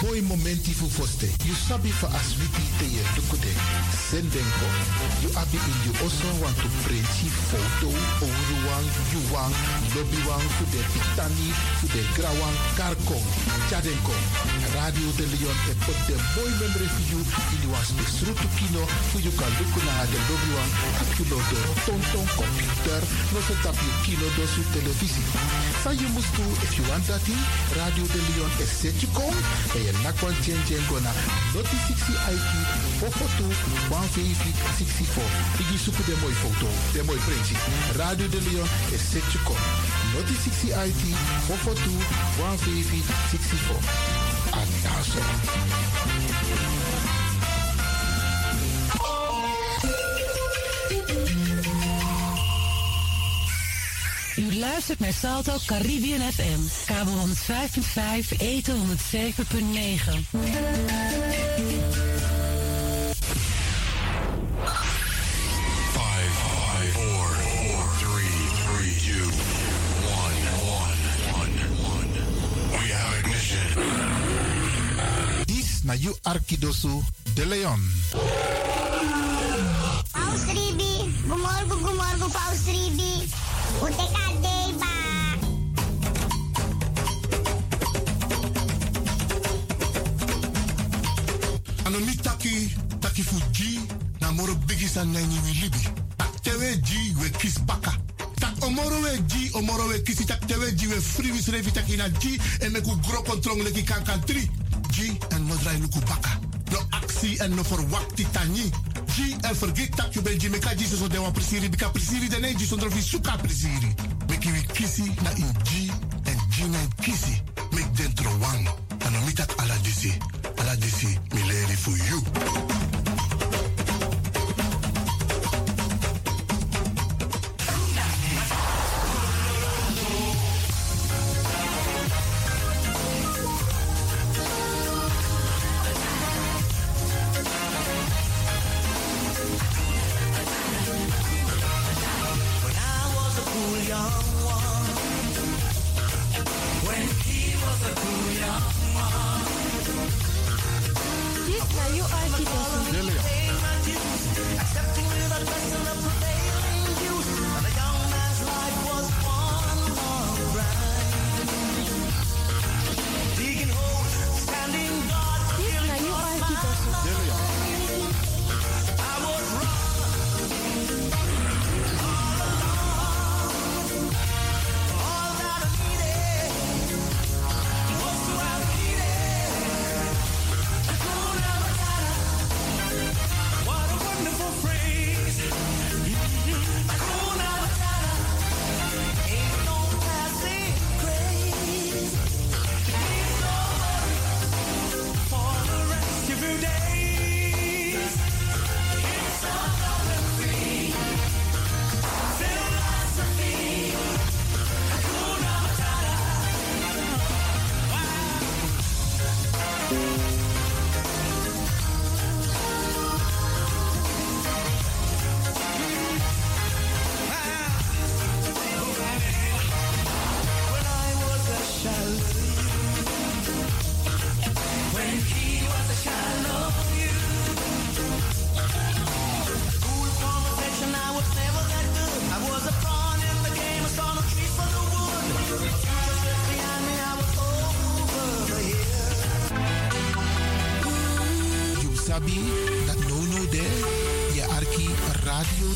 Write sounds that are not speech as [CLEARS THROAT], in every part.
Boy momenti fu foste. You sabi for aswiti te ye dukude. Sendenko. You abi in you also want to print photo. Oruwang, yuwang, lobby wang, fu de pitani, fu de grawang, karko. Chadenko. Radio de Leon e put de boy for you. In you was besrutu kino. Fu you kan look na de lobby wang. Akilo de tonton computer. No se tap you kino do su televisie. Sa you must if you want that Radio de Leon is set you come. En je chen gona. Noti 60 IT. Fofoto. 150 64. Igi suku de mooi foto. De mooi printje. Radio de Leon is set you come. Noti 60 IT. Fofoto. 150 64. En luistert naar Salto Caribbean FM. Kabel 105.5, eten 107.9. Five, five, four, four, three, three, two, one, one, one, one. We have ignition. Dis na you Arkidosu de Leon. Ji na moro bigi san na ni wi libi tak tewe ji we kis baka. Tak omoro we ji omoro we kisi tak tewe ji we free wis revi taki na ji en me ku gro kontrong leki kan kan tri. Ji en mo drai luku baka. No aksi en no verwakti tani ji en vergeet tak you ben ji me ka ji so de wan prisiri. Bika prisiri de ne ji so vi suka prisiri. Me ki wi kisi na in ji en ji na kisi. Make dentro wang ano mi tak ala disi ala disi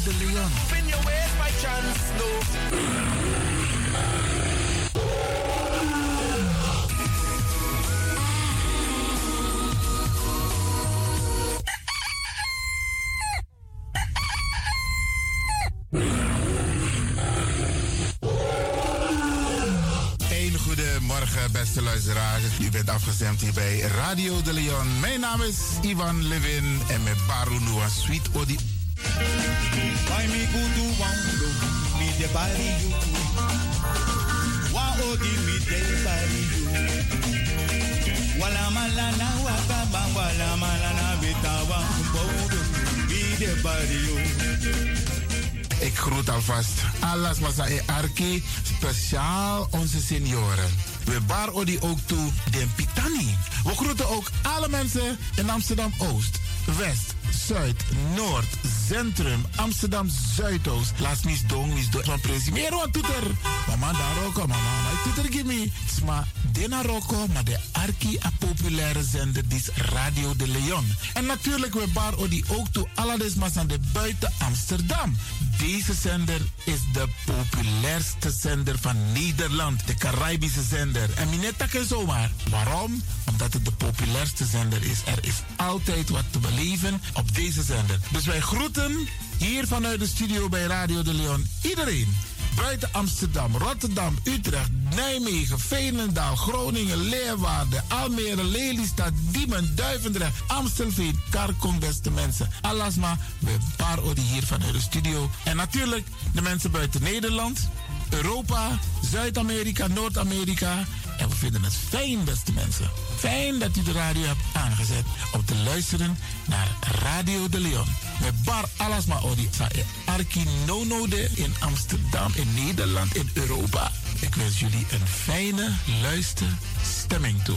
de Leon. In your ways by chance, no. Goedemiddag, beste luisteraars. U bent afgestemd hier bij Radio de Leon. Mijn naam is Ivan Levin en met Baru Noah Sweet Odi. Do wando, me de bari you. Wa odi me de bari you. Wala malana waka ba wala malana bitawa bodo, me de bari you. Ik groet alvast alles Masa e Arki, speciaal onze senioren. We bar odi ook toe den Pitani. We groeten ook alle mensen in Amsterdam Oost, West, Zuid, Noord, Centrum, Amsterdam Zuidoost. Laat mis dong, mis dong. Van presimero aan toeter. Mama daar ook, mama. Toeter gimme. Sma dena roko, maar de arki a populaire zender is Radio de Leon. En natuurlijk we bar odi ook toe alle desmas aan de buiten Amsterdam. Deze zender is de populairste zender van Nederland. De Caribische zender. En minetta ken zomaar. Waarom? Omdat het de populairste zender is. Er is altijd wat te beleven op deze zender. Dus wij groeten hier vanuit de studio bij Radio de Leon iedereen. Buiten Amsterdam, Rotterdam, Utrecht, Nijmegen, Veenendaal, Groningen, Leeuwarden, Almere, Lelystad, Diemen, Duivendrecht, Amstelveen, Karkong, beste mensen. Alasma, we paar hier vanuit de studio. En natuurlijk de mensen buiten Nederland, Europa, Zuid-Amerika, Noord-Amerika. En we vinden het fijn, beste mensen. Fijn dat u de radio hebt aangezet om te luisteren naar Radio de Leon. Met Bar Alasma Odi Arki Nonode in Amsterdam, in Nederland, in Europa. Ik wens jullie een fijne luisterstemming toe.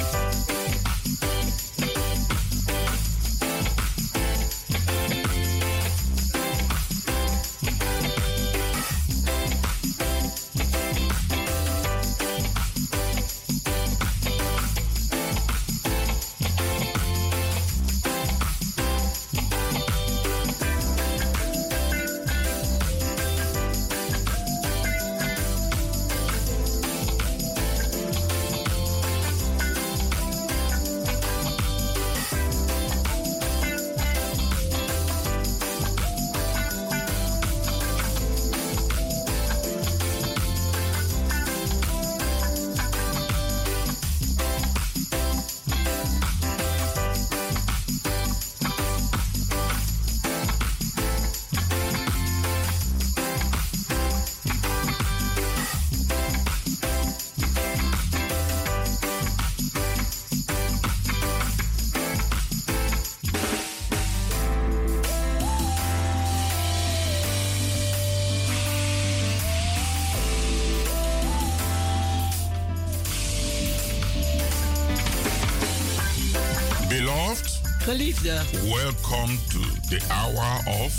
Welcome to the hour of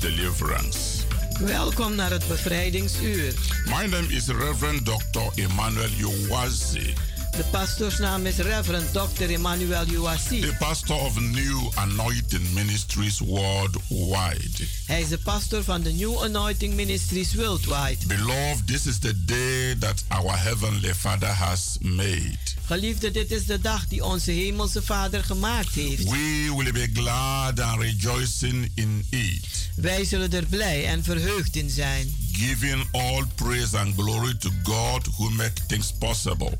deliverance. welkom naar het bevrijdingsuur. My name is Reverend Dr. Emmanuel Uwazi, De pastoorsnaam is Reverend Dr. Emmanuel Uwasi. the pastor of New Anointing Ministries worldwide. Hij is de pastor van de New Anointing Ministries Worldwide. Beloved, this is the day that our Heavenly Father has made. Geliefde, dit is de dag die onze hemelse Vader gemaakt heeft. We will be glad and rejoicing in it. Wij zullen er blij en verheugd in zijn. Giving all praise and glory to God who make things possible.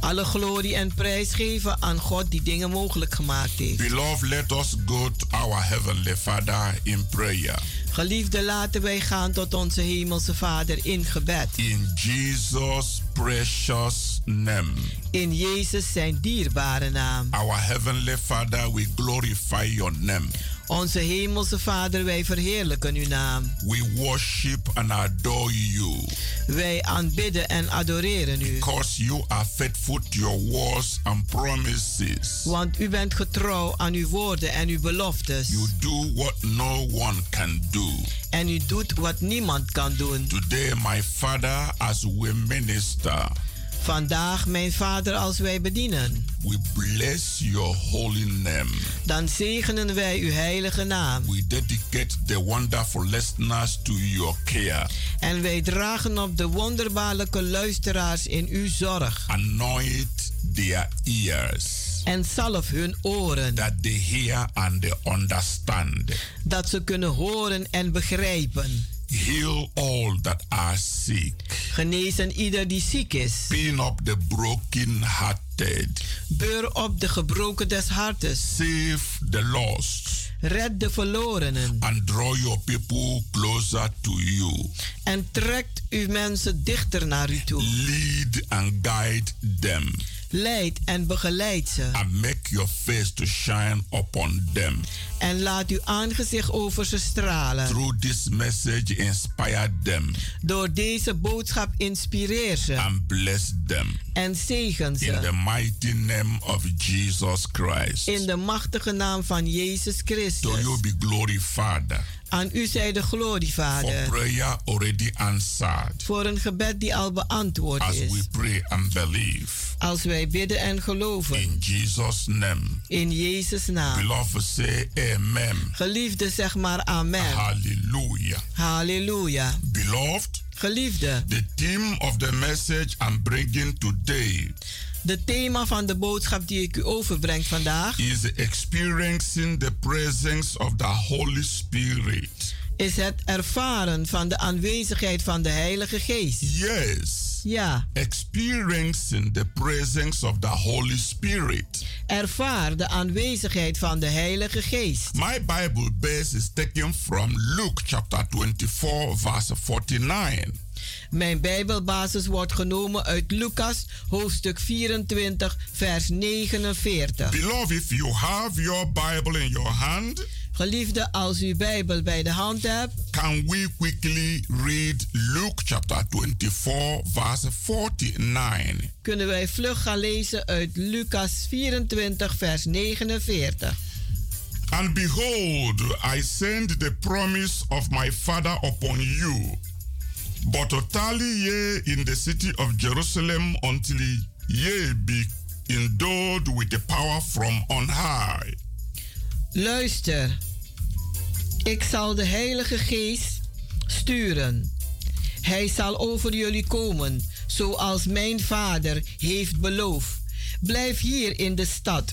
Alle glorie en prijs geven aan God die dingen mogelijk gemaakt heeft. Beloved, let us go to our Heavenly Father in prayer. Geliefde, laten wij gaan tot onze Hemelse Vader in gebed. In Jesus' precious name. In Jezus zijn dierbare naam. Our Heavenly Father, we glorify your name. Onze Hemelse Vader, wij verheerlijken uw naam. We worship and adore you. Wij aanbidden en adoreren u. Because you are faithful to your words and promises. Want u bent getrouw aan uw woorden en uw beloftes. You do what no one can do. En u doet wat niemand kan doen. Today, my Father, as we minister. Vandaag, mijn Vader, als wij bedienen. We bless your holy name. Dan zegenen wij uw heilige naam. We dedicate the wonderful listeners to your care. En wij dragen op de wonderbaarlijke luisteraars in uw zorg. Anoint their ears. En zalf hun oren. That they hear and they understand. Dat ze kunnen horen en begrijpen. Heal all that are sick. Genezen ieder die ziek is. Pin up the broken hearted. Beur op de gebroken des hartes. Save the lost. Red de verlorenen. And draw your people closer to you. En trekt uw mensen dichter naar u toe. Lead and guide them. Leid en begeleid ze. And make your face to shine upon them. En laat uw aangezicht over ze stralen. Through this message inspire them. Door deze boodschap inspireer ze. And bless them. En zegen ze. In the mighty name of Jesus Christ. In de machtige naam van Jezus Christus. To you be glory, Father. Aan u zij de glorie, Vader. For prayer already answered. Voor een gebed die al beantwoord As is. we pray and believe. Als wij bidden en geloven. In Jesus name. In Jezus naam. Beloved say amen. Geliefde zeg maar amen. Hallelujah. Halleluja. Beloved. Geliefde. The theme of the message I'm bringing today. De thema van de boodschap die ik u overbreng vandaag is experiencing the presence of the Holy Spirit. Is het ervaren van de aanwezigheid van de Heilige Geest. Yes. Ja. Experiencing the presence of the Holy Spirit. Ervaar de aanwezigheid van de Heilige Geest. My Bible base is taken from Luke chapter 24 verse 49. Mijn Bijbelbasis wordt genomen uit Lucas hoofdstuk 24 vers 49. Beloved, if you have your Bible in your hand, Geliefde, als u Bijbel bij de hand hebt, can we quickly read Luke chapter 24 verse 49? Kunnen wij vlug gaan lezen uit Lucas 24 vers 49. And behold, I send the promise of my Father upon you. But to tarry ye in the city of Jerusalem until ye be endowed with the power from on high. Luister, ik zal de Heilige Geest sturen. Hij zal over jullie komen, zoals mijn vader heeft beloofd. Blijf hier in de stad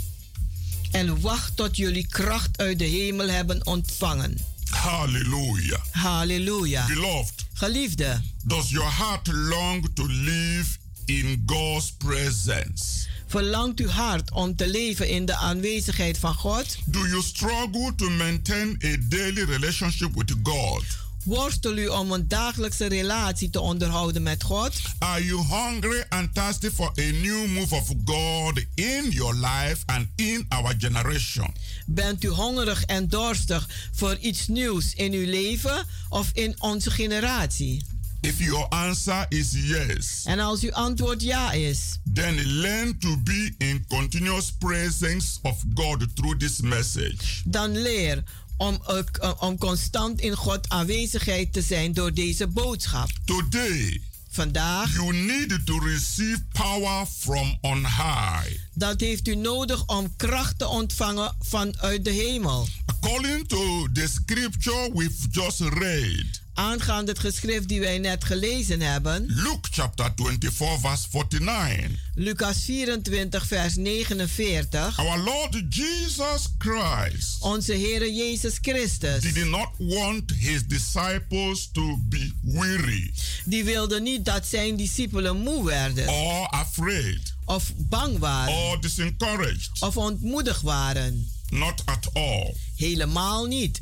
en wacht tot jullie kracht uit de hemel hebben ontvangen. Hallelujah. Halleluja. Beloved. Geliefde. Does your heart long to live in God's presence? Verlangt uw hart om te leven in de aanwezigheid van God? Do you struggle to maintain a daily relationship with God? Worstel u om een dagelijkse relatie te onderhouden met God? Are you hungry and thirsty for a new move of God in your life and in our generation? Bent u hongerig en dorstig voor iets nieuws in uw leven of in onze generatie? If your answer is yes, en als uw antwoord ja is, then learn to be in continuous presence of God through this message. Dan leer om, uh, om constant in God aanwezigheid te zijn door deze boodschap. Today, vandaag, you need to receive power from on high. Dat heeft u nodig om kracht te ontvangen vanuit de hemel. According to the scripture we've just read. Aangaande het geschrift die wij net gelezen hebben. Luke chapter 24 verse 49. Lucas 24 vers 49. Our Lord Jesus Christ. Onze Heere Jezus Christus. Did not want his disciples to be weary. Die wilde niet dat zijn discipelen moe werden. Or afraid. Of bang waren. Or discouraged. Of ontmoedigd waren. Not at all. Helemaal niet.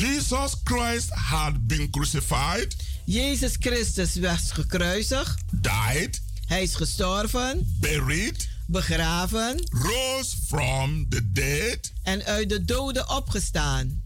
Jesus Christ had been crucified. Jezus Christus was gekruisigd. Died. Hij is gestorven. Buried. Begraven. Rose from the dead. En uit de doden opgestaan.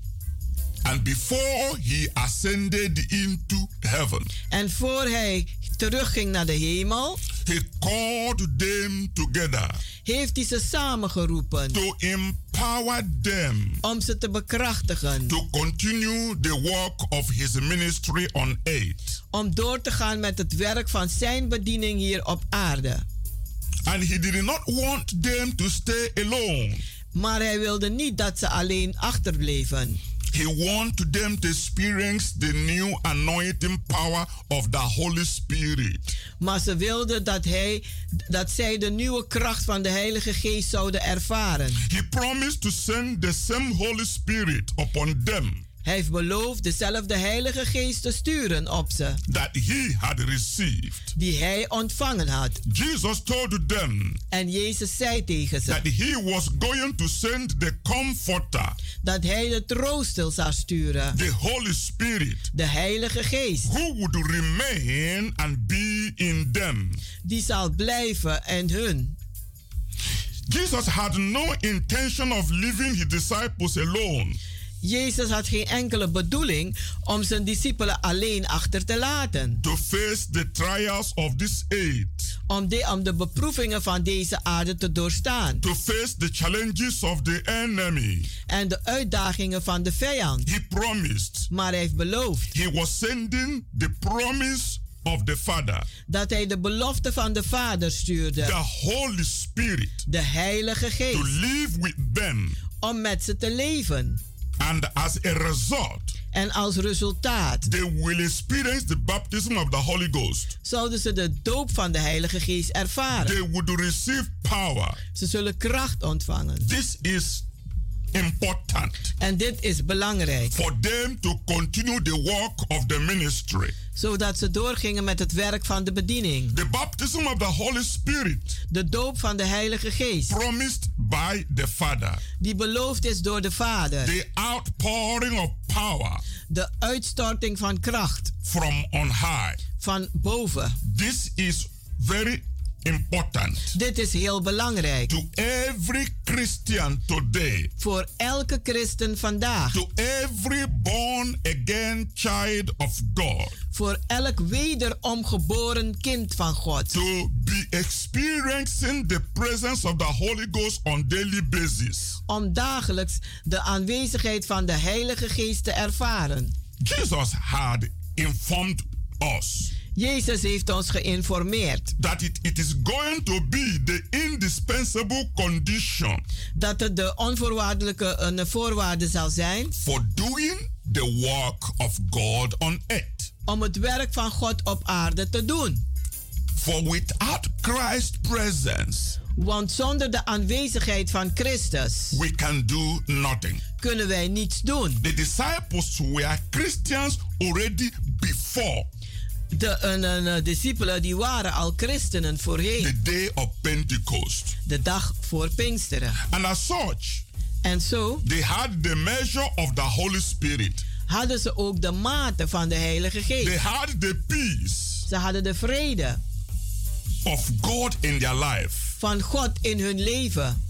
And before he ascended into heaven. En voor hij terugging naar de hemel. He called them together. Heeft hij ze samengeroepen. To empower them. Om ze te bekrachtigen. To continue the work of his ministry on earth. Om door te gaan met het werk van zijn bediening hier op aarde. And he did not want them to stay alone. Maar hij wilde niet dat ze alleen achterbleven. He wanted them to experience the new anointing power of the Holy Spirit. Maar ze wilden dat, hij, dat zij de nieuwe kracht van de Heilige Geest zouden ervaren. He promised to send the same Holy Spirit upon them. Hij heeft beloofd dezelfde Heilige Geest te sturen op ze. That he had received. Die hij ontvangen had. Jesus told them. En Jezus zei tegen ze. That he was going to send the comforter. Dat hij de trooster zou sturen. The Holy Spirit. De Heilige Geest. Who would remain and be in them. Die zal blijven en hun. Jesus had no intention of leaving his disciples alone. Jezus had geen enkele bedoeling om zijn discipelen alleen achter te laten. To face the trials of this age. Om de, om de beproevingen van deze aarde te doorstaan. To face the challenges of the enemy. En de uitdagingen van de vijand. He promised. Maar hij heeft beloofd. He was sending the promise of the Father. Dat hij de belofte van de Vader stuurde. The Holy Spirit. De Heilige Geest. To live with them. Om met ze te leven. And as a result, en als resultaat, they will experience the baptism of the Holy Ghost. Zouden ze de doop van de Heilige Geest ervaren. They would receive power. Ze zullen kracht ontvangen. This is important. En dit is belangrijk. For them to continue the work of the ministry. Zodat ze doorgingen met het werk van de bediening. The baptism of the Holy Spirit. De doop van de Heilige Geest. Promised by the Father. Die beloofd is door de Vader. The outpouring of power. De uitstorting van kracht. From on high. Van boven. This is very important. Dit is heel belangrijk. To every Christian today. Voor elke christen vandaag. To every born again child of God. Voor elk wederom geboren kind van God. To be experiencing the presence of the Holy Ghost on daily basis. Om dagelijks de aanwezigheid van de Heilige Geest te ervaren. Jesus had informed us. Jezus heeft ons geïnformeerd. That it, it is going to be the indispensable condition. Dat het de onvoorwaardelijke een voorwaarde zal zijn. For doing the work of God on earth. Om het werk van God op aarde te doen. For without Christ's presence. Want zonder de aanwezigheid van Christus. We can do nothing. Kunnen wij niets doen. The disciples were Christians already before. De uh, uh, discipelen die waren al christenen voorheen. The day of Pentecost. De dag voor Pinksteren. And as such. En zo. They had the measure of the Holy Spirit. Hadden ze ook de mate van de Heilige Geest. They had the peace. Ze hadden de vrede. Of God in their life. Van God in hun leven.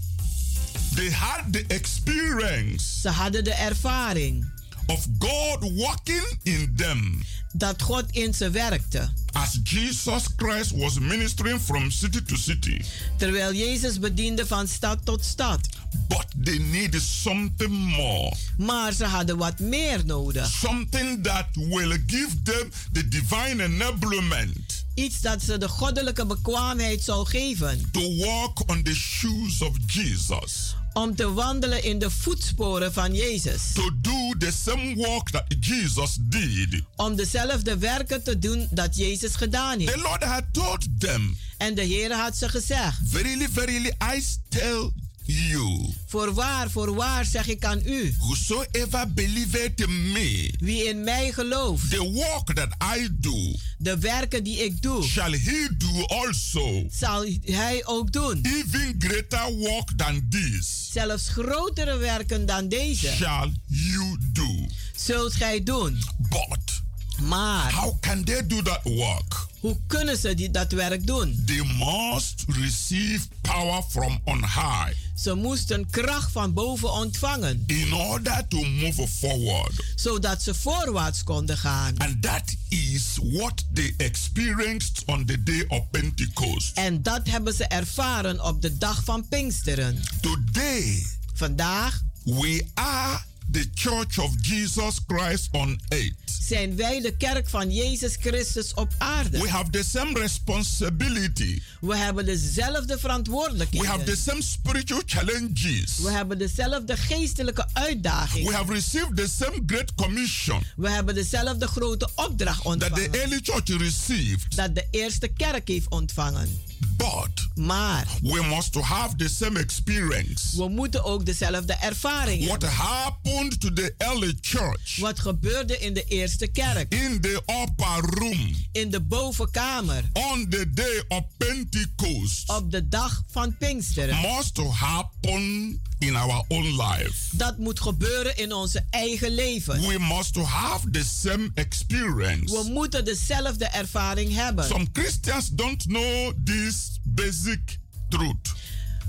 They had the experience. Ze hadden de ervaring. Of God working in them. Dat God in ze werkte. As Jesus Christ was ministering from city to city. Terwijl Jezus bediende van stad tot stad. But they needed something more. Maar ze hadden wat meer nodig. Something that will give them the divine enablement. Iets dat ze de goddelijke bekwaamheid zou geven. To walk on the shoes of Jesus. Om te wandelen in de voetsporen van Jezus. To do the same work that Jesus did. Om dezelfde werken te doen dat Jezus gedaan heeft. The Lord had told them. En de Heer had ze gezegd. Verily, verily, I tell you. Voorwaar, voorwaar zeg ik aan u. Whosoever believeth me. Wie in mij gelooft. The work that I do. De werken die ik doe. Shall he do also. Zal hij ook doen. Even greater work than this. Zelfs grotere werken dan deze. Shall you do. Zult gij doen. But. Maar. How can they do that work? Hoe kunnen ze die, dat werk doen? They must receive power from on high. Ze moesten kracht van boven ontvangen. In order to move forward. Zodat ze voorwaarts konden gaan. And that is what they experienced on the day of Pentecost. En dat hebben ze ervaren op de dag van Pinksteren. Today. Vandaag. We are the Church of Jesus Christ on earth. Zijn wij de kerk van Jezus Christus op aarde? We have the same responsibility. We hebben dezelfde verantwoordelijkheden. We have the same spiritual challenges. We hebben dezelfde geestelijke uitdagingen. We have received the same great commission. We hebben dezelfde grote opdracht ontvangen. That the early church received. Dat de eerste kerk heeft ontvangen. But maar we must have the same experience. We moeten ook dezelfde ervaring What hebben. happened to the early church? Wat gebeurde in de eerste kerk? In the upper room. In de bovenkamer. On the day of Pentecost. Op de dag van Pinksteren. Must happen in our own life. Dat moet gebeuren in onze eigen leven. We must have the same experience. We moeten dezelfde ervaring hebben. Some Christians don't know this basic truth.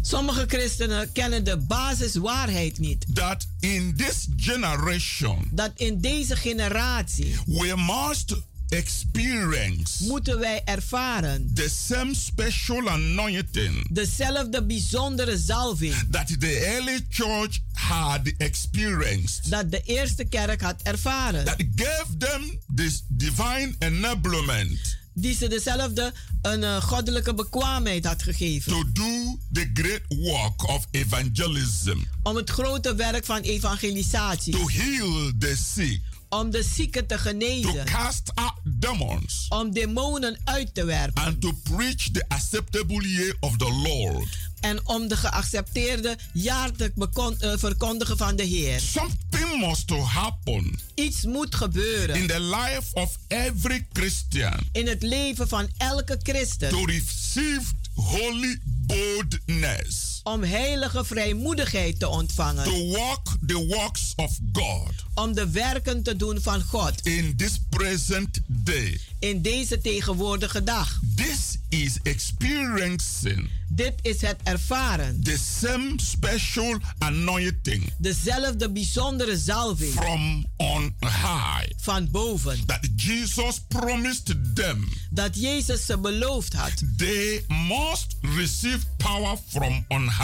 Sommige christenen kennen de basiswaarheid niet. That in this generation. Dat in deze generatie. We must experience. Moeten wij ervaren. The same special anointing. Dezelfde bijzondere zalving that the early church had experienced. Dat de eerste kerk had ervaren. That gave them this divine enablement. Die ze dezelfde een uh, goddelijke bekwaamheid had gegeven. To do the great work of evangelism. Om het grote werk van evangelisatie. To heal the sick om de zieken te genezen. To cast out demons. Om demonen uit te werpen. And to preach the acceptable year of the Lord. En om de geaccepteerde jaar te uh, verkondigen van de Heer. Something must to happen. Iets moet gebeuren. In the life of every Christian. In het leven van elke christen. To receive holy boldness. Om heilige vrijmoedigheid te ontvangen. To walk the works of God. Om de werken te doen van God. In this present day. In deze tegenwoordige dag. This is experiencing. Dit is het ervaren. The same special anointing. Dezelfde bijzondere zalving. From on high. Van boven. That Jesus promised them. Dat Jezus ze beloofd had. They must receive power from on high.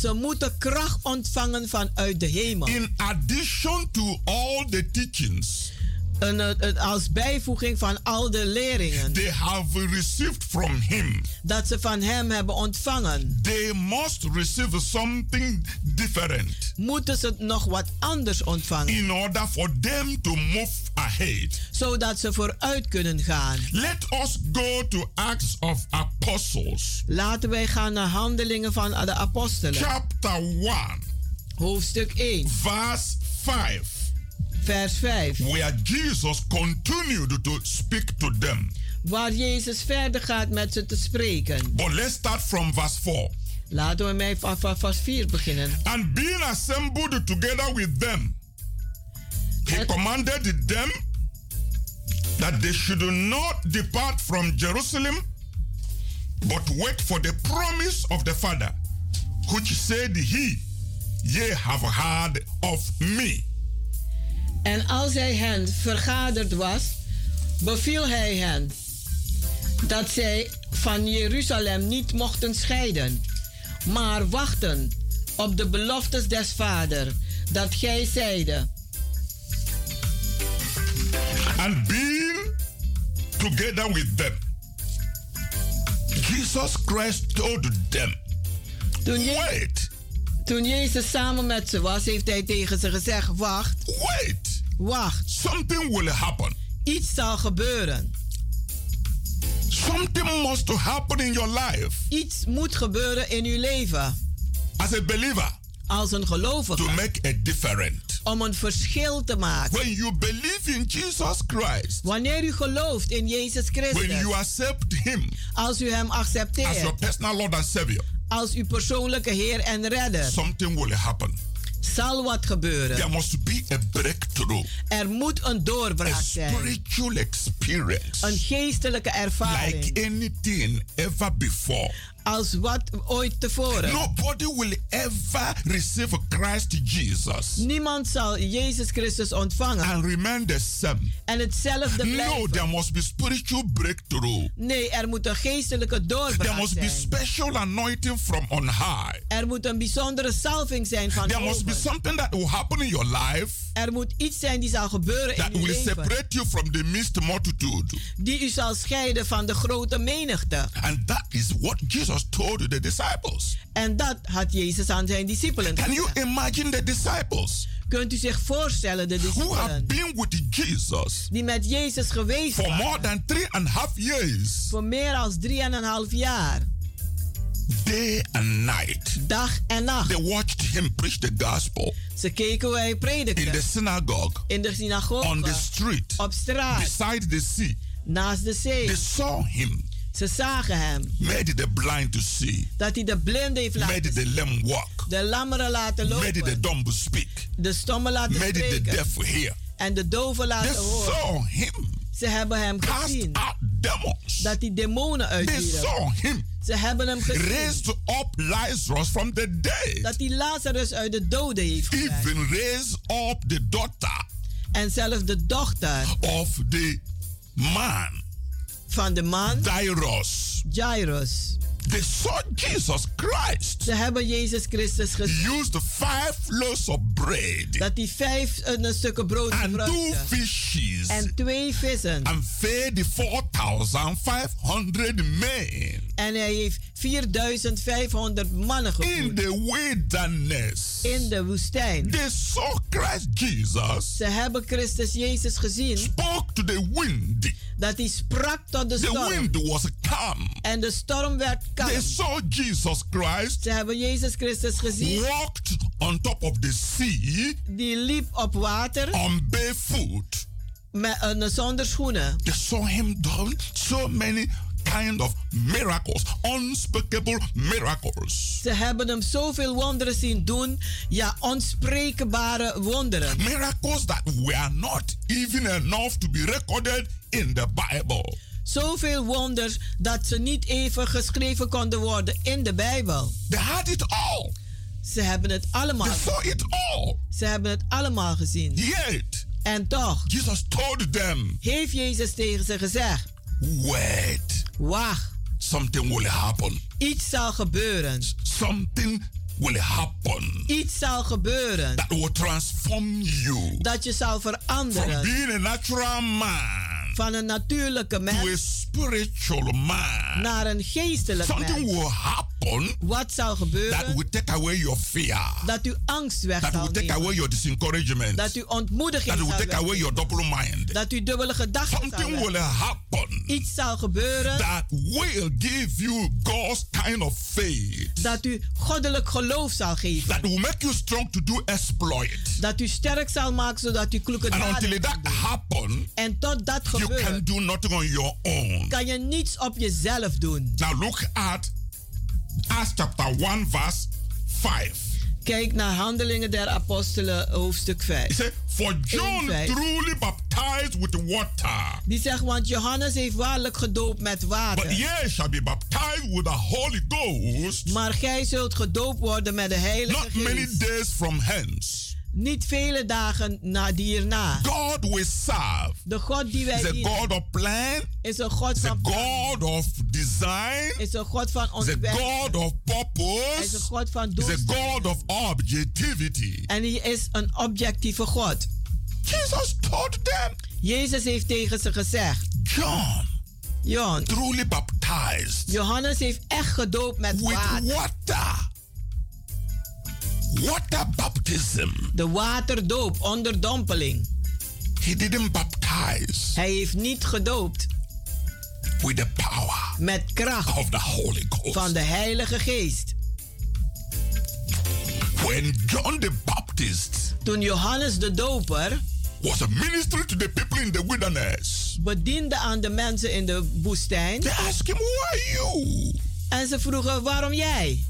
Ze moeten kracht ontvangen vanuit de hemel. In addition to all the teachings. Een, een, als bijvoeging van al de leringen. They have received from him. Dat ze van hem hebben ontvangen. They must receive something different. Moeten ze nog wat anders ontvangen. In order for them to move ahead. Zodat ze vooruit kunnen gaan. Let us go to Acts of Apostles. Laten wij gaan naar Handelingen van de Apostelen. Chapter 1. Hoofdstuk 1. Vers 5 vers 5. Where Jesus continued to speak to them. Waar Jezus verder gaat met ze te spreken. But let's start from verse 4. Laten we mij vers 4 beginnen. And being assembled together with them, he commanded them that they should not depart from Jerusalem, but wait for the promise of the Father, which said he, Ye have heard of me. En als hij hen vergaderd was, beviel hij hen dat zij van Jeruzalem niet mochten scheiden, maar wachten op de beloftes des Vader, dat gij zeide. And being together with them, Jesus Christ told them, toen wait. Toen Jezus samen met ze was, heeft hij tegen ze gezegd: Wacht. Wait. Wacht. Something will happen. Iets zal gebeuren. Something must happen in your life. Iets moet gebeuren in uw leven. As a believer. Als een gelovige. To make a difference. Om een verschil te maken. When you believe in Jesus Christ. Wanneer u gelooft in Jezus Christus. When you accept him. Als u hem accepteert. As your personal Lord and Savior. Als uw persoonlijke Heer en Redder. Something will happen zal wat gebeuren. There must be a breakthrough. Er moet een doorbraak a zijn. Spiritual experience. Een geestelijke ervaring. Like anything ever before als wat ooit tevoren. Nobody will ever receive Christ Jesus. Niemand zal Jezus Christus ontvangen. And remain the same. En hetzelfde blijven. No, there must be spiritual breakthrough. Nee, er moet een geestelijke doorbraak There must zijn. be special anointing from on high. Er moet een bijzondere salving zijn van There must be something that will happen in your life. Er moet iets zijn die zal gebeuren that in will leven. separate you from the mixed multitude. Die u zal scheiden van de grote menigte. And that is what Jesus told the disciples. En dat had Jezus aan zijn discipelen Can gezegd. you imagine the disciples? Kunt u zich voorstellen de discipelen who have been with Jesus die met Jezus geweest for waren more than three and a half years, voor meer dan drieënhalf jaar, day and night, dag en nacht. they watched him preach the gospel Ze keken hoe hij predikte in the synagogue, in de synagoge, on the street, op straat, beside the sea. naast de zee. They saw him, Ze zagen hem. made the blind to see, Dat hij de blinde heeft laten made the lame walk, de lammeren laten made the lopen, dumb speak, de stommen laten made the spreken deaf hear. en de doven They laten horen. saw him Ze hebben hem cast gezien out demons. dat hij demonen They uitwierp. saw him Ze hebben hem gezien raised up Lazarus from the dead. dat hij Lazarus uit de doden heeft geleid. Even raised up the daughter En zelfs de dochter of the man, van de man, Jairus. Jairus. They saw Jesus Christ. Ze hebben Jezus Christus gezien. He used five loaves of bread Dat hij vijf uh, stukken brood and two fishes En twee vissen. and fed the 4,500 men En hij heeft 4500 mannen in gevoed. the wilderness. In de woestijn. They saw Christ Jesus Ze hebben Christus Jezus gezien. spoke to the wind. Dat hij sprak tot de The storm. wind was calm. En de storm werd They kalm. saw Jesus Christ Ze hebben Jezus Christus gezien. walked on top of the sea Die liep op water on barefoot. met, uh, zonder schoenen. They saw him do so many kind of miracles, unspeakable miracles. Ze hebben hem zoveel wonderen zien doen. Ja, onspreekbare wonderen. Miracles that were not even enough to be recorded in the Bible. Zoveel wonders dat ze niet even geschreven konden worden in de Bijbel. They had it all. Ze hebben het allemaal. They saw it all. Ze hebben het allemaal gezien. Yet, En toch Jesus told them, heeft Jezus tegen ze gezegd: wait, Wacht, something will happen. iets zal gebeuren. Something will happen. Iets zal gebeuren. That will transform you. Dat je zal from veranderen. being a natural man van een natuurlijke to a mens spiritual man. naar een geestelijk Something mens. will happen Wat zal that gebeuren? will take away your fear, Dat u angst weg that zal will take nemen. away your disencouragement, Dat u ontmoediging that will zal take away your double mind. Dat u dubbele gedachten zal Something will hebben. happen Iets zal gebeuren that will give you God's kind of faith, dat u goddelijk geloof zal geven. that will make you strong to do exploit. Dat u sterk zal maken zodat u kloeke And daden until that happen, En tot dat you can do nothing on your own. kan je niets op jezelf doen. Now look at Acts chapter 1, verse 5. Kijk naar Handelingen der Apostelen, hoofdstuk He 5. said, For John vijf. truly baptized with water, Die zegt, want Johannes heeft waarlijk gedoopt met but water. ye shall be baptized with the Holy Ghost Maar gij zult gedoopt worden met de Heilige not many Geest. days from hence. Niet vele dagen na hierna. God will serve. De God die Is wij dienen God of plan, is een God van plan. God of design, Is een God van ontwerp. God of Hij is een purpose, God van is a. God of objectivity. En hij is een objectieve God. Jesus told them, Jezus heeft tegen ze gezegd: John Jon, truly baptized Johannes heeft echt gedoopt met with water. water. Water baptism. De waterdoop, onderdompeling. He didn't baptize. Hij heeft niet gedoopt. With the power. Met kracht. Of the Holy Ghost. Van de Heilige Geest. When John the Baptist. Toen Johannes de Doper. Was a minister to the people in the wilderness. Bediende aan de mensen in de woestijn. They asked him, who are you? En ze vroegen, waarom jij?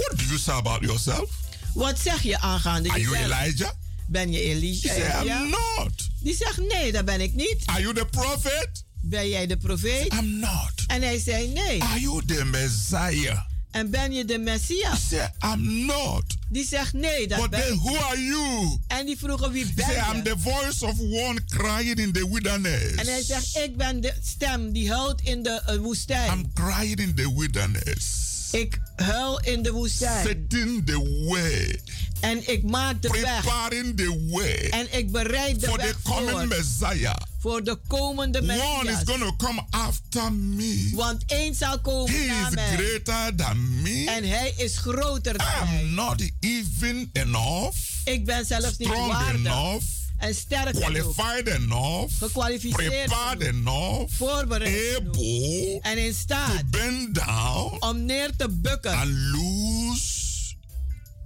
What do you say about yourself? Wat zeg je aangaande Are jezelf? you Elijah? Ben je Elijah? I'm not. Die zegt, nee, dat ben ik niet. Are you the prophet? Ben jij de profeet? I'm not. En hij zei, nee. Are you the Messiah? En ben je de Messias? He said, I'm not. Die zegt, nee, dat But ben then ik who are you? En die vroegen, wie He ben said, je? I'm the voice of one crying in the wilderness. En hij zegt, ik ben de stem die huilt in de uh, woestijn. I'm crying in the wilderness. Ik huil in de woestijn. Setting the way. En ik maak de Preparing weg. the way. En ik bereid de for weg the coming voor. Messiah. Voor de komende Messias. One is going to come after me. Want één zal komen He na is mij. greater than me. En hij is groter dan mij. I'm not even enough. Ik ben zelfs niet waardig. enough. En sterk. Qualified enough. Gekwalificeerd Prepared enough. Voorbereid. Able. En in staat. To bend down. Om neer te bukken. And loose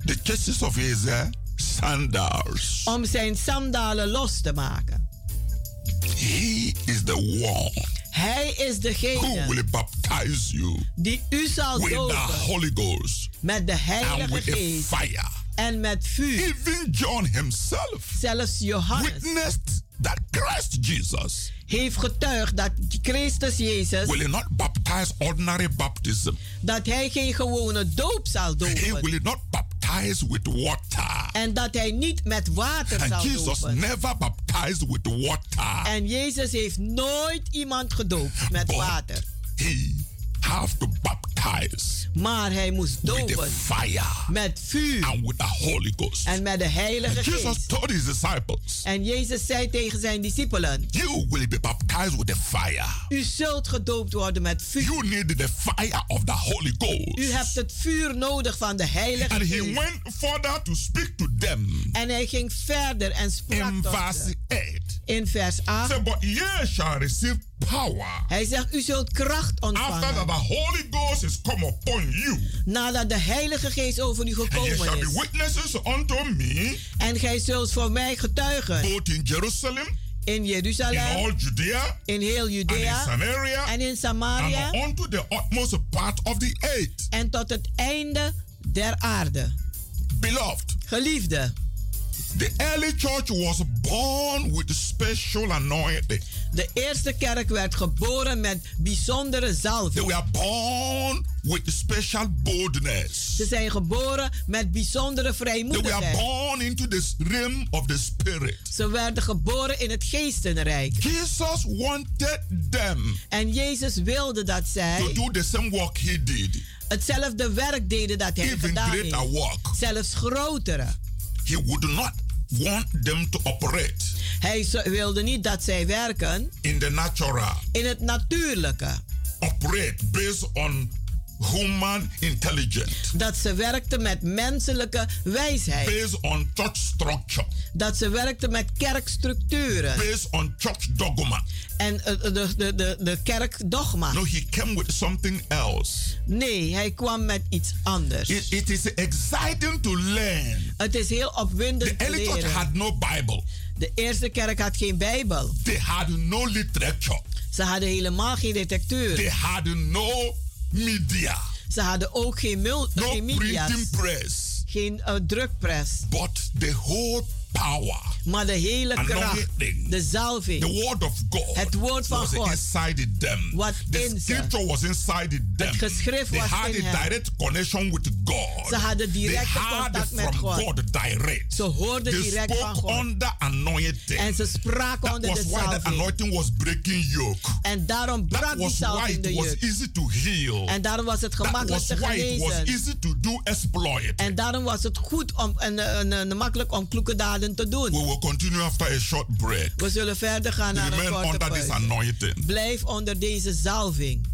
the chassis of his uh, sandals. Om zijn sandalen los te maken. He is the one. Hij is degene who will baptize you die u zal with dopen the Holy Ghost met de and Heilige with Geest fire. En met vuur. Even John himself Zelfs Johannes witnessed that Christ Jesus heeft getuigd dat Christus Jezus will not baptize ordinary baptism. dat hij geen gewone doop zal He dopen. will not baptize with water. En dat hij niet met water And zal Jesus dopen. never baptized with water. En Jezus heeft nooit iemand gedoopt met But water. He have to baptize Maar hij moest with the dopen fire met vuur and with the Holy Ghost. en met de Heilige Jesus Geest. told his disciples, En Jezus zei tegen zijn discipelen: You will be baptized with the fire. U zult gedoopt worden met vuur. You need the fire of the Holy Ghost. U hebt het vuur nodig van de Heilige And he Geest. went further to speak to them En hij ging verder en sprak in tot ze. 8. In vers 8. Say, but ye shall receive power Hij zegt, u zult kracht after that ontvangen. the Holy Ghost is come upon you. Nadat de Heilige Geest over u gekomen shall be is. witnesses unto me, En gij zult voor mij getuigen. both in Jerusalem, In in Jeruzalem. all Judea, In heel and in Judea. Samaria, En in Samaria. and unto the utmost part of the earth. En tot het einde der aarde. Beloved, Geliefde. The early church was born with special anointing. De eerste kerk werd geboren met bijzondere They zalving. were born with special boldness. Ze zijn geboren met bijzondere They were vrijmoedigheid. born into the realm of the spirit. Ze werden geboren in het geestenrijk. Jesus wanted them En Jezus wilde dat to zij do the same work he did, hetzelfde werk deden dat hij even gedaan heeft. work. Zelfs grotere. He would not want them to operate Hij wilde niet dat zij werken in the natural, in het natuurlijke. operate based on human intelligence, Dat ze werkten met menselijke wijsheid. based on church structure, Dat ze werkten met kerkstructuren. based on church dogma. En eh, de, de, de, de kerkdogma. No, he came with something else. Nee, hij kwam met iets anders. It, it is exciting to learn. Het is heel The opwindend te early church leren. had no Bible. De eerste kerk had geen Bijbel. They had no literature. Ze hadden helemaal geen detecteur. They had no media, Ze hadden ook geen, mul- no geen press. Geen eh, drukpres. But the whole power, Maar de hele kracht. De zalving. the word of God Het woord van was God. inside them. Wat the in scripture was inside them. Het geschrift they was had in a hen. direct connection with God. Ze hadden had contact met God. God direct. Ze hoorden they direct van God. under anointing. En ze spraken that onder was de why zalving. anointing was breaking yoke. En daarom brak die zalving de was juk. easy to heal. En daarom was het gemakkelijk te it was genezen. easy to do exploit. En daarom was het goed om, en, en, en, makkelijk om kloeke daden te doen. We will continue after a short break. We zullen verder gaan naar een Remain korte pauze. Blijf onder deze zalving.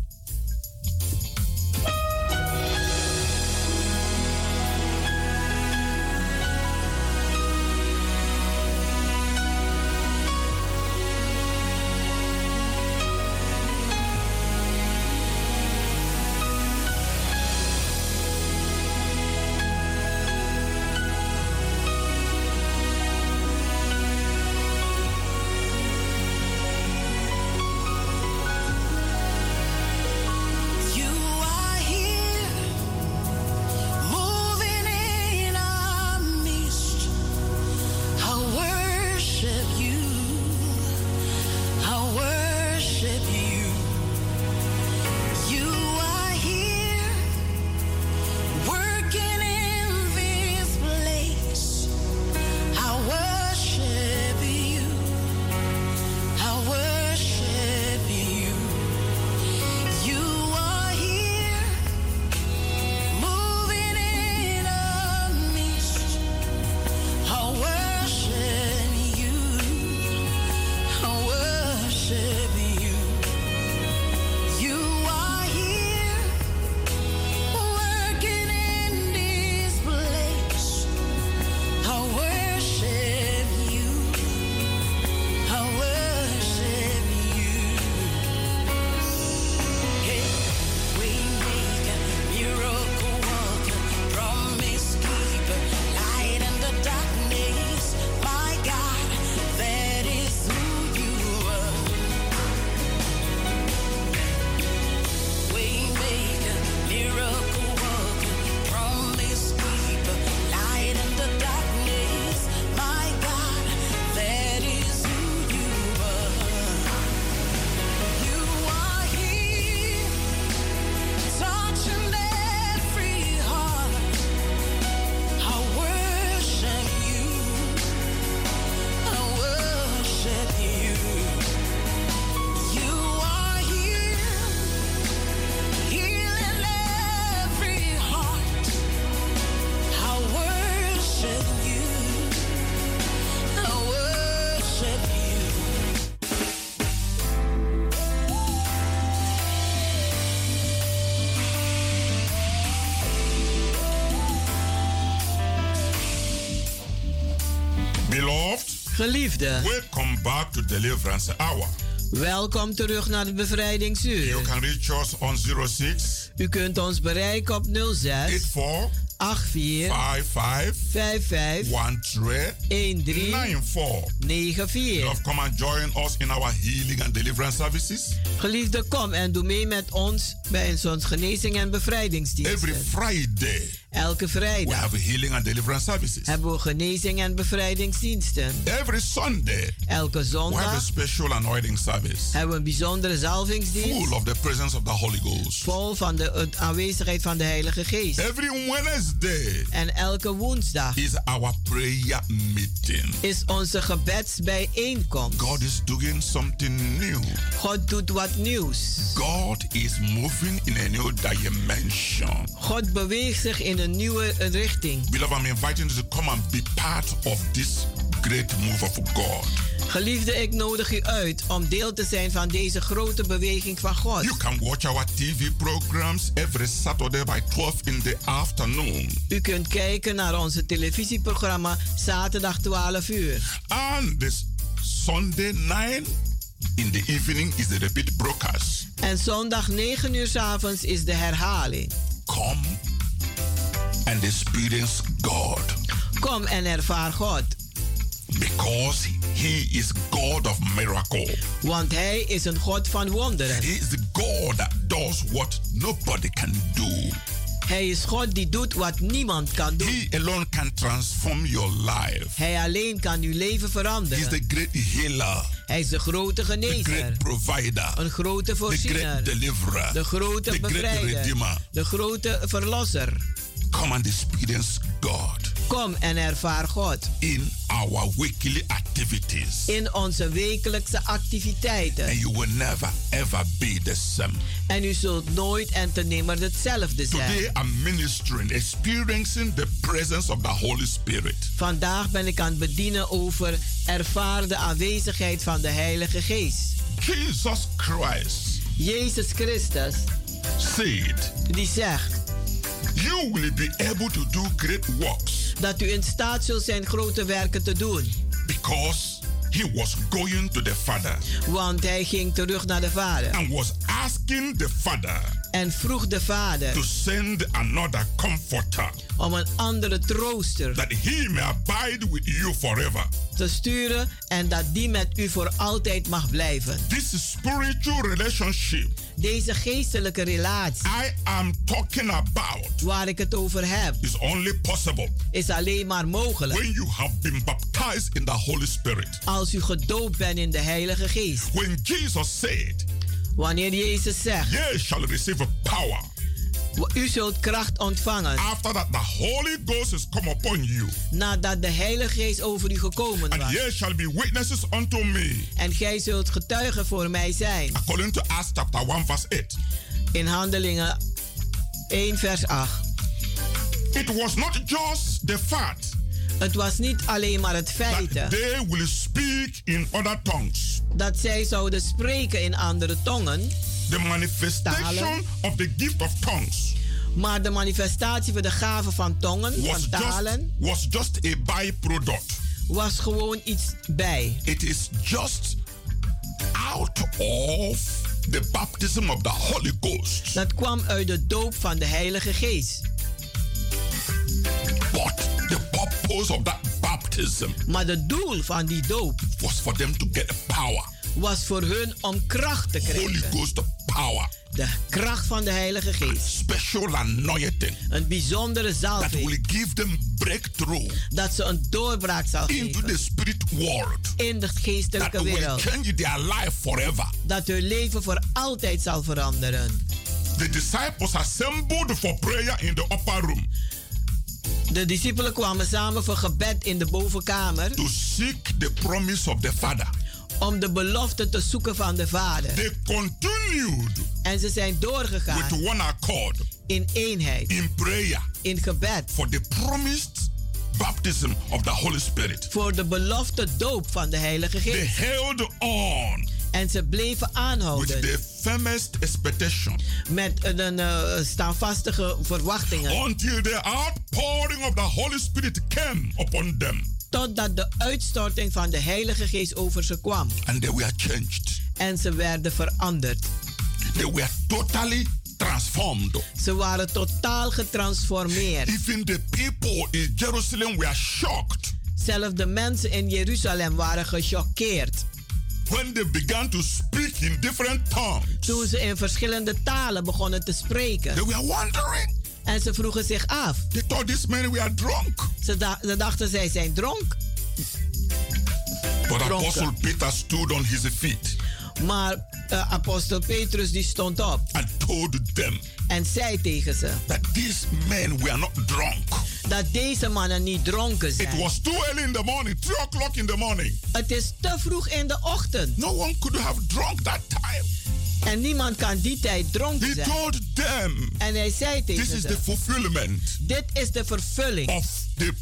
Geliefde. Welcome back to Deliverance Hour. Welkom terug naar het bevrijdingsuur. You can reach us on 06 U kunt ons bereiken op 06 84 84 55 55 13 13 94. 94. Love, come and join us in our healing and deliverance services. Geliefde, kom en doe mee met ons bij ons genezing en bevrijdingsdiensten. Every Friday, Elke we vrijdag have healing and deliverance services. hebben we genezing en bevrijdingsdiensten. Every Sunday, Elke we have a zondag special anointing service hebben we een bijzondere zalvingsdienst. full of the presence of the Holy Ghost. Vol van de aanwezigheid van de Heilige Geest. Every Wednesday En elke woensdag is our prayer meeting. is onze gebedsbijeenkomst. God is doing something new. God doet wat nieuws. God is moving in a new dimension. God beweegt zich in een nieuwe richting. Beloved, I'm inviting you to come and be part of this great move of God. Geliefde, ik nodig u uit om deel te zijn van deze grote beweging van God. You can watch our TV programs every Saturday by 12 in the afternoon. U kunt kijken naar onze televisieprogramma zaterdag 12 uur. And this Sunday 9 in the evening is the repeat broadcast. En zondag 9 uur 's avonds is de herhaling. Come and experience God Kom en ervaar God, because He is God of miracle. want Hij is een God van wonderen. He is the God that does what nobody can do. Hij is God die doet wat niemand kan doen. He alone can transform your life. Hij alleen kan uw leven He is veranderen. the great healer, Hij is de grote the genezer, great provider, een grote the great voorziener, deliverer, de grote the great bevrijder, redeemer. de grote verlosser. Come and experience God Kom en ervaar God in our weekly activities. in onze wekelijkse activiteiten. And you will never ever be the same. En u zult nooit en te nimmer hetzelfde zijn. Today I'm ministering, experiencing the presence of the Holy Spirit. Vandaag ben ik aan het bedienen over ervaar de aanwezigheid van de Heilige Geest. Jesus Christ Jezus Christus, said, die zegt You will be able to do great works. Dat u in staat zult zijn grote werken te doen. because he was going to the Father. Want hij ging terug naar de Vader. And was asking the Father en vroeg de Vader to send another comforter om een andere trooster that he may abide with you forever. te sturen en dat die met u voor altijd mag blijven. This spiritual relationship Deze geestelijke relatie I am talking about waar ik het over heb is only possible is alleen maar mogelijk when you have been baptized in the Holy Spirit. als u gedoopt bent in de Heilige Geest. When Jesus said, Wanneer Jezus zegt, Ye shall receive power u zult kracht ontvangen after that the Holy Ghost is come upon you, nadat de Heilige Geest over u gekomen and was. ye shall be witnesses unto me. En gij zult getuigen voor mij zijn. According to Acts chapter 1, verse 8. In Handelingen 1 vers 8. It was not just the fact Het was niet alleen maar het feit that they will speak in other tongues. dat zij zouden spreken in andere tongen, The manifestation Talen. of the gift of tongues maar de manifestatie van de gave van tongen, was van just, talen, was just a byproduct. was gewoon iets bij. It is just out of the baptism of the Holy Ghost. Dat kwam uit de doop van de Heilige Geest. Purpose of that baptism Maar het doel van die doop was for them to get the power. was voor hun om kracht te Holy krijgen. Ghost power. De kracht van de Heilige Geest. Special anointing Een bijzondere that zalving. will give them breakthrough Dat ze een doorbraak zal into the geven spirit world. in de That geestelijke will wereld. change their life forever. Dat hun leven voor altijd zal veranderen. The disciples assembled for prayer in the upper room De discipelen kwamen samen voor gebed in de bovenkamer to seek the promise of the Father. om de belofte te zoeken van de Vader. They continued En ze zijn doorgegaan with one accord in eenheid, in prayer in gebed, for the promised baptism of the Holy Spirit. voor de belofte doop van de Heilige They Geest. held on En ze bleven with aanhouden the firmest expectation met een uh, standvastige verwachtingen. until the outpouring of the Holy Spirit came upon them. Totdat de uitstorting van de Heilige Geest over ze kwam. And they were changed. En ze werden veranderd. They were totally transformed. Ze waren totaal getransformeerd. Even the people in Jerusalem were shocked. Zelfs de mensen in Jeruzalem waren gechoqueerd. When they began to speak in different tongues. Toen ze in verschillende talen begonnen te spreken. They were wondering. En ze vroegen zich af. They thought these men were drunk. Ze, da ze dachten zij zijn dronk. But Dronken. Apostle Peter stood on his feet. Maar uh, apostel Petrus die stond op. And told them. En zei tegen ze. That these men were not drunk. Dat deze mannen niet dronken zijn. It was too early in the morning, 3 o'clock in the morning. Het is te vroeg in de ochtend. No one could have drunk that time. En niemand kan die tijd dronken He zijn. Told them, en hij zei tegen This ze. is the fulfillment. Dit is de vervulling. Of the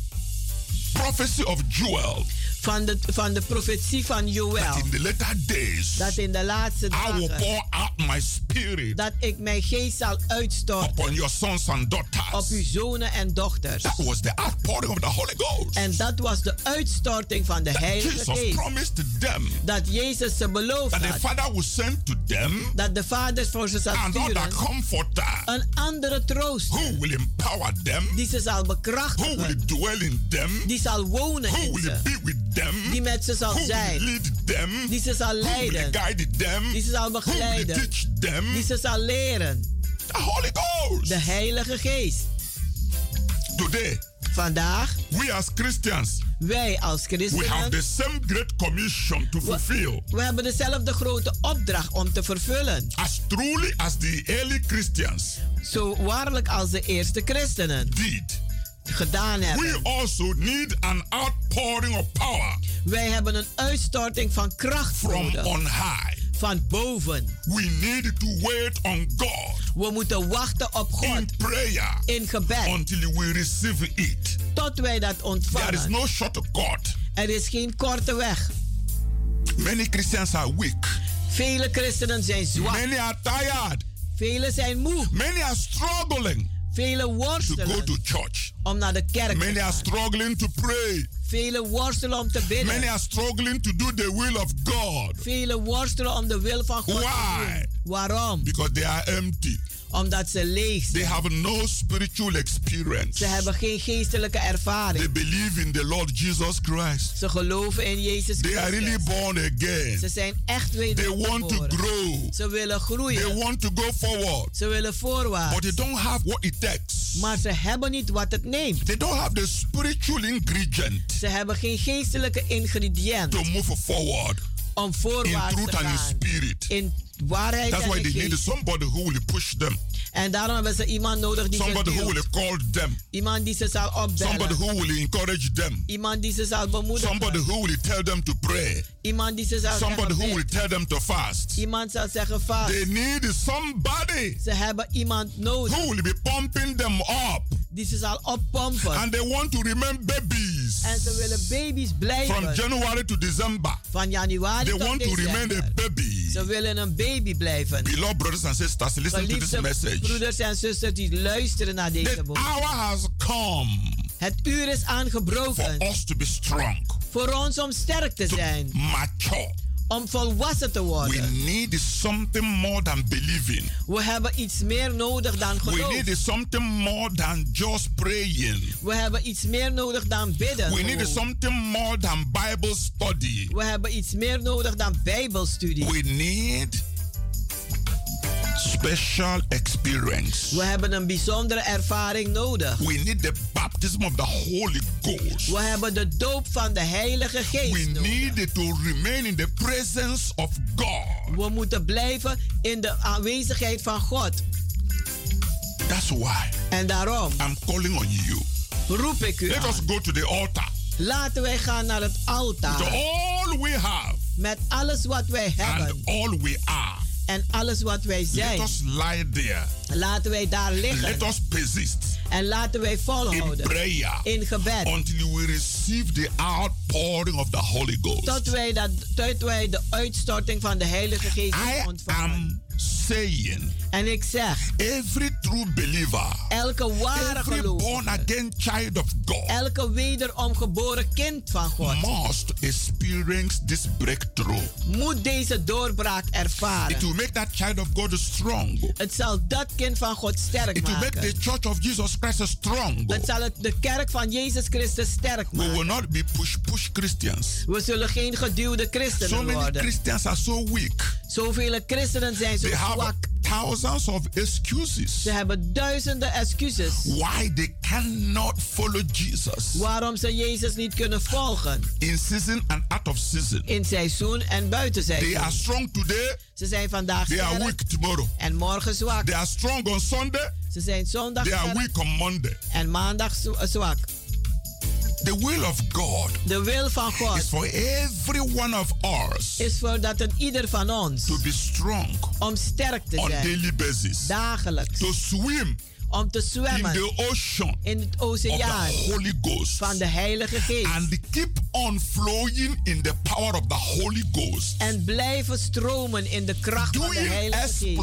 prophecy of Joel. Van de, van de profetie van Joel. That in the later days, dat in de laatste dagen. I will pour out my spirit. Dat ik mijn geest zal uitstorten. Upon your sons and daughters. Op uw zonen en dochters. That was the outpouring of the Holy Ghost. En dat was de uitstorting van de that Heilige Jesus Geest. Promised them. Dat Jezus ze beloofd that had. The Father will send to them. Dat de Vader voor ze zal sturen. comforter. Een andere troost. Who will empower them. Die ze zal bekrachtigen. Who will dwell in them. Die zal wonen Who in will ze. be with them. Die met ze zal Who zijn. Lead them. Die ze zal leiden. Guide them. Die ze zal begeleiden. Who teach them. Die ze zal leren. The Holy Ghost. De Heilige Geest. Today. Vandaag. We as Christians. Wij als christenen. We have the same great commission to fulfill. We, we hebben dezelfde grote opdracht om te vervullen. As truly as the early Christians. Zo waarlijk als de eerste christenen. Did gedaan hebben. We also need an outpouring of power. Wij hebben een uitstorting van kracht From nodig. on high. Van boven. We need to wait on God. We moeten wachten op God. In prayer. In gebed. Until we receive it. Tot wij dat ontvangen. There is no shortcut. Er is geen korte weg. Many Christians are weak. Vele christenen zijn zwak. Many are tired. Vele zijn moe. Many are struggling. Vele worstelen. To go to church. Om naar de kerk Many te gaan. are struggling to pray. Vele worstelen om te bidden. Many are struggling to do the will of God. Vele worstelen om de wil van God Why? te doen. Waarom? Because they are empty. Omdat ze leeg zijn. They have no spiritual experience. Ze hebben geen geestelijke ervaring. They believe in the Lord Jesus Christ. Ze geloven in Jezus Christus. They are really born again. Ze zijn echt They wedergeboren. want to grow. Ze willen groeien. They want to go forward. Ze willen voorwaarts. But they don't have what it takes. Maar ze hebben niet wat het neemt. They don't have the spiritual ingredient. Ze hebben geen geestelijke ingrediënt. To move forward. Om voorwaarts in truth te gaan. And in spirit. In waarheid That's why they geest. need somebody who will push them. En daarom hebben ze iemand nodig die Somebody who will call them. Iemand die ze zal opbellen. Somebody who will encourage them. Iemand die ze zal bemoedigen. Somebody who will tell them to pray. Iemand die ze zal Somebody who will tell them to fast. Iemand zal zeggen vast. They need somebody. Ze hebben iemand nodig. Who will be pumping them up. Die ze zal oppompen. And they want to remain babies. En ze willen baby's blijven. From January to December. Van januari they tot want to remain a baby. Ze willen een baby blijven. Beloved brothers and sisters, listen to this message. broeders en zusters die luisteren naar deze The boodschap. hour has come. Het uur is aangebroken. For us to be strong. Voor ons om sterk te zijn. Mature. Om volwassen te worden. We need something more than believing. We hebben iets meer nodig dan geloof. We need something more than just praying. We hebben iets meer nodig dan bidden. We need something more than Bible study. We hebben iets meer nodig dan Bijbelstudie. We need special experience. We hebben een bijzondere ervaring nodig. We need the baptism of the Holy Ghost. We hebben de doop van de Heilige Geest We nodig. need to remain in the presence of God. We moeten blijven in de aanwezigheid van God. That's why. En daarom. I'm calling on you. Roep ik u Let aan. us go to the altar. Laten wij gaan naar het altaar. With all we have. Met alles wat wij hebben. And all we are. En alles wat wij zijn. Let us lie there. Laten wij daar liggen. Let us persist. En laten wij volhouden. In prayer. In gebed. Until we receive the outpouring of the Holy Ghost. Tot wij, dat, tot wij de uitstorting van de Heilige Geest I ontvangen. am saying. En ik zeg, every true believer, elke ware every gelovige, born again child of God, elke wederom geboren kind van God, must experience this breakthrough. moet deze doorbraak It ervaren. will make that child of God strong. Het zal dat kind van God sterk It will make the maken. church of Jesus Christ strong. Het zal het de kerk van Jezus Christus sterk We will maken. not be push push Christians. We zullen geen geduwde So christenen many worden. Christians are so weak. Zoveel christenen zijn zo They zwak. Thousands of excuses Ze hebben duizenden excuses. why they cannot follow Jesus Waarom ze Jezus niet kunnen volgen. in season and out of season. In seizoen en buiten They are seizoen. strong today, Ze zijn vandaag they are weak tomorrow. en morgen zwak. They are strong on Sunday, Ze zijn zondag they are weak on Monday. en maandag zw- zwak. The will of God De wil van God is for every one of us is voor dat een ieder van ons to be strong om sterk te on zijn. daily basis, Dagelijks. to swim Om te in zwemmen the ocean in het of the oceaan Holy Ghost van de Heilige Geest. and keep on flowing in the power of the Holy Ghost. En blijven stromen in de kracht van de Doing Heilige Geest.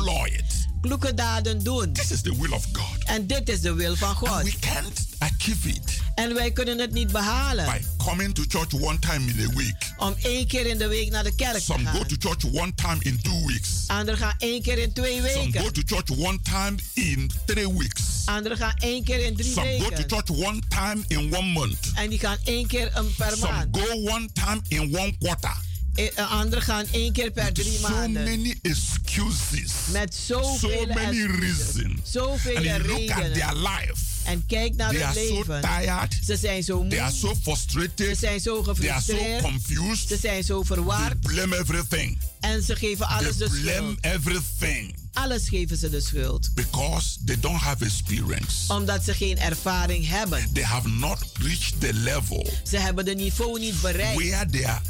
Kloeke daden doen. This is the will of God. En dit is de wil van And God. we can't achieve it En wij kunnen het niet behalen. by coming to church one time in a week. Om één keer in de week naar de kerk te Some go gaan. to church one time in two weeks. Anderen gaan één keer in twee Some go weken. to church one time in three weeks. Anderen gaan één keer in drie Some go to weken. church one time in one month. En die gaan één keer een per Some maand. go one time in one quarter. Eh, eh, Anderen gaan één keer per drie So maanden. many excuses. Met So zoveel many excuses. reasons. Zoveel And you look at their redenen. life. En kijk naar They het are so leven. tired. Ze zijn zo They are moe. so Ze frustrated. zijn zo They are so gefrustreerd. Ze confused. zijn zo They verward. blame everything. En ze geven They alles de blame schuld. everything Alles geven ze de schuld. because they don't have experience. Omdat ze geen ervaring hebben. They have not reached the level Ze hebben de niveau niet bereikt. where they are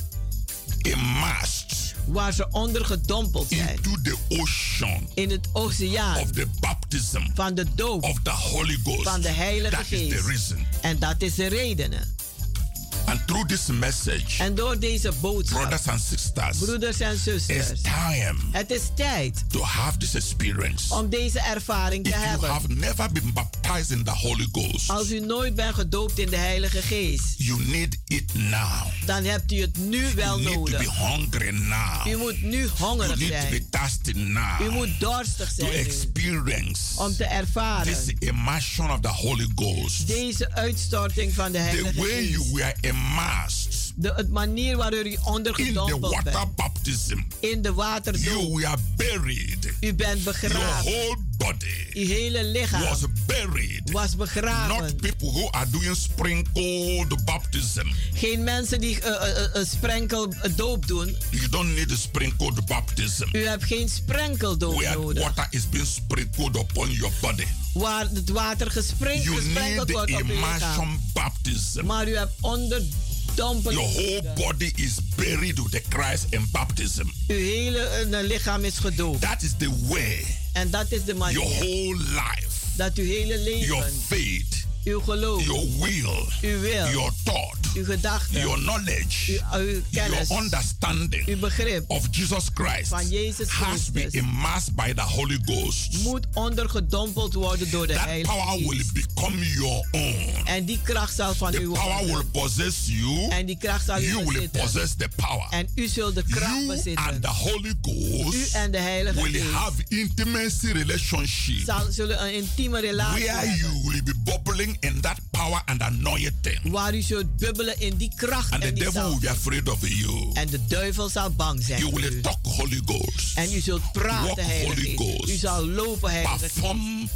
immersed Waar ze ondergedompeld zijn. into the ocean In het oceaan of the baptism van de doop of the Holy Ghost. van de Heilige That is the Geest. reason. En dat is de reden. And through this message, En door deze boodschap, brothers and sisters, broeders en it's zusters, time het is tijd to have this experience. om deze ervaring te If you hebben. have never been baptized in the Holy Ghost, Als u nooit bent gedoopt in de Heilige Geest, you need it now. dan hebt u het nu wel You need to be nodig. hungry now. U moet nu You hongerig need to be zijn. thirsty now. U moet dorstig to zijn nu, experience om te this ervaren immersion of the Holy Ghost. deze uitstorting van de The Heilige way you Geest. Were immersed De het manier waardoor u ondergedompeld water bent. baptism. In de waterdoop. You were buried. U bent Your begraven. whole body Uw hele lichaam was buried. was Not begraven. people who are doing sprinkled baptism. Geen mensen die eh, eh, eh, sprenkel eh, doop doen. You don't need a sprinkled baptism. U hebt geen sprenkeldoop Where nodig. water is being sprinkled upon your body. Waar het water gesprenkeld wordt op uw lichaam. Maar u hebt Your whole body is buried with the Christ in baptism. Uw hele eh, lichaam is gedoopt. That is the way En dat is de your manier whole life, dat uw hele your leven, faith, uw geloof, your will, uw wil, your thought, uw gedachten, your knowledge, uw, uw your kennis, understanding uw begrip of Jesus Christ van Jezus has been Christus immersed by the Holy Ghost. moet ondergedompeld worden door de That Heilige power will Geest. become your own. En die kracht zal van The u power will worden. possess you. En die kracht zal u You will bezitten. possess the power. En u zult de kracht You bezitten. and the Holy U Ghost en de Heilige will Geest have intimacy relationship zal, zullen een intieme relatie where hebben. you will be bubbling in that power and anointing. Waar u zult bubbelen in die kracht And the en die devil will be afraid of you. En de duivel zal bang zijn You will u. talk Holy Ghost. En u zult Walk praten, Heilige Holy. Ghost. U zal lopen, Heilige. Perform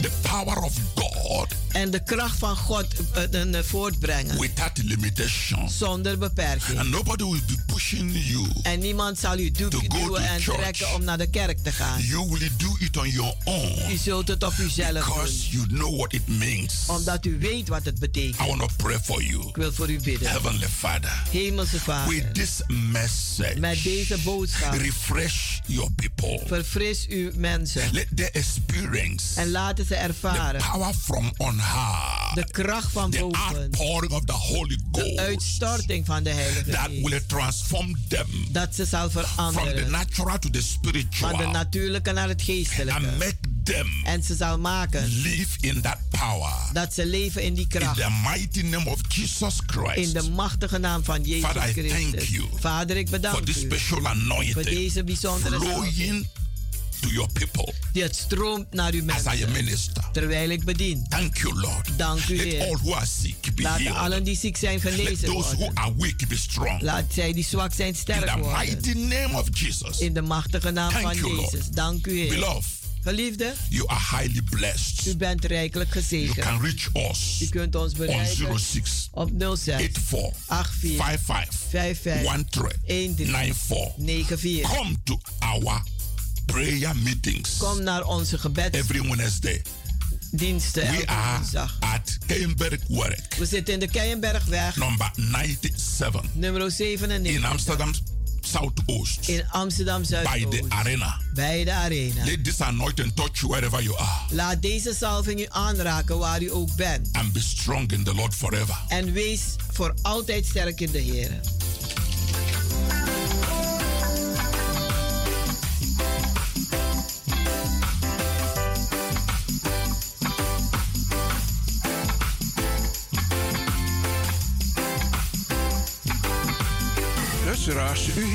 the power of God En de kracht van God eh, voortbrengen. without limitation. Zonder beperking. And nobody will be pushing you. En niemand zal u du- duwen en church. trekken om naar de kerk te gaan. You will do it on your own U zult het op uzelf doen. because you know what it means. Omdat u weet wat het betekent. I want to pray for you. Ik wil voor u bidden. Heavenly Father, Hemelse Vader. with this message, Met deze boodschap. refresh your people. Verfris uw mensen. Let them experience En laten ze the ervaren power from on high. De kracht van the boven. outpouring of the Holy Ghost. De uitstorting van de Heilige that Geest. will transform them Dat ze zal from the veranderen. natural to the spiritual. Van de natuurlijke naar het geestelijke. and make them En ze zal maken live in that power. dat ze leven in die In kracht. the mighty name of Jesus Christ. In de machtige naam van Jezus Father, I thank Christus. you Vader, ik for bedank u voor deze bijzondere to your people die het stroomt naar uw as I am mensen. minister. Terwijl ik bedien. Thank you, Lord. Dank u, Let Heer. all who are sick be Laat healed. allen die ziek zijn Let genezen those who worden. are weak be strong. Laat zij die zwak zijn In sterk the worden. mighty name of Jesus. In de machtige naam Thank van you, Lord. Jezus. Dank u, Heer. Beloved, Geliefde, you are highly blessed. u bent rijkelijk You gezegend. can reach us U kunt ons on bereiken 06 op 06 84 84 55 55 13 94. 94. Come to our prayer meetings Kom naar onze every Wednesday. gebedsdiensten We are woensdag. at Keienbergwerk, We zitten in de Keienbergweg, number 97 nummer 97. in Amsterdam Southoost In Amsterdam by Zuidoost. the arena. Bij de arena. Let this anointing touch you wherever you are Laat deze salving u aanraken waar u ook bent. and be strong in the Lord forever. En wees voor altijd sterk in de Heer.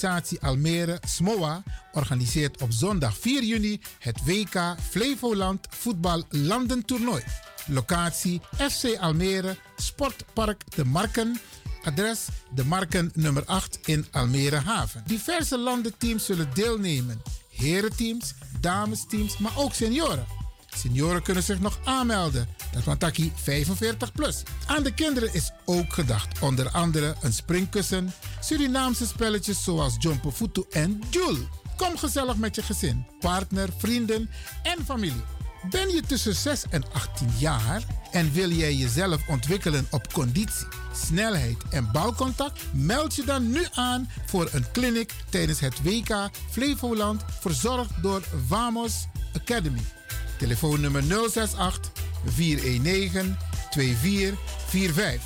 Organisatie Almere, SMOA, organiseert op zondag 4 juni het WK Flevoland Voetbal Landentoernooi. Locatie FC Almere, Sportpark De Marken. Adres De Marken nummer 8 in Almere Haven. Diverse landenteams zullen deelnemen. Herenteams, damesteams, maar ook senioren. Senioren kunnen zich nog aanmelden. Dat van Taki 45 plus. Aan de kinderen is ook gedacht. Onder andere een springkussen, Surinaamse spelletjes zoals Jumpo Futu en Joule. Kom gezellig met je gezin, partner, vrienden en familie. Ben je tussen 6 en 18 jaar en wil jij jezelf ontwikkelen op conditie, snelheid en balcontact? Meld je dan nu aan voor een clinic tijdens het WK Flevoland, verzorgd door Vamos Academy. Telefoonnummer 068 419 2445.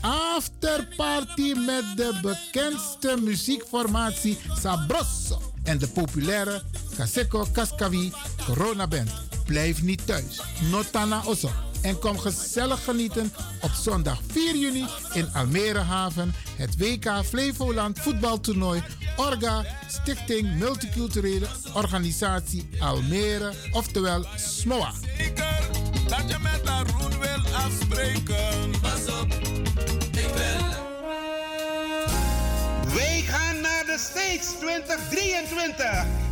Afterparty met de bekendste muziekformatie Sabroso en de populaire Kaseko Kaskawi Corona Band. Blijf niet thuis. Notana Osso. En kom gezellig genieten op zondag 4 juni in Almere Haven. Het WK Flevoland voetbaltoernooi. Orga Stichting Multiculturele Organisatie Almere. Oftewel SMOA. Dat je met Arun wil afspreken. Pas op, ik ben. Wij gaan naar de States 2023.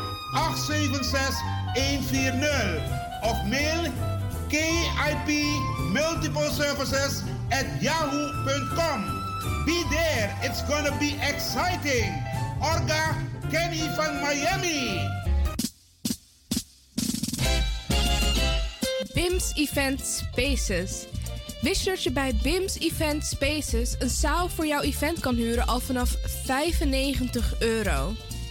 876 140 of mail KIP Multiple Services at yahoo.com. Be there, it's gonna be exciting. Orga Kenny van Miami. BIMS Event Spaces. Wist dat je bij BIMS Event Spaces een zaal voor jouw event kan huren al vanaf 95 euro?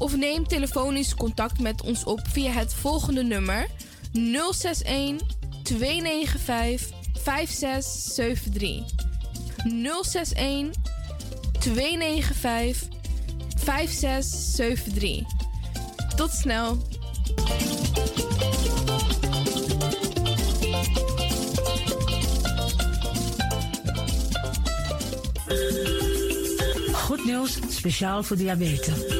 of neem telefonisch contact met ons op via het volgende nummer 061 295 5673. 061 295 5673. Tot snel. Goed nieuws, speciaal voor diabetes.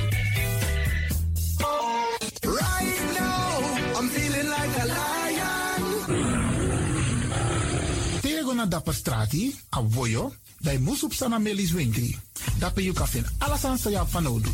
Tego na dapper strati, a voyo, dai musup sana melis winkri. Dapper you kafin alasan sa ya fanodu.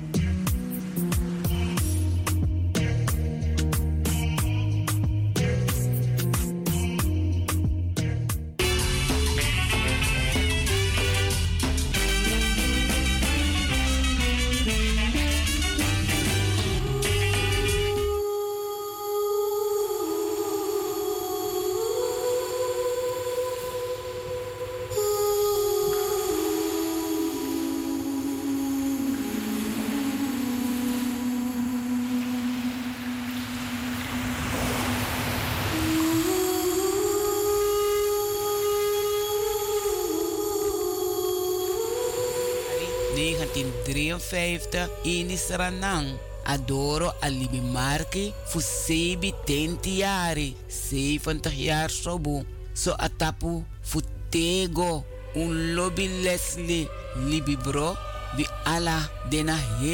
Inis Ranang. Adoro Alibi Marki Fusebi Tentiari 70 jaar sobu. So atapu Futego un lobby Leslie Libi bro bi ala dena he.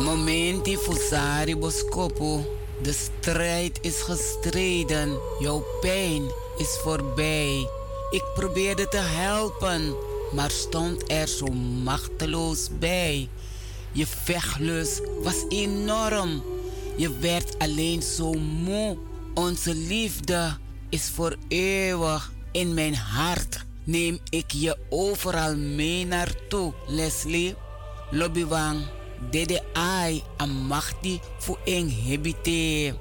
Momenti Fusari Boskopu. De strijd is gestreden. Jouw pijn is voorbij. Ik probeerde te helpen, maar stond er zo machteloos bij. Je vechtlust was enorm. Je werd alleen zo moe. Onze liefde is voor eeuwig in mijn hart. Neem ik je overal mee naartoe, Leslie. Lobbywang, dede ai amachti fu eng hebite.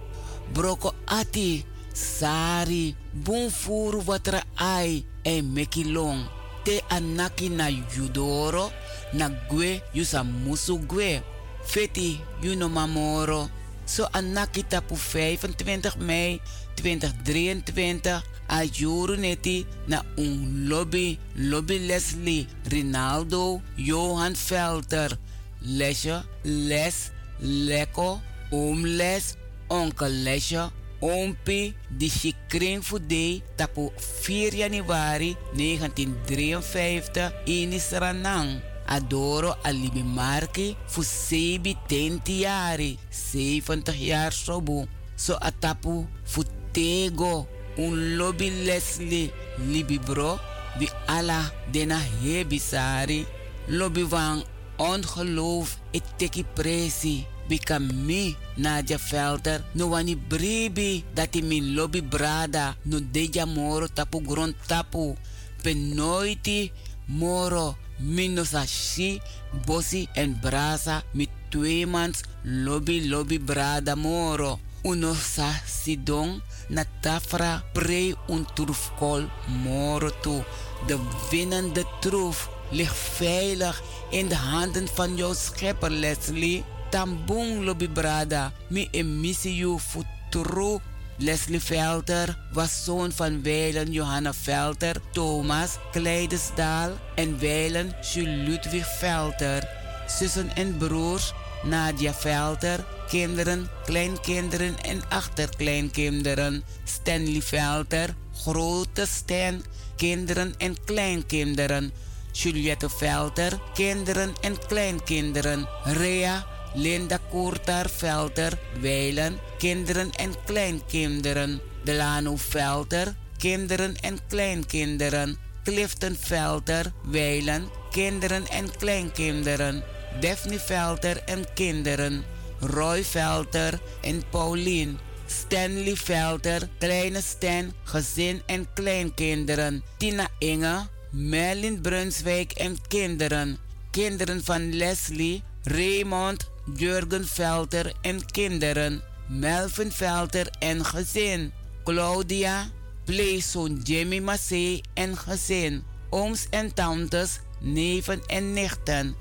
Broko ati, sari, bunfuru watra ai e meki long. Te anaki na judoro, na gwe yusa musu gwe. Feti yuno mamoro. So anaki tapu 25 mei 2023 Ajuru neti na un lobby, lobby Leslie, Rinaldo, Johan Velter. Lesje, les, lekko, oomles, onkel lesje, Ompi di Shikring Fude tapu 4 januari 1953 in Isranang. Adoro Alibi Marki fu sebi tentiari, 70 jaar sobu. So atapu fu tego un lobby Leslie libi bro bi ala dena hebisari. Lobby van ongeloof et teki presi. Bika mi Nadia Velder no wani bribi dati min lobby brada no deja moro tapu grond tapu. Penoiti moro mino sa shi, bosi en brasa mi tweemans lobby lobby brada moro. Uno sa sidong na tafra pre un troefkol moro toe. De winnende troef ligt veilig in de handen van jouw schepper Leslie. Tambung lobby brada mi emissio futuro Leslie Velter was zoon van Weilen Johanna Velter, Thomas Kleidesdaal en Weilen Jules Ludwig Velter. Zussen en broers Nadia Velter, kinderen, kleinkinderen en achterkleinkinderen. Stanley Velter, grote Stan, kinderen en kleinkinderen. Juliette Velter, kinderen en kleinkinderen. Rea Linda Koertar Velter, Weilen, kinderen en kleinkinderen. Delano Velter, kinderen en kleinkinderen. Clifton Velter, Weilen, kinderen en kleinkinderen. Daphne Velter en kinderen. Roy Velter en Pauline. Stanley Velter, kleine Stan, gezin en kleinkinderen. Tina Inge, Merlin Brunswijk en kinderen. Kinderen van Leslie, Raymond, Jurgen Velter en kinderen. Melvin Velter en gezin. Claudia, pleegzoon Jimmy Massé en gezin. Ooms en tantes, neven en nichten.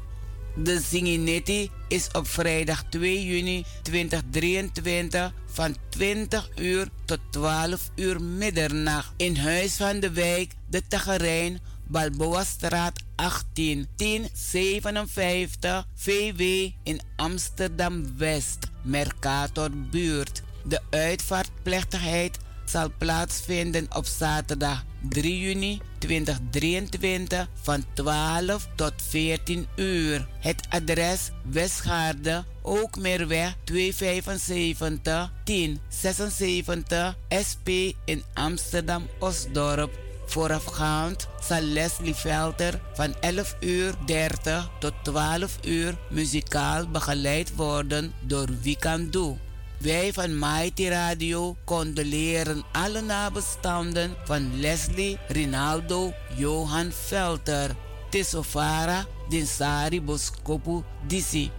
De Zinginetti is op vrijdag 2 juni 2023 van 20 uur tot 12 uur middernacht in Huis van de Wijk, de Tagerijn, Balboa straat 18 1057 VW in Amsterdam West, Mercator buurt. De uitvaartplechtigheid zal plaatsvinden op zaterdag 3 juni 2023 van 12 tot 14 uur. Het adres Westgaarde, ook Meerweg 275 1076 SP in Amsterdam Osdorp. Voorafgaand zal Leslie Velter van 11 uur 30 tot 12 uur muzikaal begeleid worden door Wikandu. Wij van Mighty Radio condoleren alle nabestaanden van Leslie Rinaldo Johan Velter. Tesofara Dinsari Boskopu Disi.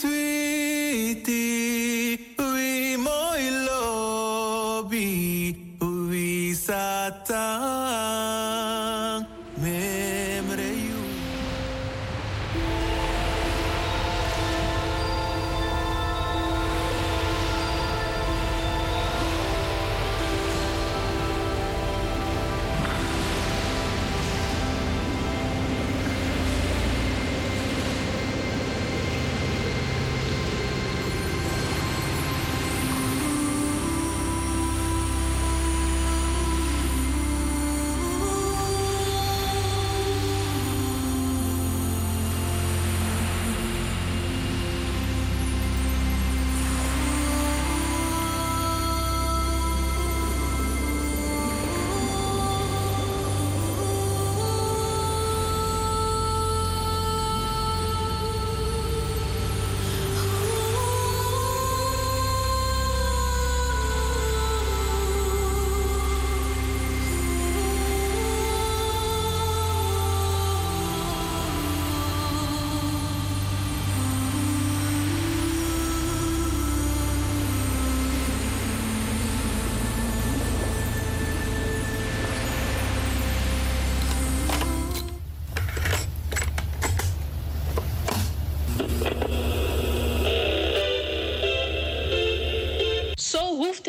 Sweetie, we lobby, satan,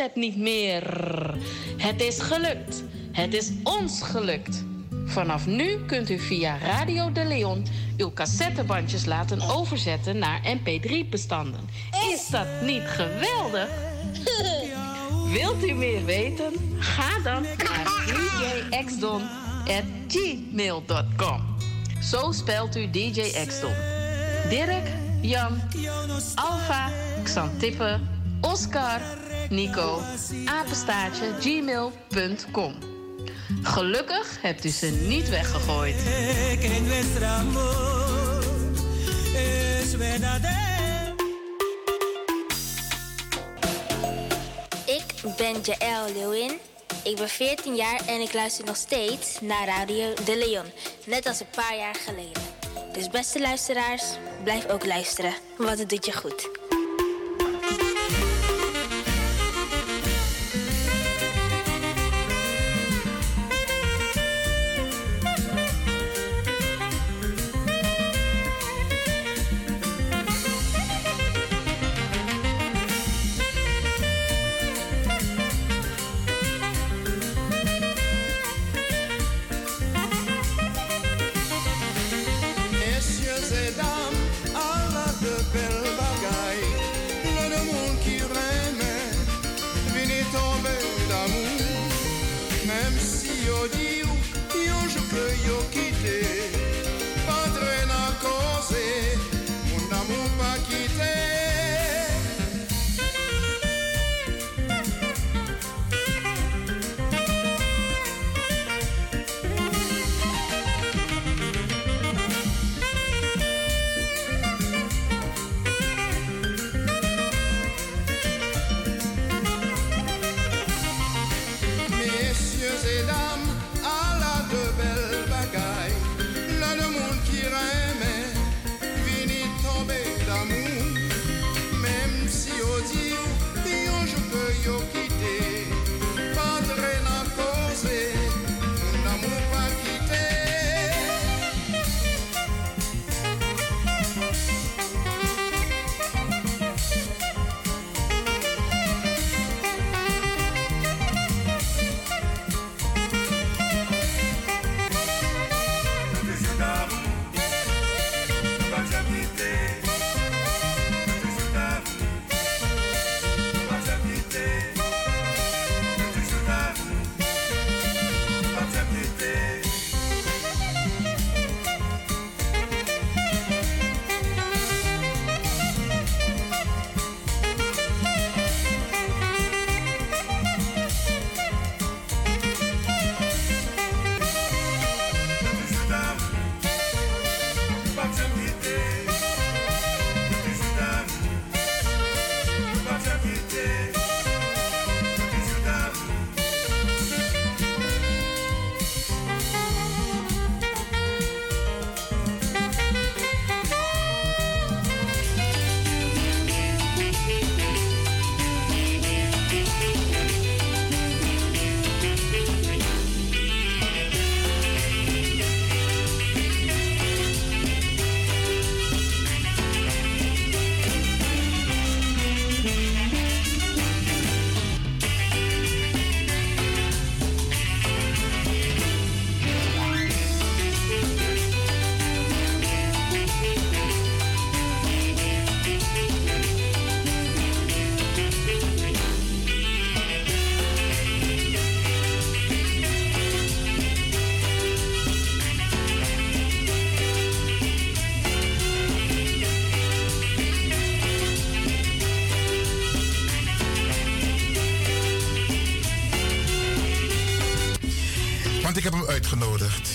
het niet meer. Het is gelukt. Het is ons gelukt. Vanaf nu kunt u via Radio de Leon uw cassettebandjes laten overzetten naar MP3-bestanden. Is dat niet geweldig? [LAUGHS] Wilt u meer weten? Ga dan naar djxdon.gmail.com. Zo spelt u DJ Xdon. Dirk, Jan, Alpha, Xantippe, Oscar, Nico, apenstaartje, gmail.com. Gelukkig hebt u ze niet weggegooid. Ik ben Jaël Leeuwin. Ik ben 14 jaar en ik luister nog steeds naar Radio De Leon. Net als een paar jaar geleden. Dus beste luisteraars, blijf ook luisteren, want het doet je goed.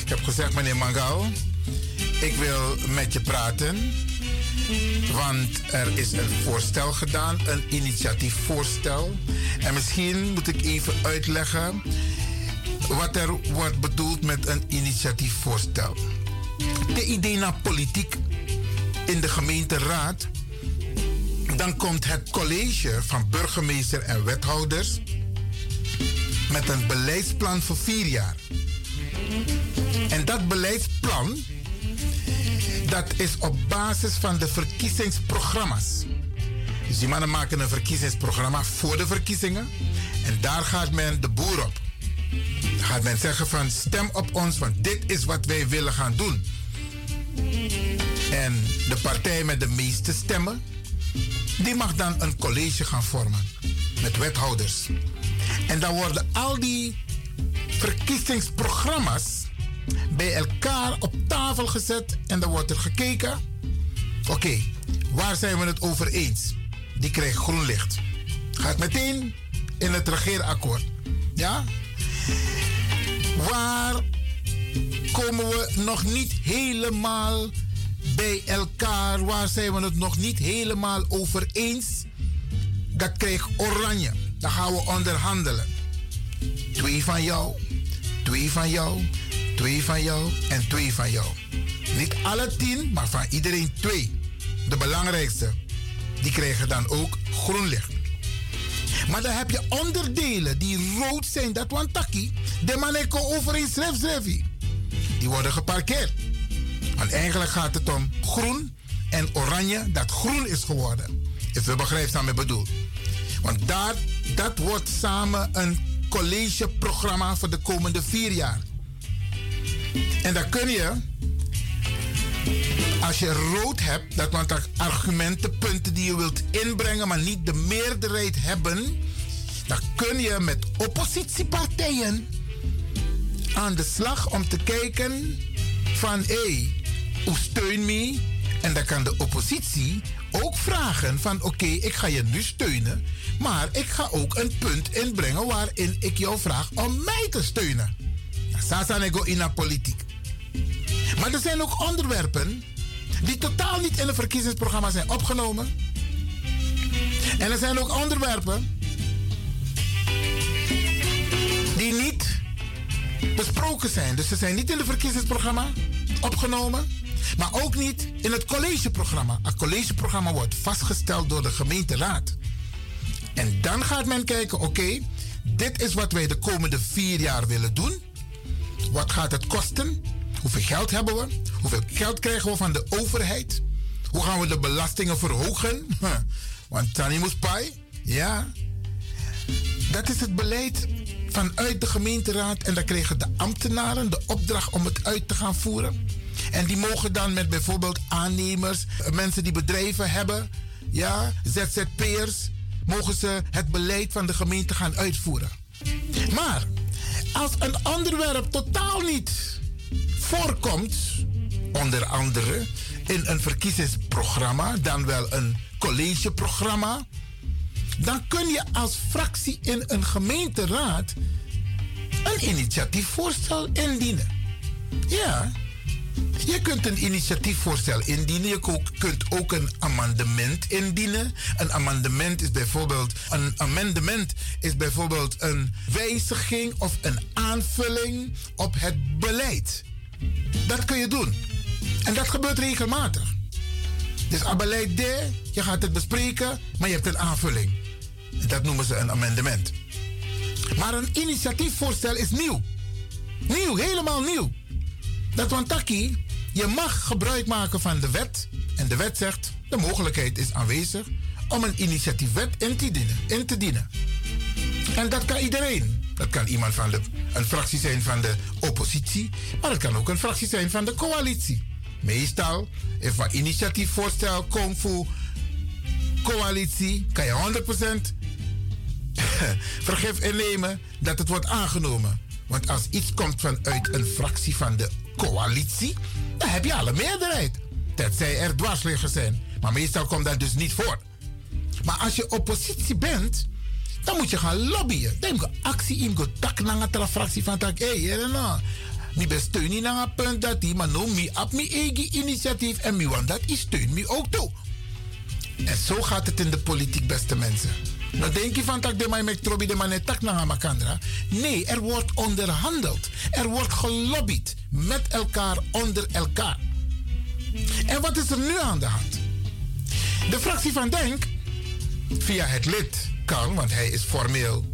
Ik heb gezegd, meneer Mangal, ik wil met je praten. Want er is een voorstel gedaan, een initiatiefvoorstel. En misschien moet ik even uitleggen wat er wordt bedoeld met een initiatiefvoorstel. De idee naar politiek in de gemeenteraad. Dan komt het college van burgemeester en wethouders met een beleidsplan voor vier jaar. Dat beleidsplan, dat is op basis van de verkiezingsprogramma's Dus die mannen maken een verkiezingsprogramma voor de verkiezingen. En daar gaat men de boer op. Dan gaat men zeggen van stem op ons, want dit is wat wij willen gaan doen. En de partij met de meeste stemmen, die mag dan een college gaan vormen met wethouders. En dan worden al die verkiezingsprogramma's bij elkaar op tafel gezet en dan wordt er gekeken. Oké, waar zijn we het over eens? Die krijgt groen licht. Gaat meteen in het regeerakkoord. Ja? Waar komen we nog niet helemaal bij elkaar? Waar zijn we het nog niet helemaal over eens? Dat krijgt oranje. Dan gaan we onderhandelen. Twee van jou, twee van jou, twee van jou en twee van jou. Niet alle tien, maar van iedereen twee. De belangrijkste. Die krijgen dan ook groen licht. Maar dan heb je onderdelen die rood zijn, dat want taki. De mannen over in schrijf Die worden geparkeerd. Want eigenlijk gaat het om groen en oranje dat groen is geworden. Is we begrijpen wat ik bedoel. Want daar, dat wordt samen een collegeprogramma voor de komende vier jaar. En dan kun je, als je rood hebt, dat want argumenten, punten die je wilt inbrengen, maar niet de meerderheid hebben, dan kun je met oppositiepartijen aan de slag om te kijken van hé, hey, steun me? En dan kan de oppositie ook vragen van oké, ik ga je nu steunen, maar ik ga ook een punt inbrengen waarin ik jou vraag om mij te steunen. Sasa nego in de politiek. Maar er zijn ook onderwerpen die totaal niet in het verkiezingsprogramma zijn opgenomen. En er zijn ook onderwerpen die niet besproken zijn. Dus ze zijn niet in het verkiezingsprogramma opgenomen. Maar ook niet in het collegeprogramma. Het collegeprogramma wordt vastgesteld door de gemeenteraad. En dan gaat men kijken, oké, dit is wat wij de komende vier jaar willen doen. Wat gaat het kosten? Hoeveel geld hebben we? Hoeveel geld krijgen we van de overheid? Hoe gaan we de belastingen verhogen? [LAUGHS] Want Tani moest pai. Ja. Dat is het beleid vanuit de gemeenteraad. En dan kregen de ambtenaren de opdracht om het uit te gaan voeren. En die mogen dan met bijvoorbeeld aannemers, mensen die bedrijven hebben, ja, ZZP'ers, mogen ze het beleid van de gemeente gaan uitvoeren. Maar als een onderwerp totaal niet voorkomt, onder andere in een verkiezingsprogramma, dan wel een collegeprogramma, dan kun je als fractie in een gemeenteraad een initiatiefvoorstel indienen. Ja. Je kunt een initiatiefvoorstel indienen. Je kunt ook een amendement indienen. Een amendement is bijvoorbeeld een amendement is bijvoorbeeld een wijziging of een aanvulling op het beleid. Dat kun je doen. En dat gebeurt regelmatig. Dus een beleid D, je gaat het bespreken, maar je hebt een aanvulling. Dat noemen ze een amendement. Maar een initiatiefvoorstel is nieuw. Nieuw, helemaal nieuw. Dat Wantaki, je mag gebruik maken van de wet. En de wet zegt, de mogelijkheid is aanwezig om een initiatiefwet in te dienen. In te dienen. En dat kan iedereen. Dat kan iemand van de, een fractie zijn van de oppositie, maar het kan ook een fractie zijn van de coalitie. Meestal, if een initiatiefvoorstel komt voor coalitie, kan je 100% [LAUGHS] vergif innemen dat het wordt aangenomen. Want als iets komt vanuit een fractie van de coalitie, dan heb je alle meerderheid. Tenzij er dwarsliggers zijn. Maar meestal komt dat dus niet voor. Maar als je oppositie bent, dan moet je gaan lobbyen. Dan moet je actie in go tak naar een fractie van tak. Hé, hey, nou. Mi besteun niet naar punt dat die, maar no mi op mi eigen initiatief en mi want dat is steun mi ook toe. En zo gaat het in de politiek, beste mensen. Nou denk je van tak de mij met trobi de man tak naar makandra. Nee, er wordt onderhandeld. Er wordt gelobbyd met elkaar onder elkaar. En wat is er nu aan de hand? De fractie van Denk, via het lid kan, want hij is formeel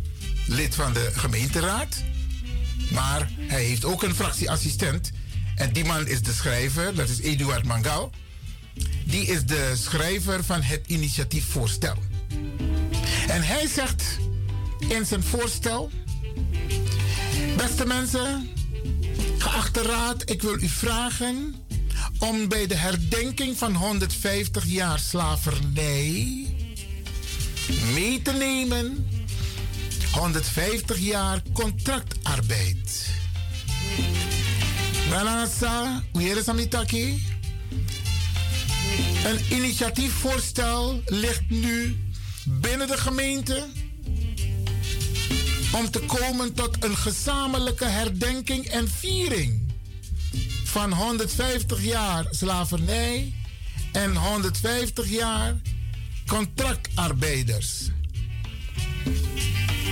lid van de gemeenteraad. Maar hij heeft ook een fractieassistent. En die man is de schrijver, dat is Eduard Mangal. die is de schrijver van het initiatiefvoorstel. En hij zegt in zijn voorstel: Beste mensen, geachte raad, ik wil u vragen om bij de herdenking van 150 jaar slavernij mee te nemen 150 jaar contractarbeid. Uyere Samitaki. Een initiatiefvoorstel ligt nu binnen de gemeente om te komen tot een gezamenlijke herdenking en viering van 150 jaar slavernij en 150 jaar contractarbeiders.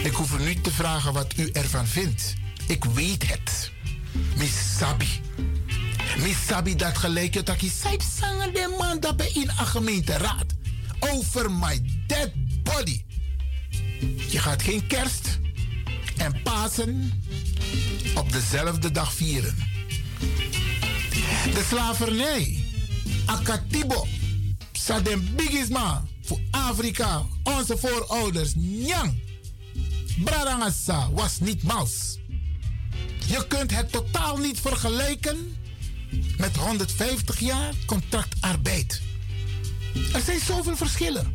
Ik hoef u niet te vragen wat u ervan vindt. Ik weet het. Miss Sabi. Dat gelijk je taki saip zangen de man dat bij in een gemeenteraad. Over my dead body. Je gaat geen kerst en Pasen op dezelfde dag vieren. De slavernij, Akatibo, Sadem Bigisma voor Afrika, onze voorouders, Nyang. Bradangasa was niet maus. Je kunt het totaal niet vergelijken met 150 jaar contractarbeid. Er zijn zoveel verschillen.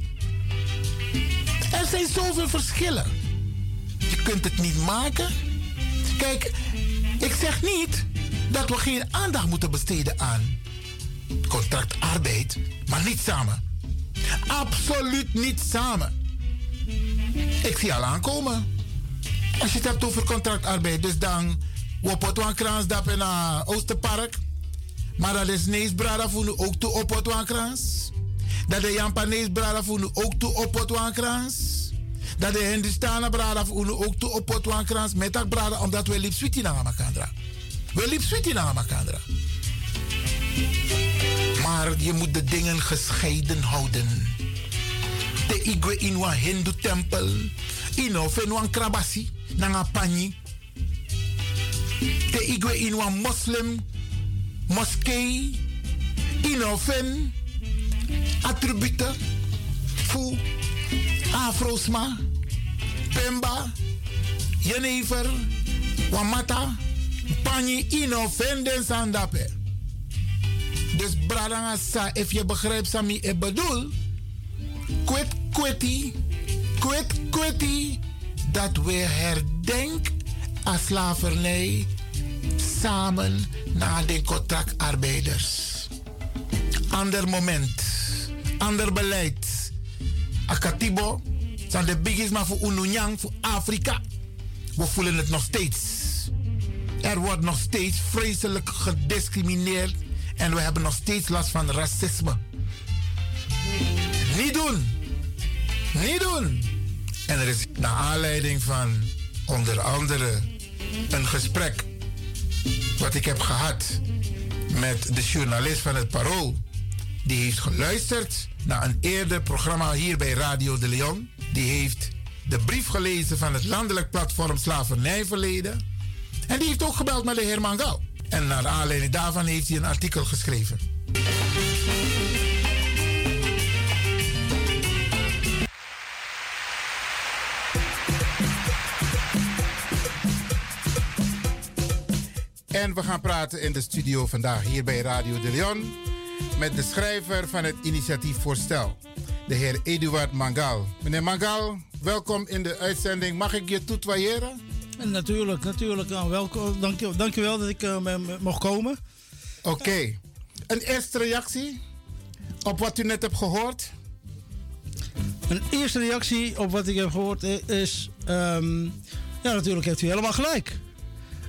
Er zijn zoveel verschillen. Je kunt het niet maken. Kijk, ik zeg niet dat we geen aandacht moeten besteden aan contractarbeid, maar niet samen. Absoluut niet samen. Ik zie al aankomen. Als je het hebt over contractarbeid, dus dan op kraans in Oosterpark. Maar dat is neesbrada voor ook toe op kraans. Dat de Japanees brada voor ook toe op kraans. Dat de Hindustana brada voor ook toe op kraans. Met dat brada omdat we liep sweetie naar elkaar. We liep sweetie naar elkaar. Maar je moet de dingen gescheiden houden. De igwe in hindu tempel. Ino fen krabasi nanga pani. De igwe in moslim moskee. Ino fen attributen. Fu afrosma. Pemba. Jenever. Wamata. Pani ino fen den sandape. Dus bradanga sa, if je begrijpt Sami, ik bedoel, kwet kweti, dat we herdenk aan slavernij samen na de contractarbeiders. Ander moment, ander beleid. Akatibo zijn de biggest maar voor Ununyang, voor Afrika. We voelen het nog steeds. Er wordt nog steeds vreselijk gediscrimineerd en we hebben nog steeds last van racisme. Niet doen. Niet doen. En er is naar aanleiding van onder andere een gesprek wat ik heb gehad met de journalist van het Parool. Die heeft geluisterd naar een eerder programma hier bij Radio de Leon. Die heeft de brief gelezen van het landelijk platform Slavernijverleden. En die heeft ook gebeld met de heer Mangal. En naar aanleiding daarvan heeft hij een artikel geschreven. En we gaan praten in de studio vandaag hier bij Radio de Leon met de schrijver van het initiatiefvoorstel, de heer Eduard Mangal. Meneer Mangal, welkom in de uitzending. Mag ik je toetwaaieren? Natuurlijk, natuurlijk. Nou, welkom. Dank je, dankjewel dat ik uh, mocht komen. Oké. Een eerste reactie op wat u net hebt gehoord? Een eerste reactie op wat ik heb gehoord is... Um, ja, natuurlijk heeft u helemaal gelijk.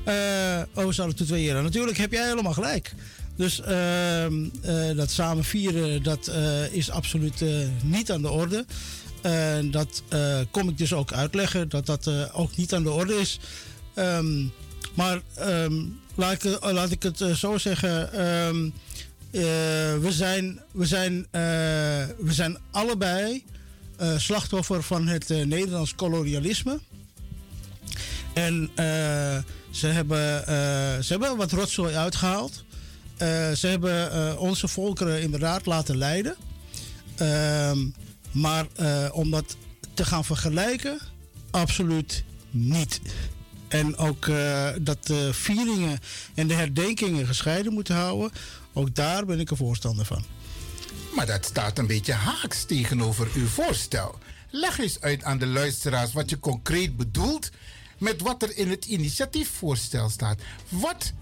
Uh, oh, zou het tweeën. Natuurlijk heb jij helemaal gelijk. Dus uh, uh, dat samen vieren, dat is absoluut niet aan de orde. Uh, dat kom ik dus ook uitleggen, dat dat ook niet aan de orde is. Um, maar um, laat, ik, het zo zeggen. We, zijn, we, zijn, we zijn allebei slachtoffer van het Nederlands kolonialisme. En ze, hebben, ze hebben wat rotzooi uitgehaald. Eh, ze hebben eh, onze volkeren inderdaad laten leiden. Ehm, maar eh, om dat te gaan vergelijken, absoluut niet. En ook dat de vieringen en de herdenkingen gescheiden moeten houden, ook daar ben ik een voorstander van. Maar dat staat een beetje haaks tegenover uw voorstel. Leg eens uit aan de luisteraars wat je concreet bedoelt met wat er in het initiatiefvoorstel staat. Wat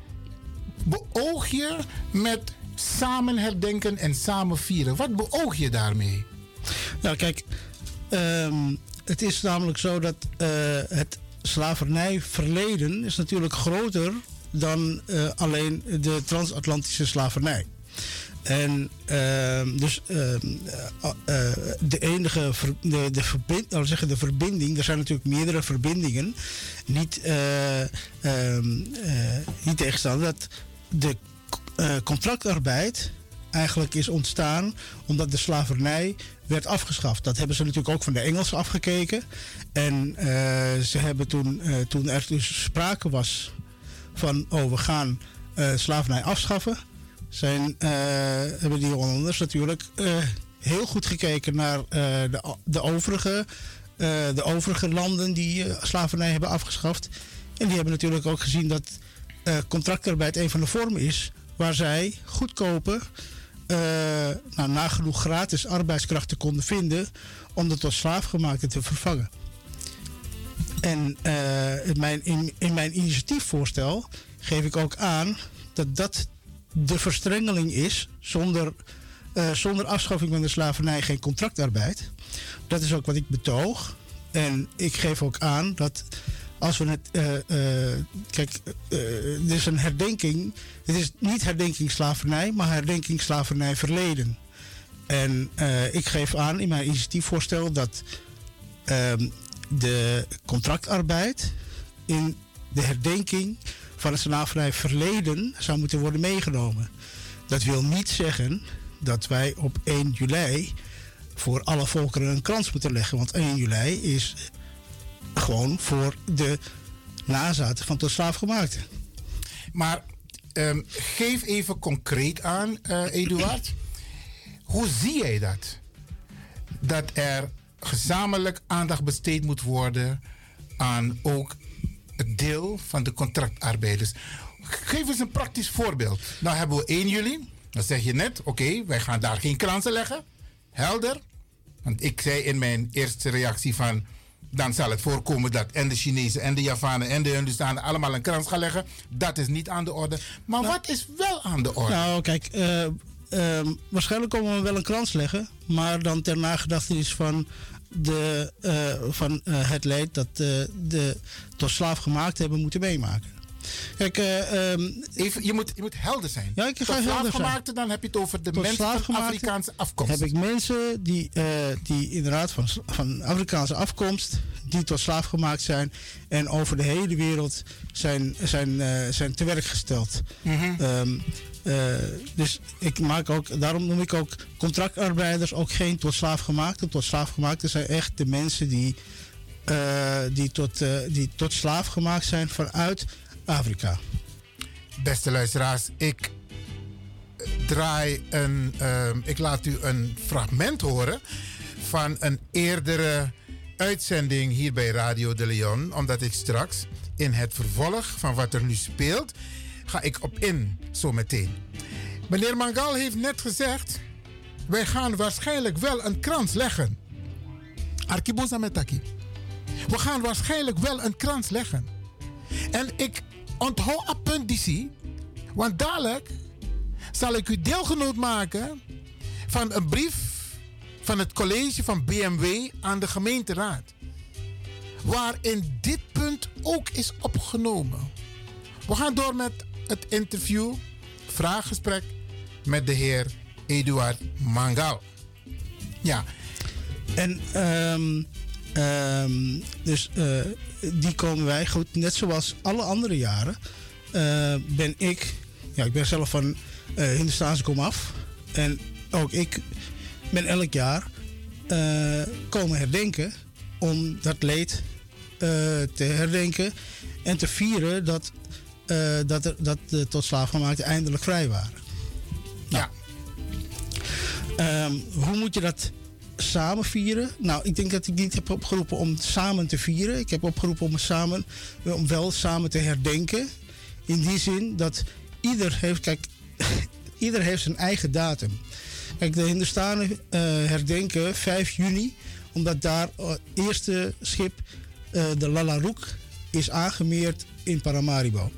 beoog je met samen herdenken en samen vieren? Wat beoog je daarmee? Nou, kijk, ehm, het is namelijk zo dat eh, het slavernijverleden is natuurlijk groter dan eh, alleen de transatlantische slavernij. En ehm, dus ehm, eh, eh, de enige de, verbind, we zeggen de verbinding, er zijn natuurlijk meerdere verbindingen, niet, eh, ehm, eh, niet tegenstaan dat de contractarbeid eigenlijk is ontstaan omdat de slavernij werd afgeschaft. Dat hebben ze natuurlijk ook van de Engelsen afgekeken. En ze hebben toen, toen er dus sprake was van, oh we gaan slavernij afschaffen, zijn, eh, hebben die Hollanders natuurlijk eh, heel goed gekeken naar eh, de, de, overige, de overige landen die slavernij hebben afgeschaft. En die hebben natuurlijk ook gezien dat contractarbeid een van de vormen is waar zij goedkope, eh, nou, nagenoeg gratis arbeidskrachten konden vinden om de tot slaafgemaakte te vervangen. En in, mijn, in mijn initiatiefvoorstel geef ik ook aan dat dat de verstrengeling is zonder, eh, zonder afschaffing van de slavernij geen contractarbeid. Dat is ook wat ik betoog. En ik geef ook aan dat als we het. eh, eh, kijk, er is een herdenking. Het is niet herdenking slavernij, maar herdenking slavernij verleden. En ik geef aan in mijn initiatiefvoorstel dat ehm, de contractarbeid in de herdenking van het slavernij verleden zou moeten worden meegenomen. Dat wil niet zeggen dat wij op 1 juli voor alle volkeren een krans moeten leggen. Want 1 juli is gewoon voor de nazaten van tot slaafgemaakten. Maar ehm, geef even concreet aan, eh Eduard. Hoe zie jij dat? Dat er gezamenlijk aandacht besteed moet worden aan ook deel van de contractarbeiders. Geef eens een praktisch voorbeeld. Nou hebben we 1 juli. Dan zeg je net, oké, wij gaan daar geen kransen leggen. Helder. Want ik zei in mijn eerste reactie van... dan zal het voorkomen dat en de Chinezen en de Javanen en de Hindustanen allemaal een krans gaan leggen. Dat is niet aan de orde. Maar wat is wel aan de orde? Nou, kijk, eh, ehm, waarschijnlijk komen we wel een krans leggen, maar dan ter nagedachtenis van, de, eh, van eh, het leed dat eh, de tot slaaf gemaakt hebben moeten meemaken. Kijk, eh, ehm, Even, je, moet, je moet helder zijn. Ja, ik ga Tot helder zijn. slaafgemaakte, dan heb je het over de Tot mensen van Afrikaanse afkomst. heb ik mensen die, die inderdaad van, van Afrikaanse afkomst, die tot slaaf gemaakt zijn en over de hele wereld zijn, zijn, zijn te werk gesteld. Mhm. Ehm, eh, dus ik maak ook, daarom noem ik ook contractarbeiders ook geen tot slaafgemaakte. Tot slaafgemaakte zijn echt de mensen die, eh, die, tot, eh, die tot slaaf gemaakt zijn vanuit Afrika. Beste luisteraars, ik draai een. ik laat u een fragment horen van een eerdere uitzending hier bij Radio de Leon. Omdat ik straks in het vervolg van wat er nu speelt, ga ik op in zo meteen. Meneer Mangal heeft net gezegd: wij gaan waarschijnlijk wel een krans leggen. Arkibosa Metaki. We gaan waarschijnlijk wel een krans leggen. En ik onthoud een punt die want dadelijk zal ik u deelgenoot maken van een brief van het college van BMW aan de gemeenteraad. Waarin dit punt ook is opgenomen. We gaan door met het interview, vraaggesprek met de heer Eduard Mangal. Ja. En ehm, ehm, dus eh, die komen wij goed, net zoals alle andere jaren, eh, ben ik, ja, ik ben zelf van eh Hindustaanse komaf. En ook ik ben elk jaar eh, komen herdenken om dat leed te herdenken en te vieren dat, eh, dat, er, dat de tot slaafgemaakten eindelijk vrij waren. ehm, hoe moet je dat samen vieren? Nou, ik denk dat ik niet heb opgeroepen om samen te vieren. Ik heb opgeroepen om, samen, om wel samen te herdenken. In die zin dat ieder heeft, kijk, [LAUGHS] ieder heeft zijn eigen datum. Kijk, de Hindustanen eh, herdenken 5 juni, omdat daar het eerste schip, eh, de Lalaroek, is aangemeerd in Paramaribo.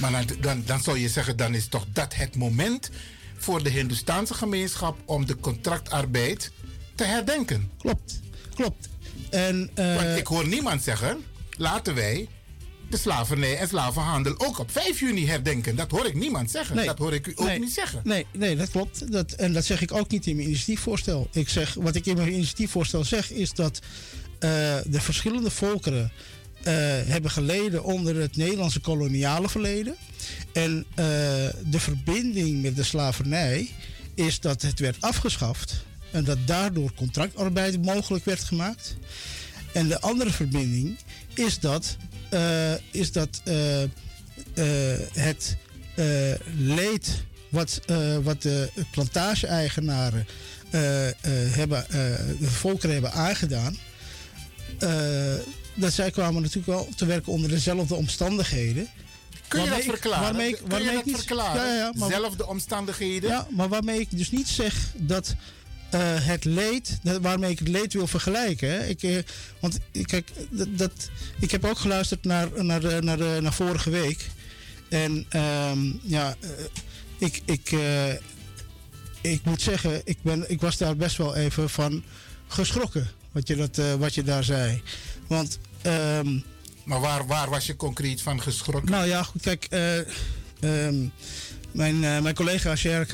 Maar dan, dan, dan zou je zeggen, dan is toch dat het moment voor de Hindoestaanse gemeenschap om de contractarbeid te herdenken. Klopt, klopt. En, eh, Want ik hoor niemand zeggen, laten wij de slavernij en slavenhandel ook op 5 juni herdenken. Dat hoor ik niemand zeggen. Dat hoor ik u ook nee, niet zeggen. Nee, nee dat klopt. Dat, en dat zeg ik ook niet in mijn initiatiefvoorstel. Ik zeg, wat ik in mijn initiatiefvoorstel zeg is dat eh, de verschillende volkeren eh, hebben geleden onder het Nederlandse koloniale verleden. En eh, de verbinding met de slavernij is dat het werd afgeschaft en dat daardoor contractarbeid mogelijk werd gemaakt. En de andere verbinding is dat, eh, is dat het leed wat, wat de plantage-eigenaren hebben, de volkeren hebben aangedaan. Eh, dat zij kwamen natuurlijk wel te werken onder dezelfde omstandigheden. Kun je dat Waarmee ik- verklaren? waarmee ik- Kun waarmee je ik dat niet- verklaren? Ja, ja, maar- Zelfde omstandigheden? Ja, maar waarmee ik dus niet zeg dat eh, het leed, dat, waarmee ik het leed wil vergelijken. Hè. Ik, eh, want eh, kijk, dat, dat, ik heb ook geluisterd naar, naar, de, naar, de, naar vorige week. En ehm, ja, eh, ik, ik, eh, ik moet zeggen, ik, ben, ik was daar best wel even van geschrokken. Wat je, dat, eh, wat je daar zei. Want. ehm, maar waar, waar was je concreet van geschrokken? Nou ja, goed, kijk. eh, ehm, mijn, eh, mijn collega Sher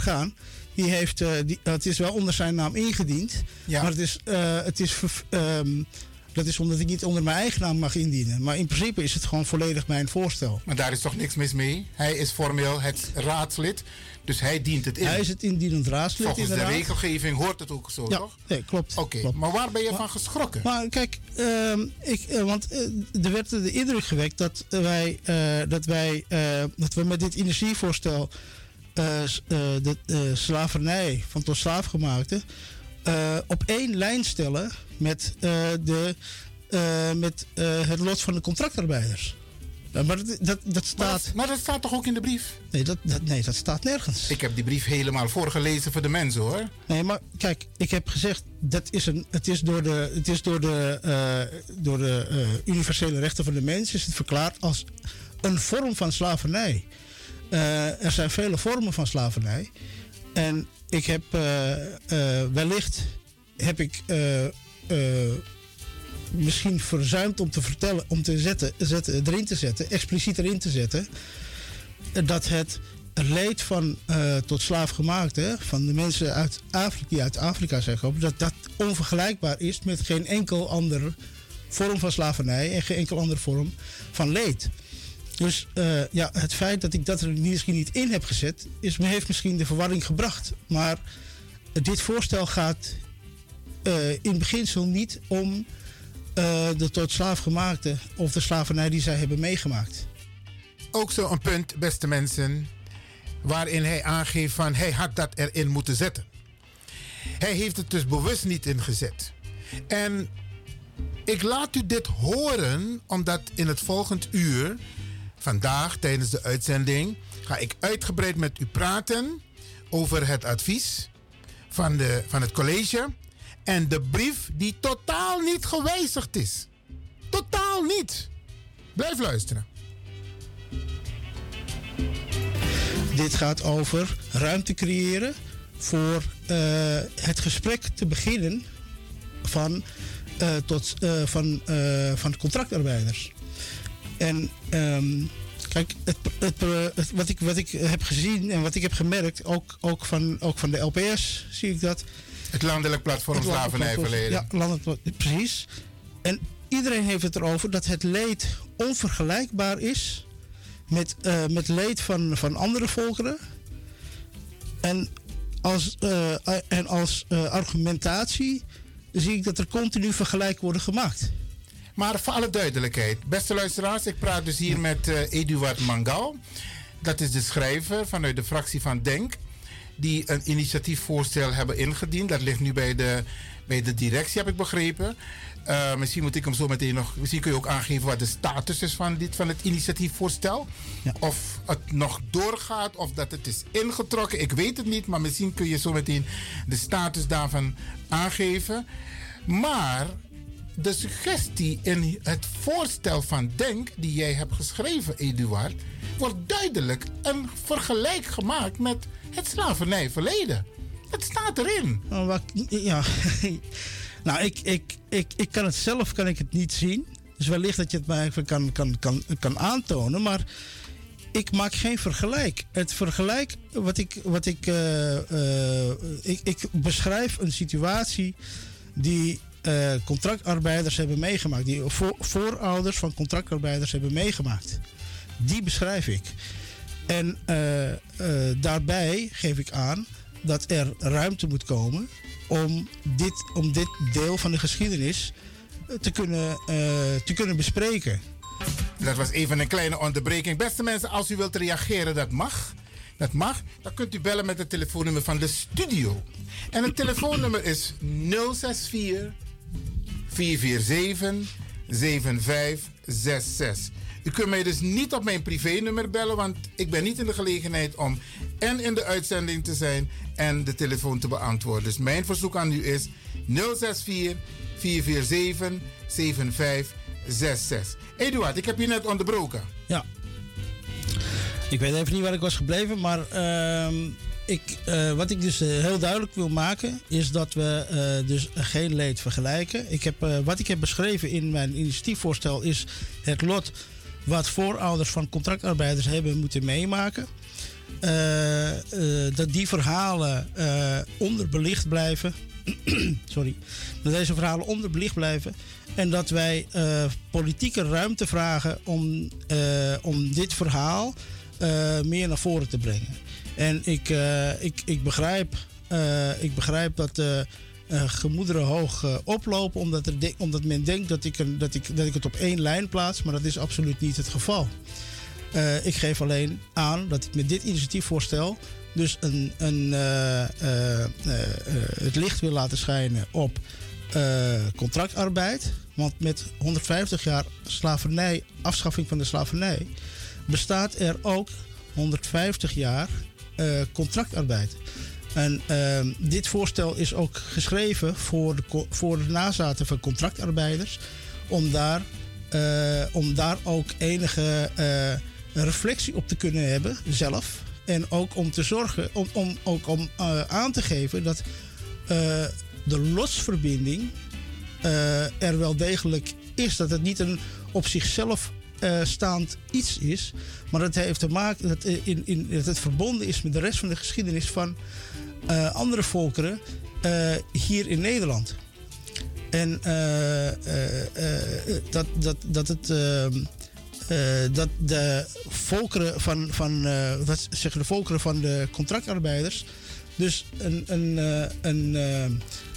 Gaan, die heeft, eh, die, het is wel onder zijn naam ingediend. Maar het is, eh, het is ehm, dat is omdat ik niet onder mijn eigen naam mag indienen. Maar in principe is het gewoon volledig mijn voorstel. Maar daar is toch niks mis mee? Hij is formeel het raadslid, dus hij dient het in. Hij is het indienend raadslid Volgens inderdaad. de regelgeving hoort het ook zo, Ja, toch? nee, klopt. Oké, maar waar ben je Maar- van geschrokken? Maar kijk, ehm, ik, eh, want eh, er werd de indruk gewekt dat wij, eh, dat wij dat we met dit energievoorstel de slavernij van tot slaafgemaakte op één lijn stellen met, de, met het lot van de contractarbeiders. Maar dat, dat, dat Maar staat. dat, maar dat staat toch ook in de brief? Nee dat, dat, nee, dat staat nergens. Ik heb die brief helemaal voorgelezen voor de mensen hoor. Nee, maar kijk, ik heb gezegd dat is een, het is door de, het is door de, eh, door de eh, universele rechten van de mens is het verklaard als een vorm van slavernij. Eh, er zijn vele vormen van slavernij. En ik heb eh, eh, wellicht heb ik eh, eh, misschien verzuimd om te vertellen, om te zetten, erin te zetten, expliciet erin te zetten, dat het leed van eh, tot slaafgemaakte, van de mensen uit Afrika, die uit Afrika zijn gekomen, dat dat onvergelijkbaar is met geen enkel andere vorm van slavernij en geen enkel andere vorm van leed. Dus eh, ja, het feit dat ik dat er misschien niet in heb gezet, is, heeft misschien de verwarring gebracht. Maar dit voorstel gaat eh, in beginsel niet om eh, de tot slaafgemaakte of de slavernij die zij hebben meegemaakt. Ook zo'n punt, beste mensen, waarin hij aangeeft van hij had dat erin moeten zetten. Hij heeft het dus bewust niet ingezet. En ik laat u dit horen, omdat in het volgend uur, vandaag tijdens de uitzending, ga ik uitgebreid met u praten over het advies van, de, van het college en de brief die totaal niet gewijzigd is. Totaal niet. Blijf luisteren. Dit gaat over ruimte creëren voor eh, het gesprek te beginnen van, eh, tot, eh, van, van contractarbeiders. En ehm, kijk, het- wat, ik, wat ik heb gezien en wat ik heb gemerkt, ook, ook, van, ook van de LPS zie ik dat. Het landelijk platform Het slavernijverleden. Ja, landelijk, precies. En iedereen heeft het erover dat het leed onvergelijkbaar is met, eh, met leed van, van andere volkeren. En als, eh, en als eh, argumentatie zie ik dat er continu vergelijken worden gemaakt. Maar voor alle duidelijkheid, beste luisteraars, ik praat dus hier met Eduard Mangal. Dat is de schrijver vanuit de fractie van Denk. Die een initiatiefvoorstel hebben ingediend. Dat ligt nu bij de, bij de directie, heb ik begrepen. Eh, misschien moet ik hem zo meteen nog. Misschien kun je ook aangeven wat de status is van, dit, van het initiatiefvoorstel. Of het nog doorgaat of dat het is ingetrokken. Ik weet het niet, maar misschien kun je zo meteen de status daarvan aangeven. Maar de suggestie in het voorstel van Denk, die jij hebt geschreven, Eduard, wordt duidelijk een vergelijk gemaakt met het slavernijverleden. Het staat erin. Oh, ja. [LAUGHS] nou, ik, ik, ik, ik kan het zelf kan ik het niet zien. Dus wellicht dat je het mij even kan, kan, kan, kan aantonen. Maar ik maak geen vergelijk. Het vergelijk wat ik. Wat ik, eh, eh, ik, ik beschrijf een situatie die eh, contractarbeiders hebben meegemaakt. Die voor, voorouders van contractarbeiders hebben meegemaakt. Die beschrijf ik. En eh, eh, daarbij geef ik aan dat er ruimte moet komen om dit, om dit deel van de geschiedenis eh, te kunnen, te kunnen bespreken. Dat was even een kleine onderbreking. Beste mensen, als u wilt reageren, dat mag. Dat mag. Dan kunt u bellen met het telefoonnummer van de studio. En het telefoonnummer is 064 447 7566. U kunt mij dus niet op mijn privénummer bellen, want ik ben niet in de gelegenheid om en in de uitzending te zijn en de telefoon te beantwoorden. Dus mijn verzoek aan u is 064 447 7566. Eduard, ik heb je net onderbroken. Ja. Ik weet even niet waar ik was gebleven, maar ehm, ik, eh, wat ik dus eh, heel duidelijk wil maken, is dat we eh, dus geen leed vergelijken. Ik heb, wat ik heb beschreven in mijn initiatiefvoorstel is het lot wat voorouders van contractarbeiders hebben moeten meemaken. Eh, eh, dat die verhalen eh, onderbelicht blijven. [CLEARS THROAT] Sorry. Dat deze verhalen onderbelicht blijven. En dat wij politieke ruimte vragen om, om dit verhaal meer naar voren te brengen. En ik, ik, ik, begrijp, ik begrijp dat eh, gemoederen hoog eh, oplopen, omdat, er omdat men denkt dat ik, een, dat, ik, dat ik het op één lijn plaats, maar dat is absoluut niet het geval. Eh, ik geef alleen aan dat ik met dit initiatiefvoorstel dus een, een, het licht wil laten schijnen op contractarbeid. Want met 150 jaar slavernij, afschaffing van de slavernij, bestaat er ook 150 jaar contractarbeid. En ehm, dit voorstel is ook geschreven voor de, voor de nazaten van contractarbeiders. Om daar, eh, om daar ook enige eh, reflectie op te kunnen hebben zelf. En ook om te zorgen, om, om, ook om eh, aan te geven dat de losverbinding er wel degelijk is. Dat het niet een op zichzelf staand iets is. Maar dat heeft te maken dat, in, in, dat het verbonden is met de rest van de geschiedenis van eh, andere volkeren eh, hier in Nederland. En eh, dat, dat, dat het. ehm, eh, dat de volkeren van, van wat zeggen de volkeren van de contractarbeiders dus een, een, een,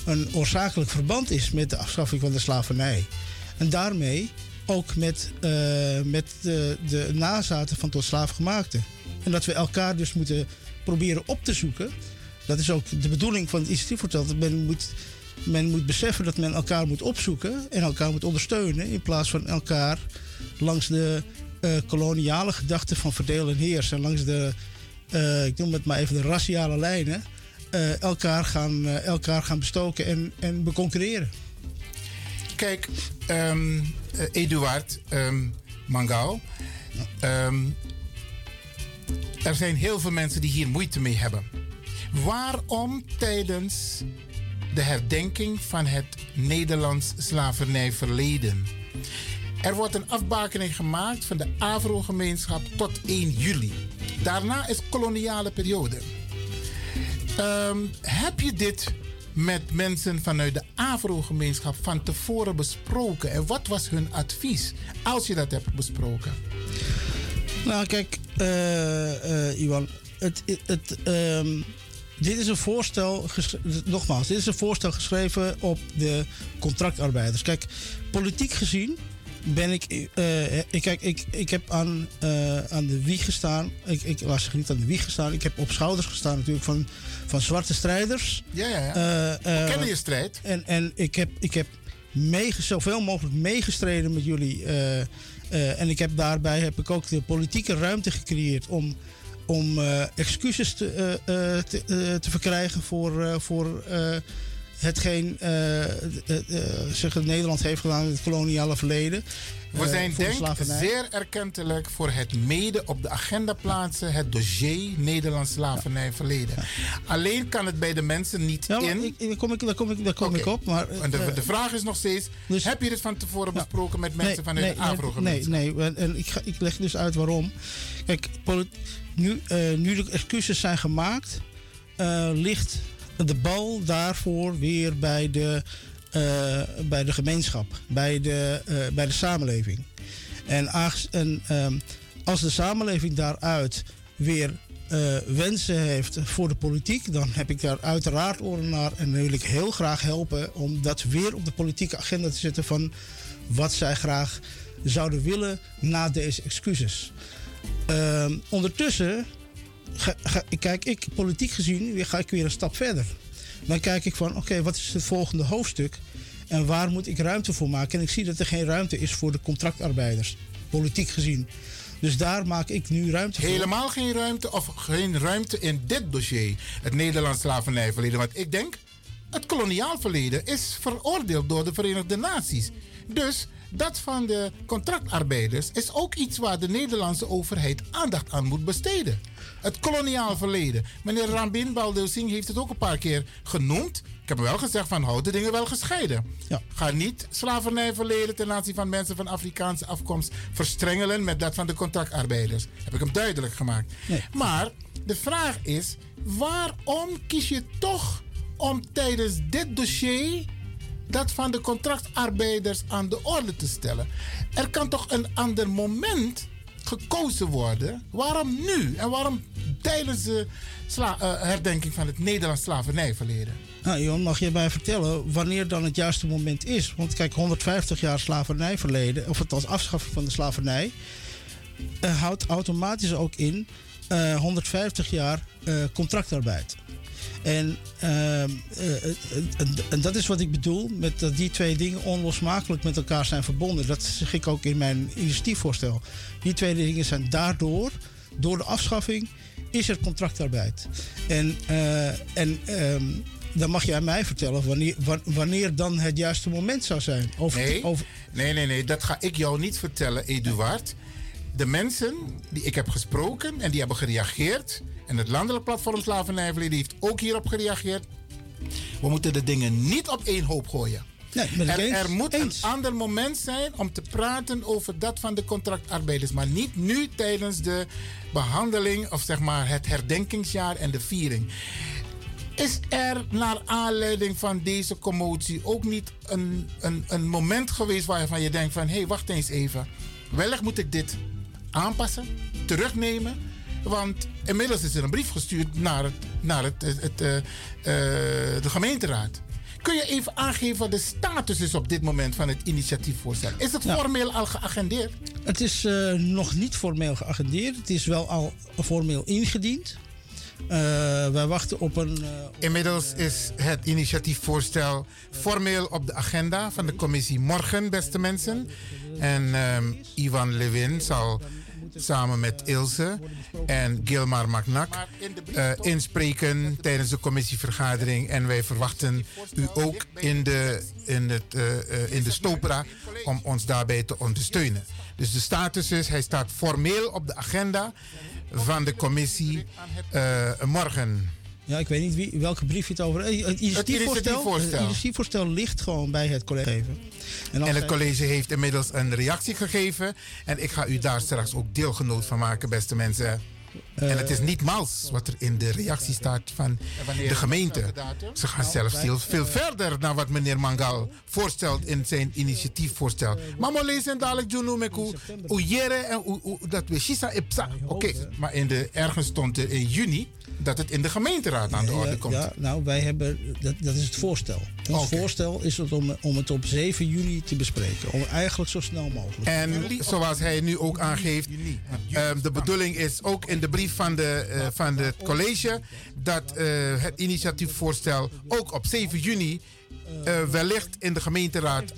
een oorzakelijk verband is met de afschaffing van de slavernij. En daarmee ook met, met de, de nazaten van tot slaafgemaakten. En dat we elkaar dus moeten proberen op te zoeken. Dat is ook de bedoeling van het initiatiefvoorstel. Dat men moet, men moet beseffen dat men elkaar moet opzoeken en elkaar moet ondersteunen. In plaats van elkaar langs de eh, koloniale gedachte van verdeel en heers. En langs de, eh, ik noem het maar even de raciale lijnen. eh, elkaar, gaan, elkaar gaan bestoken en, en beconcurreren. Kijk, ehm eh, Eduard ehm Mangau. ehm, er zijn heel veel mensen die hier moeite mee hebben. Waarom tijdens de herdenking van het Nederlands slavernijverleden? Er wordt een afbakening gemaakt van de Afro-gemeenschap tot 1 juli. Daarna is koloniale periode. Ehm, heb je dit met mensen vanuit de Afro-gemeenschap van tevoren besproken? En wat was hun advies als je dat hebt besproken? Nou, kijk, eh, eh, Iwan, het, het, het, ehm, dit is een voorstel, nogmaals, dit is een voorstel geschreven op de contractarbeiders. Kijk, politiek gezien ben ik, eh, ik, kijk, ik, ik heb aan, eh, aan de wieg gestaan. Ik, ik laat zich niet aan de wieg gestaan. Ik heb op schouders gestaan natuurlijk van, van zwarte strijders. Ja, ja, ja. Eh, eh, We kennen je strijd. En, en ik heb, ik heb meege, zoveel mogelijk meegestreden met jullie. eh, eh, en ik heb daarbij heb ik ook de politieke ruimte gecreëerd om, om eh, excuses te, eh, eh, te, te verkrijgen voor, voor hetgeen zeg, Nederland heeft gedaan in het koloniale verleden. We zijn de denk slavernij. zeer erkentelijk voor het mede op de agenda plaatsen, het dossier Nederlands slavernijverleden. Alleen kan het bij de mensen niet Ja, in. ik- daar kom ik, daar kom ik, daar kom ik op. Maar, En de, de vraag is nog steeds: heb je dit van tevoren besproken met mensen Nee, vanuit nee, de afro Nee, nee, nee. En, en ik, ga, ik leg dus uit waarom. Kijk, poli- nu, eh, nu de excuses zijn gemaakt, eh, ligt de bal daarvoor weer bij de, eh, bij de gemeenschap, bij de, bij de samenleving. En, ehm, als de samenleving daaruit weer wensen heeft voor de politiek, dan heb ik daar uiteraard oren naar. En dan wil ik heel graag helpen om dat weer op de politieke agenda te zetten van wat zij graag zouden willen na deze excuses. Ehm, ondertussen ga, ga- kijk ik politiek gezien weer, ga ik weer een stap verder. Dan kijk ik van oké, wat is het volgende hoofdstuk en waar moet ik ruimte voor maken? En ik zie dat er geen ruimte is voor de contractarbeiders, politiek gezien. Dus daar maak ik nu ruimte voor. Helemaal geen ruimte of geen ruimte in dit dossier, het Nederlands slavernijverleden. Want ik denk, het koloniaal verleden is veroordeeld door de Verenigde Naties. Dus dat van de contractarbeiders is ook iets waar de Nederlandse overheid aandacht aan moet besteden. Het koloniaal verleden. Meneer Rambin Baldev Singh heeft het ook een paar keer genoemd. Ik heb wel gezegd van houd de dingen wel gescheiden. Ga niet slavernijverleden ten aanzien van mensen van Afrikaanse afkomst verstrengelen met dat van de contractarbeiders. Heb ik hem duidelijk gemaakt. Maar de vraag is, waarom kies je toch om tijdens dit dossier dat van de contractarbeiders aan de orde te stellen? Er kan toch een ander moment gekozen worden? Waarom nu? En waarom tijdens de sla- eh, herdenking van het Nederlands slavernijverleden? Nou, Jon, mag je mij vertellen wanneer dan het juiste moment is? Want kijk, 150 jaar slavernijverleden, of althans afschaffing van de slavernij, eh, houdt automatisch ook in eh, 150 jaar eh, contractarbeid. En, ehm, eh, eh, en, dat is wat ik bedoel met dat die twee dingen onlosmakelijk met elkaar zijn verbonden. Dat zeg ik ook in mijn initiatiefvoorstel. Die twee dingen zijn daardoor, door de afschaffing, is er contractarbeid. En, eh, en ehm, dan mag jij mij vertellen wanneer, wa- wanneer dan het juiste moment zou zijn. Over, Nee, over, nee, nee, nee, dat ga ik jou niet vertellen, Eduard. De mensen die ik heb gesproken en die hebben gereageerd... en het landelijk platform Slavernijverleden heeft ook hierop gereageerd... we moeten de dingen niet op één hoop gooien. Nee, er, er moet een ander moment zijn om te praten over dat van de contractarbeiders. Maar niet nu tijdens de behandeling of zeg maar het herdenkingsjaar en de viering. Is er naar aanleiding van deze commotie ook niet een, een, een moment geweest waarvan je denkt van... hé, hey, wacht eens even. Wellicht moet ik dit aanpassen, terugnemen. Want inmiddels is er een brief gestuurd naar, het, naar het, het, eh, eh, de gemeenteraad. Kun je even aangeven wat de status is op dit moment van het initiatiefvoorstel? Is het formeel al geagendeerd? Het is eh, nog niet formeel geagendeerd. Het is wel al formeel ingediend. Wij wachten op een. Inmiddels is het initiatiefvoorstel formeel op de agenda van de commissie morgen, beste mensen. En ehm, Ivan Levin zal samen met Ilse en Gilmar Magnak eh, inspreken tijdens de commissievergadering. En wij verwachten u ook in de, in het, eh, eh, in de Stopera om ons daarbij te ondersteunen. Dus de status is, hij staat formeel op de agenda van de commissie morgen. Ja, ik weet niet wie, welke brief je het over. eh, Het initiatiefvoorstel, initiatiefvoorstel. het initiatiefvoorstel ligt gewoon bij het college. En, het college heeft inmiddels een reactie gegeven. En ik ga u daar straks ook deelgenoot van maken, beste mensen. en het is niet mals wat er in de reactie staat van de gemeente. Ze gaan zelfs veel, veel verder naar wat meneer Mangal voorstelt in zijn initiatiefvoorstel. Maar we lezen dadelijk Juno met hoe hoe jere en dat we Shisa Ipsa. Oké, maar in de, ergens stond er in juni dat het in de gemeenteraad aan de orde ja, komt. Ja, nou, wij hebben, dat, dat is het voorstel. Ons voorstel is het om, om het op 7 juni te bespreken. Om eigenlijk zo snel mogelijk. En zoals hij nu ook aangeeft, ehm, de bedoeling is ook in de brief van, de, eh, van het college dat eh, het initiatiefvoorstel ook op 7 juni eh, wellicht in de gemeenteraad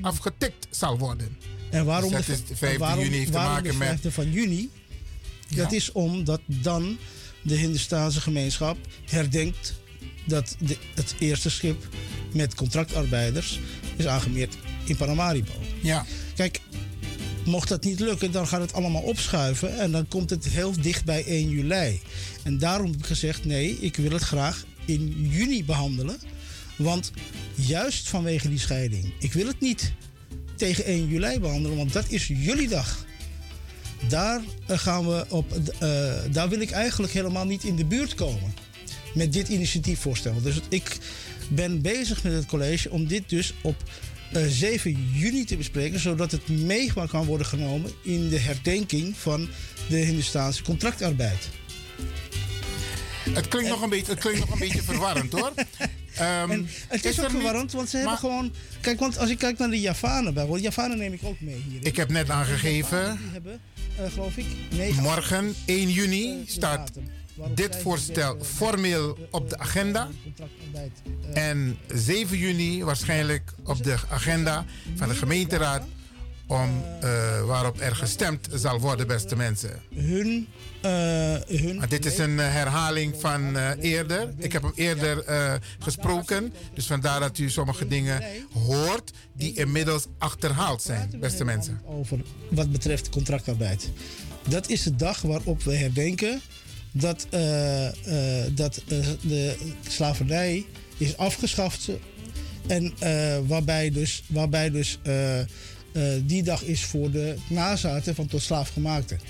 afgetikt zal worden. En waarom, Dus dat is de en 15 waarom, juni heeft te maken met 5e van juni? Dat is omdat dan de Hindustaanse gemeenschap herdenkt dat de, het eerste schip met contractarbeiders is aangemeerd in Paramaribo. Ja. Kijk, mocht dat niet lukken, dan gaat het allemaal opschuiven en dan komt het heel dicht bij 1 juli. En daarom heb ik gezegd: nee, ik wil het graag in juni behandelen. Want juist vanwege die scheiding, ik wil het niet tegen 1 juli behandelen, want dat is jullie dag. Daar eh, gaan we op. eh, daar wil ik eigenlijk helemaal niet in de buurt komen met dit initiatiefvoorstel. Dus ik ben bezig met het college om dit dus op eh, 7 juni te bespreken, zodat het mee kan worden genomen in de herdenking van de Hindustaanse contractarbeid. Het klinkt, nog, een beetje, het klinkt nog een beetje verwarrend hoor. [LAUGHS] Ehm, En het is, ook niet- verwarrend, want ze hebben gewoon. Kijk, want als ik kijk naar de Javanen bijvoorbeeld, Javanen neem ik ook mee hier. Ik heb net aangegeven, eh, geloof ik, morgen 1 juni de staat dit voorstel de- formeel op de agenda. eh, En 7 juni waarschijnlijk op de agenda van de gemeenteraad. Om, eh, waarop er gestemd zal worden, beste mensen. hun. eh, hun Maar dit is een eh, herhaling van eerder. Ik heb hem eerder gesproken. Dus vandaar dat u sommige dingen hoort die inmiddels achterhaald zijn, beste mensen. over wat betreft contractarbeid. Dat is de dag waarop we herdenken dat, dat de slavernij is afgeschaft. En waarbij dus, waarbij dus die dag is voor de nazaten van tot slaafgemaakten.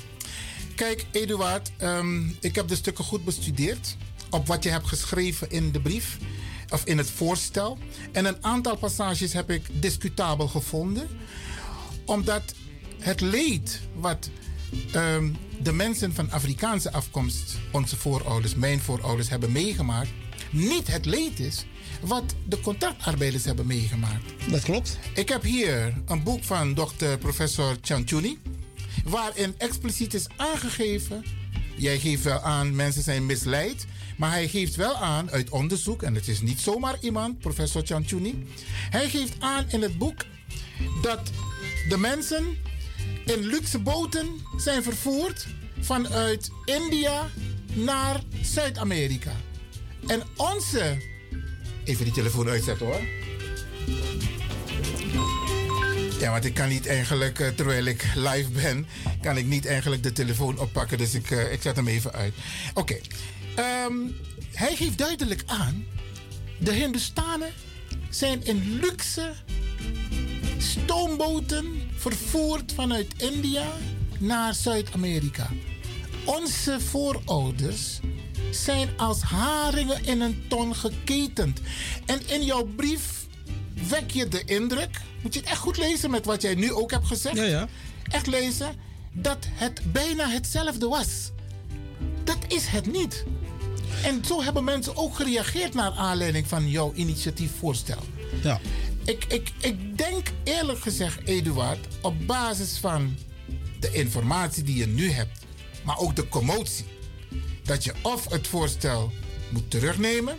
Kijk, Eduard, ehm, ik heb de stukken goed bestudeerd. Op wat je hebt geschreven in de brief. Of in het voorstel. En een aantal passages heb ik discutabel gevonden. Omdat het leed wat ehm, de mensen van Afrikaanse afkomst, onze voorouders, mijn voorouders, hebben meegemaakt. Niet het leed is wat de contractarbeiders hebben meegemaakt. Dat klopt. Ik heb hier een boek van dokter professor Chanchuni waarin expliciet is aangegeven. Jij geeft wel aan, mensen zijn misleid. Maar hij geeft wel aan uit onderzoek, en het is niet zomaar iemand, professor Chanchuni. Hij geeft aan in het boek dat de mensen in luxe boten zijn vervoerd vanuit India naar Zuid-Amerika. En onze. Even die telefoon uitzetten hoor. Ja, want ik kan niet eigenlijk, eh, terwijl ik live ben, kan ik niet eigenlijk de telefoon oppakken. Dus ik, eh, ik zet hem even uit. Oké. Ehm, hij geeft duidelijk aan, de Hindustanen zijn in luxe stoomboten vervoerd vanuit India naar Zuid-Amerika. Onze voorouders zijn als haringen in een ton geketend. En in jouw brief wek je de indruk, moet je het echt goed lezen met wat jij nu ook hebt gezegd. Ja, ja. Echt lezen, dat het bijna hetzelfde was. Dat is het niet. En zo hebben mensen ook gereageerd naar aanleiding van jouw initiatiefvoorstel. Ja. Ik, ik, ik denk eerlijk gezegd, Eduard, op basis van de informatie die je nu hebt, maar ook de commotie, dat je of het voorstel moet terugnemen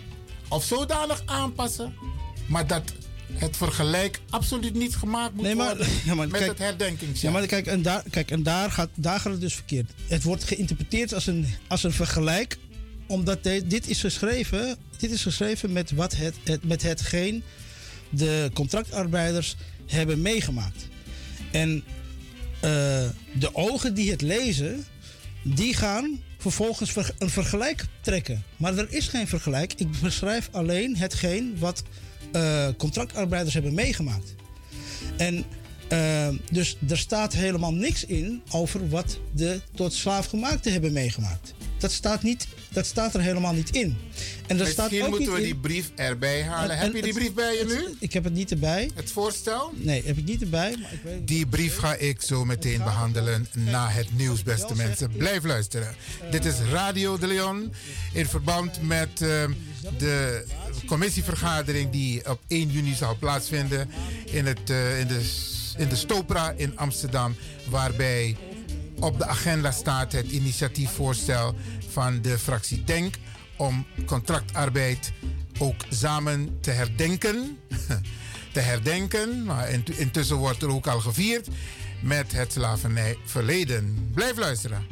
of zodanig aanpassen, maar dat het vergelijk absoluut niet gemaakt moet Nee, maar- worden [LAUGHS] ja, maar met kijk- het herdenkingsjaar. Ja, maar kijk, en daar, kijk, en daar, gaat, daar gaat het dus verkeerd. Het wordt geïnterpreteerd als een, als een vergelijk, omdat de- dit is geschreven, dit is geschreven met, wat het, het, met hetgeen de contractarbeiders hebben meegemaakt. En eh, de ogen die het lezen, die gaan vervolgens ver- een vergelijk trekken. Maar er is geen vergelijk. Ik beschrijf alleen hetgeen wat eh, contractarbeiders hebben meegemaakt. En eh, dus er staat helemaal niks in over wat de tot slaafgemaakten hebben meegemaakt. Dat staat, niet, dat staat er helemaal niet in. En er staat Misschien ook moeten we die brief erbij halen. En- heb je die het- brief bij je het- nu? Ik heb het niet erbij. Het voorstel? Nee, heb ik niet erbij. Maar ik weet, Die brief ga ik zo meteen behandelen na het nieuws, beste mensen. Blijf luisteren. Dit is Radio de Leon in verband met eh, de commissievergadering die op 1 juni zal plaatsvinden in, het, eh, in, de, in de Stopra in Amsterdam. Waarbij op de agenda staat het initiatiefvoorstel van de fractie Denk om contractarbeid ook samen te herdenken. [LAUGHS] te herdenken, maar int- intussen wordt er ook al gevierd met het slavernijverleden. Blijf luisteren.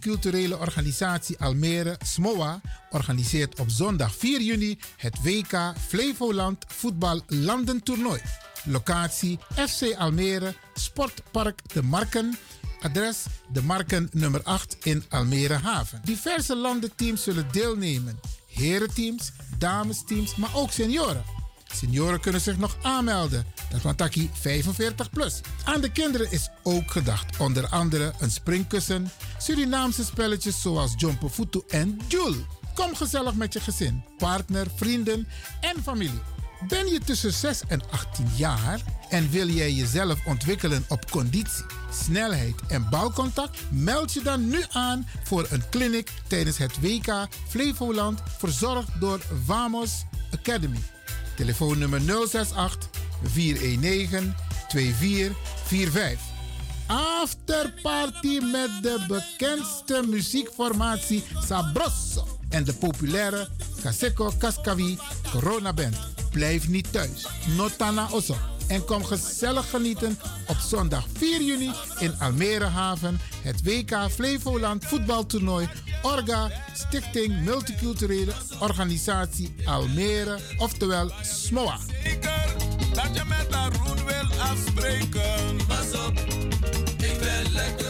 Multiculturele Organisatie Almere, SMOA, organiseert op zondag 4 juni het WK Flevoland Voetbal Landentoernooi. Locatie FC Almere, Sportpark De Marken. Adres De Marken nummer 8 in Almere Haven. Diverse landenteams zullen deelnemen. Herenteams, damesteams, maar ook senioren. Senioren kunnen zich nog aanmelden. Dat van Taki 45 plus. Aan de kinderen is ook gedacht. Onder andere een springkussen, Surinaamse spelletjes zoals Jumpo Futu en Joule. Kom gezellig met je gezin, partner, vrienden en familie. Ben je tussen 6 en 18 jaar en wil jij jezelf ontwikkelen op conditie, snelheid en balcontact? Meld je dan nu aan voor een clinic tijdens het WK Flevoland, verzorgd door Vamos Academy. Telefoonnummer 068 419 2445. Afterparty met de bekendste muziekformatie Sabroso en de populaire Kaseko Kaskavi Corona Band. Blijf niet thuis. Notana Osso. En kom gezellig genieten op zondag 4 juni in Almere Haven. Het WK Flevoland voetbaltoernooi. Orga Stichting Multiculturele Organisatie Almere. Oftewel SMOA. Dat je met wil afspreken. Pas op, ik ben lekker.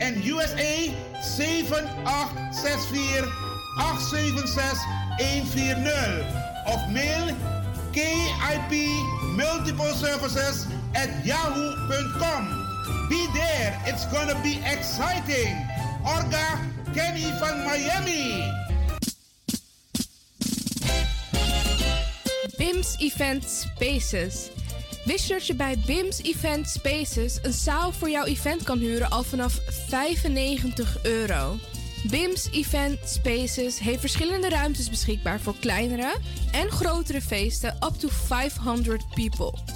en USA 7864 876 140 of mail KIP Multiple Services at yahoo.com. Be there, it's gonna be exciting. Orga Kenny van Miami. BIMS Event Spaces. Wist je dat je bij BIMS Event Spaces een zaal voor jouw event kan huren al vanaf 95 euro? BIMS Event Spaces heeft verschillende ruimtes beschikbaar voor kleinere en grotere feesten up to 500 people.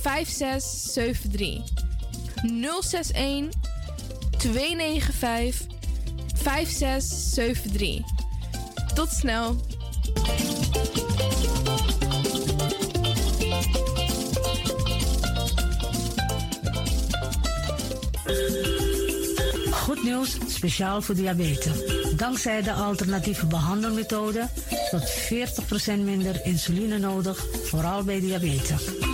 5673. 061 295 5673. Tot snel. Goed nieuws, speciaal voor diabetes. Dankzij de alternatieve behandelmethode tot 40% minder insuline nodig, vooral bij diabetes.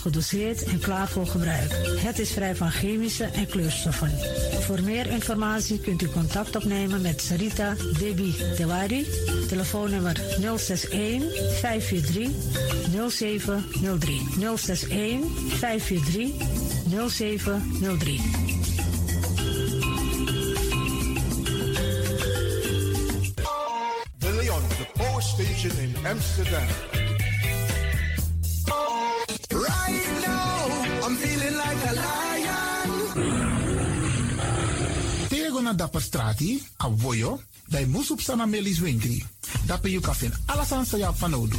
gedoseerd en klaar voor gebruik. Het is vrij van chemische en kleurstoffen. Voor meer informatie kunt u contact opnemen met Sarita Debi Dewari. Telefoonnummer 061 543 0703. 061 543 0703. De Leon, the power station in Amsterdam. Tego na dapper strati, a voyo, bij Moesop Sana Melis Winkri. Dapper you kafin alles aan sa van Odu.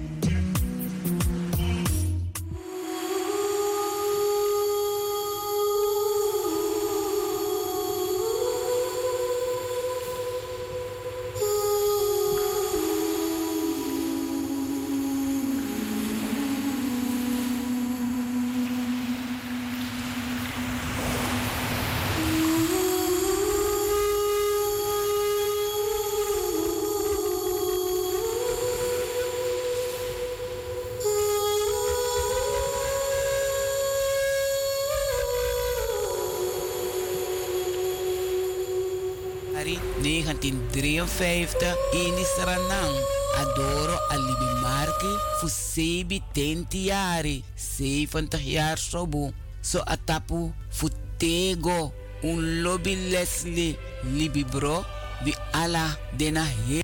1953 in Isranang. Adoro Alibi Marki Fusebi Tentiari 70 jaar sobu. So atapu Futego un lobby Leslie Libi bro bi ala dena he.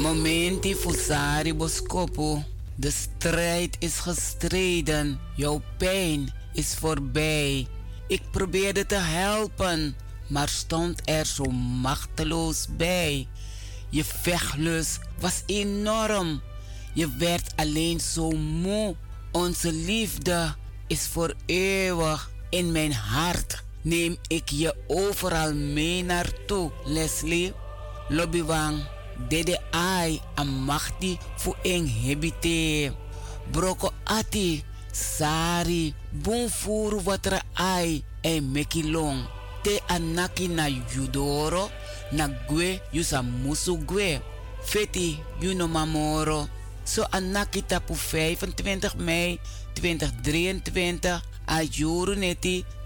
Momenti fusari boskopu. De strijd is gestreden. Jouw pijn is voorbij. Ik probeerde te helpen, maar stond er zo machteloos bij. Je vechtlust was enorm. Je werd alleen zo moe. Onze liefde is voor eeuwig in mijn hart. Neem ik je overal mee naartoe, Leslie. Lobbywang, dede ai amachti fu eng hebite. Broko ati, sari, bunfuru watra ai e meki long. Te anaki na judoro, na gwe yusa musu. Feti yuno mamoro. So anaki tapu 25 mei 2023 a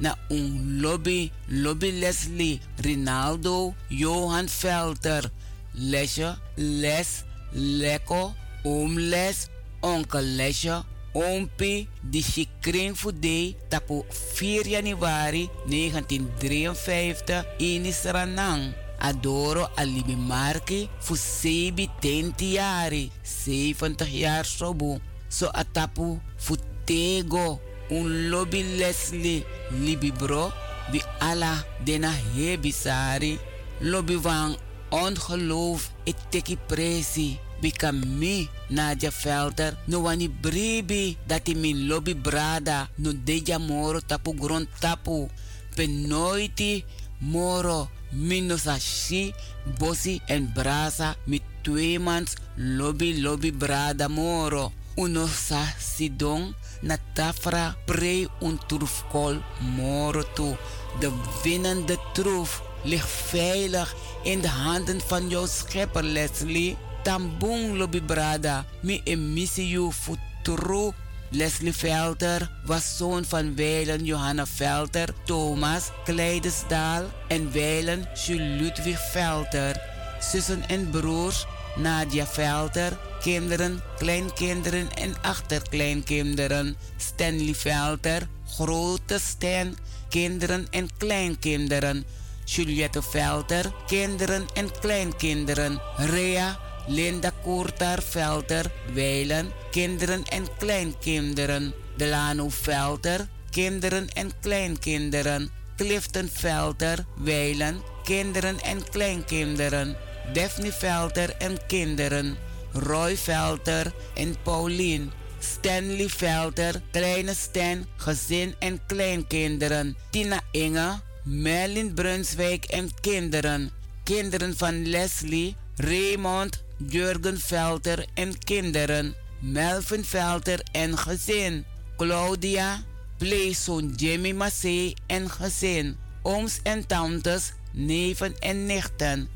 na un lobby, lobby Leslie, Rinaldo, Johan Velter, Lesje, Les, Lekko, Oom Les, Onkel Lesje, Ompi, die Chikring Fudei, tapu 4 januari 1953 in Isranang. Adoro Alibi Marki, Fusebi Tentiari, 70 jaar sobu. So atapu Futego, un lobby Leslie, Libi bro, bi ala dena hebisari. Lobby van ongeloof, ik teki presi. Bika mi, Nadia Velder, no wani bribi, dati min lobby brada, no deja moro tapu grond tapu. Penoiti moro, mino sashi, bosi en brasa, mi tweemans lobby lobby brada moro. Uno sa sidong, na tafra pre un troefkol moro toe. De winnende troef ligt veilig in de handen van jouw schepper Leslie. Tambung lobby brada, mi emissie you futuro. Leslie Velter was zoon van Weilen Johanna Velter, Thomas Kleidesdaal en Weilen Jules Ludwig Velter. Zussen en broers Nadia Velter, kinderen, kleinkinderen en achterkleinkinderen. Stanley Velter, grote Stan, kinderen en kleinkinderen. Juliette Velter, kinderen en kleinkinderen. Rea, Linda Koertar Velter, Weilen, kinderen en kleinkinderen. Delano Velter, kinderen en kleinkinderen. Clifton Velter, Weilen, kinderen en kleinkinderen. Daphne Velter en kinderen. Roy Velter en Pauline, Stanley Velter, Kleine Stan, gezin en kleinkinderen. Tina Inge, Merlin Brunswijk en kinderen. Kinderen van Leslie, Raymond, Jurgen Velter en kinderen. Melvin Velter en gezin. Claudia, pleegzoon Jimmy Massey en gezin. Ooms en tantes, neven en nichten.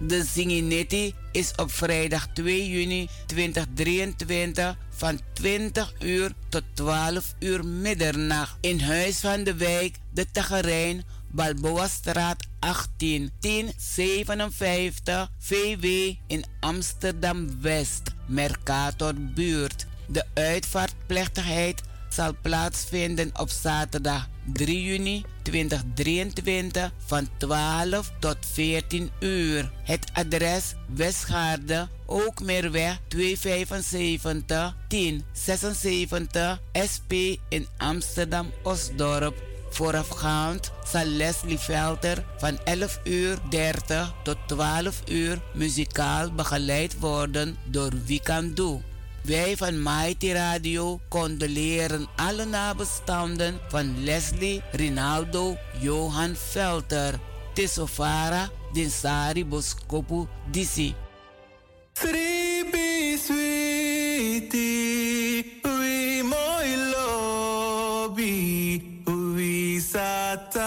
De Zinginetti is op vrijdag 2 juni 2023 van 20 uur tot 12 uur middernacht in Huis van de Wijk, de Tagerijn, Balboa straat 18 1057 VW in Amsterdam West, Mercator buurt. De uitvaartplechtigheid zal plaatsvinden op zaterdag 3 juni 2023 van 12 tot 14 uur. Het adres Westgaarde, Ookmeerweg 275 1076 SP in Amsterdam Osdorp. Voorafgaand zal Leslie Velter van 11 uur 30 tot 12 uur muzikaal begeleid worden door Wikandu. Wij van Mighty Radio condoleren alle nabestaanden van Leslie Rinaldo Johan Velter. Tesofara Dinsari Boskopu Disi. Sribi sweetie, we satan,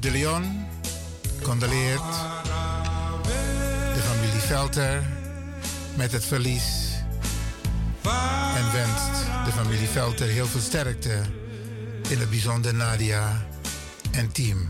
De Leon condoleert de familie Velter met het verlies en wenst de familie Velter heel veel sterkte, in het bijzonder Nadia en team.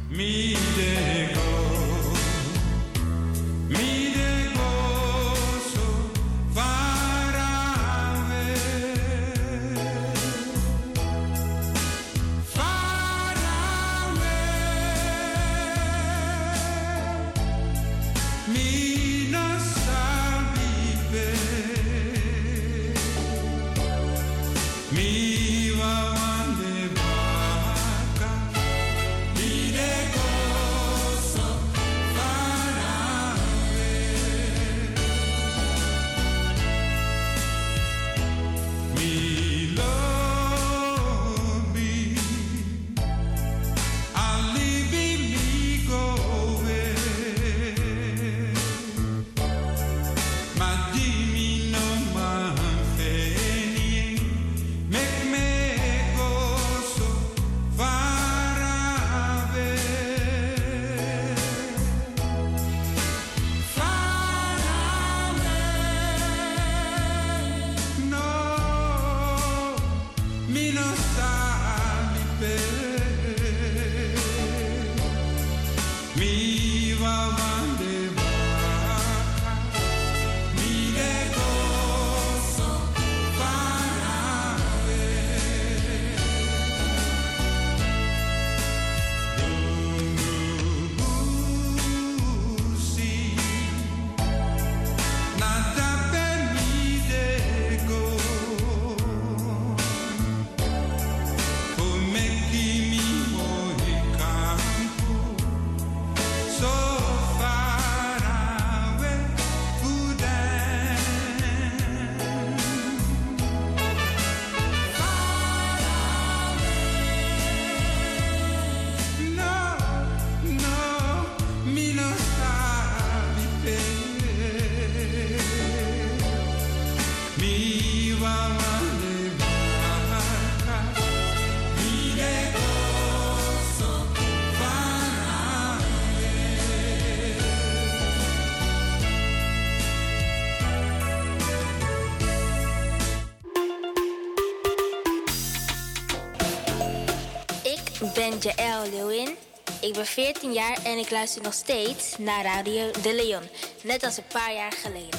Ben 14 jaar en ik luister nog steeds naar Radio De Leon. Net als een paar jaar geleden.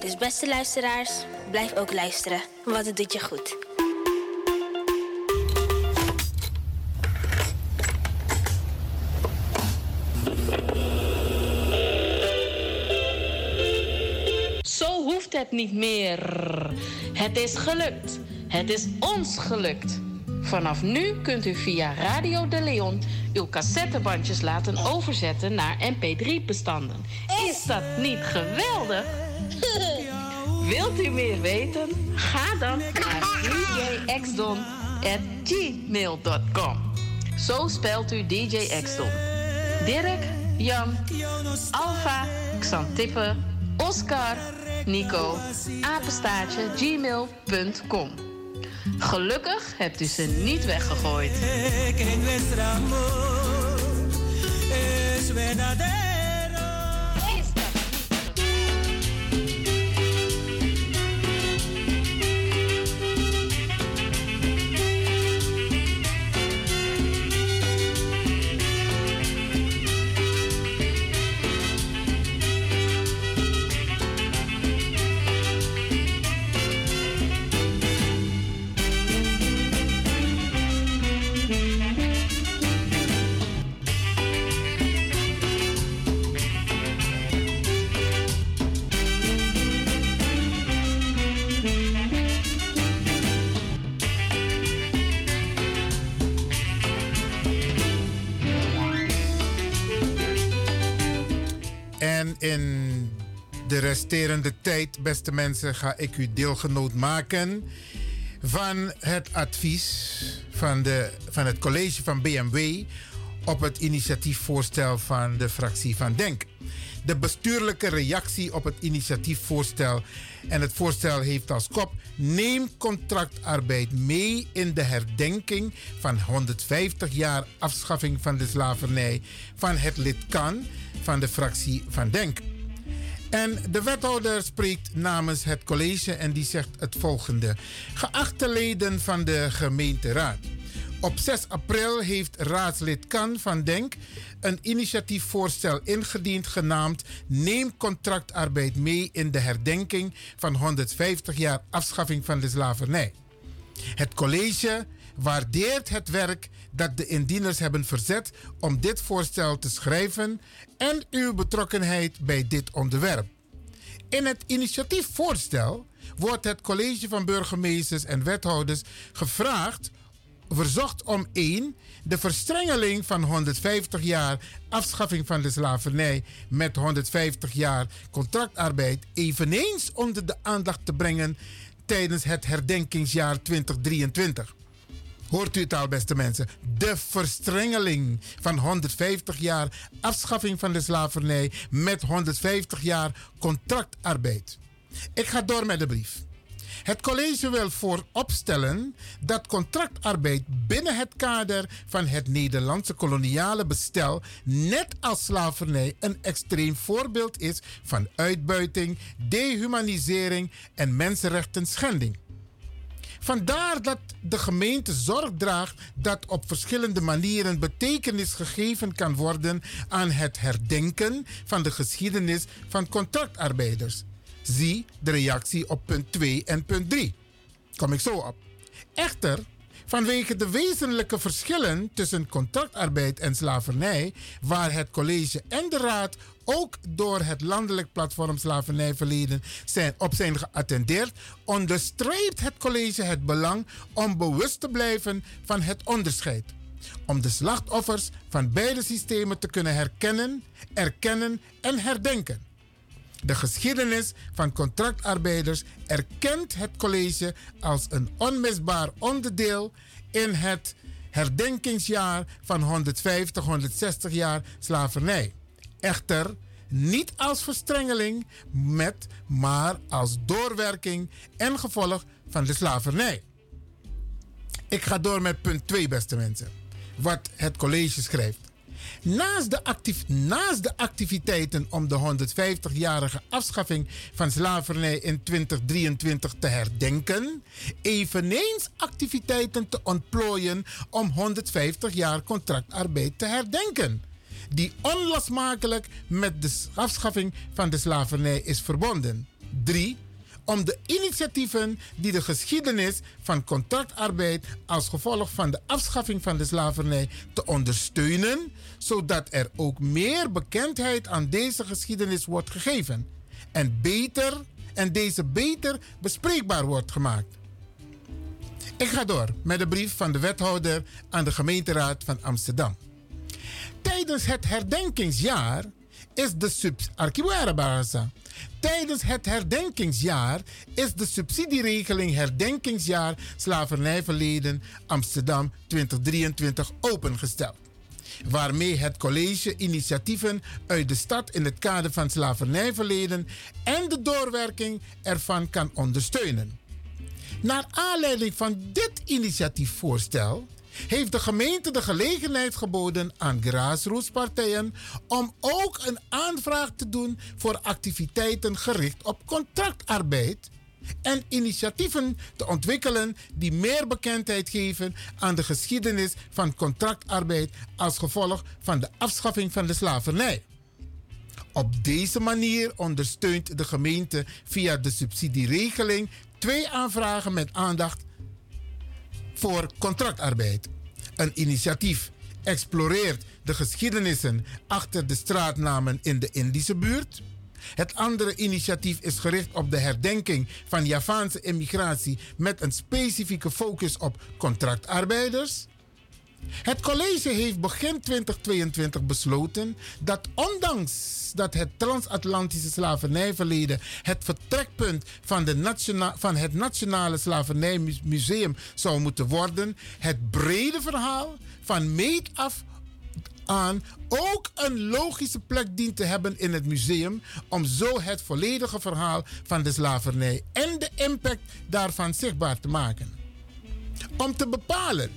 Dus beste luisteraars, blijf ook luisteren, want het doet je goed. Zo hoeft het niet meer. Het is gelukt. Het is ons gelukt. Vanaf nu kunt u via Radio de Leon uw cassettebandjes laten overzetten naar MP3-bestanden. Is dat niet geweldig? [LAUGHS] Wilt u meer weten? Ga dan naar djxdon.gmail.com. Zo spelt u DJ Xdon. Dirk, Jan, Alfa, Xantippe, Oscar, Nico, apenstaartje, gmail.com. Gelukkig hebt u ze niet weggegooid. Resterende tijd, beste mensen, ga ik u deelgenoot maken van het advies van, de, van het college van BMW op het initiatiefvoorstel van de fractie van Denk. De bestuurlijke reactie op het initiatiefvoorstel. En het voorstel heeft als kop: neem contractarbeid mee in de herdenking van 150 jaar afschaffing van de slavernij van het lid Kan van de fractie van Denk. En de wethouder spreekt namens het college en die zegt het volgende. Geachte leden van de gemeenteraad. Op 6 april heeft raadslid Kan van Denk een initiatiefvoorstel ingediend genaamd Neem contractarbeid mee in de herdenking van 150 jaar afschaffing van de slavernij. Het college waardeert het werk dat de indieners hebben verzet om dit voorstel te schrijven en uw betrokkenheid bij dit onderwerp. In het initiatiefvoorstel wordt het college van burgemeesters en wethouders gevraagd, verzocht om 1. de verstrengeling van 150 jaar afschaffing van de slavernij met 150 jaar contractarbeid eveneens onder de aandacht te brengen tijdens het herdenkingsjaar 2023. Hoort u het al, beste mensen? De verstrengeling van 150 jaar afschaffing van de slavernij met 150 jaar contractarbeid. Ik ga door met de brief. Het college wil vooropstellen dat contractarbeid binnen het kader van het Nederlandse koloniale bestel, net als slavernij, een extreem voorbeeld is van uitbuiting, dehumanisering en mensenrechten schending. Vandaar dat de gemeente zorg draagt dat op verschillende manieren betekenis gegeven kan worden aan het herdenken van de geschiedenis van contractarbeiders. Zie de reactie op punt 2 en punt 3. Kom ik zo op. Echter, vanwege de wezenlijke verschillen tussen contractarbeid en slavernij, waar het college en de raad ook door het landelijk platform Slavernijverleden zijn, op zijn geattendeerd, onderstreept het college het belang om bewust te blijven van het onderscheid. Om de slachtoffers van beide systemen te kunnen herkennen, erkennen en herdenken. De geschiedenis van contractarbeiders erkent het college als een onmisbaar onderdeel in het herdenkingsjaar van 150, 160 jaar slavernij. Echter, niet als verstrengeling met, maar als doorwerking en gevolg van de slavernij. Ik ga door met punt 2, beste mensen. Wat het college schrijft. Naast de, actief, naast de activiteiten om de 150-jarige afschaffing van slavernij in 2023 te herdenken, eveneens activiteiten te ontplooien om 150 jaar contractarbeid te herdenken, die onlosmakelijk met de afschaffing van de slavernij is verbonden. 3 om de initiatieven die de geschiedenis van contractarbeid als gevolg van de afschaffing van de slavernij te ondersteunen, zodat er ook meer bekendheid aan deze geschiedenis wordt gegeven en beter en deze beter bespreekbaar wordt gemaakt. Ik ga door met de brief van de wethouder aan de gemeenteraad van Amsterdam. Tijdens het herdenkingsjaar is de subs Tijdens het herdenkingsjaar is de subsidieregeling Herdenkingsjaar Slavernijverleden Amsterdam 2023 opengesteld. Waarmee het college initiatieven uit de stad in het kader van slavernijverleden en de doorwerking ervan kan ondersteunen. Naar aanleiding van dit initiatiefvoorstel heeft de gemeente de gelegenheid geboden aan grassrootspartijen om ook een aanvraag te doen voor activiteiten gericht op contractarbeid en initiatieven te ontwikkelen die meer bekendheid geven aan de geschiedenis van contractarbeid als gevolg van de afschaffing van de slavernij. Op deze manier ondersteunt de gemeente via de subsidieregeling twee aanvragen met aandacht voor contractarbeid. Een initiatief exploreert de geschiedenissen achter de straatnamen in de Indische buurt. Het andere initiatief is gericht op de herdenking van Javaanse immigratie met een specifieke focus op contractarbeiders. Het college heeft begin 2022 besloten dat ondanks dat het transatlantische slavernijverleden het vertrekpunt van, de van het Nationale Slavernijmuseum zou moeten worden, het brede verhaal van meet af aan ook een logische plek dient te hebben in het museum om zo het volledige verhaal van de slavernij en de impact daarvan zichtbaar te maken. Om te bepalen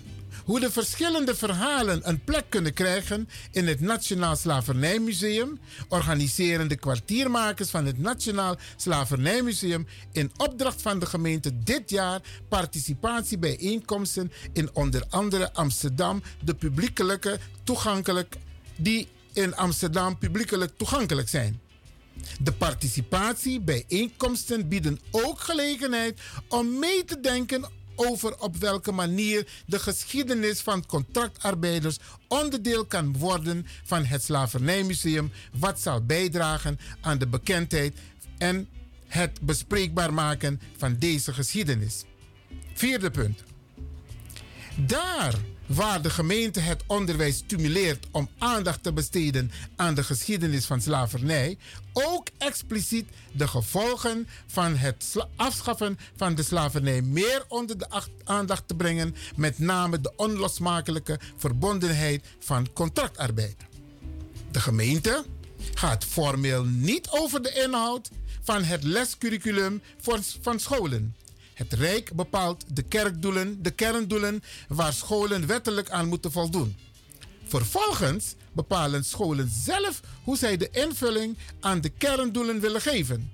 hoe de verschillende verhalen een plek kunnen krijgen in het Nationaal Slavernijmuseum, organiseren de kwartiermakers van het Nationaal Slavernijmuseum in opdracht van de gemeente dit jaar participatiebijeenkomsten in onder andere Amsterdam, de publiekelijke toegankelijk, die in Amsterdam publiekelijk toegankelijk zijn. De participatiebijeenkomsten bieden ook gelegenheid om mee te denken over op welke manier de geschiedenis van contractarbeiders onderdeel kan worden van het Slavernijmuseum, wat zal bijdragen aan de bekendheid en het bespreekbaar maken van deze geschiedenis. Vierde punt. Daar waar de gemeente het onderwijs stimuleert om aandacht te besteden aan de geschiedenis van slavernij, ook expliciet de gevolgen van het afschaffen van de slavernij meer onder de aandacht te brengen, met name de onlosmakelijke verbondenheid van contractarbeid. De gemeente gaat formeel niet over de inhoud van het lescurriculum van scholen. Het Rijk bepaalt de kerkdoelen, de kerndoelen waar scholen wettelijk aan moeten voldoen. Vervolgens bepalen scholen zelf hoe zij de invulling aan de kerndoelen willen geven.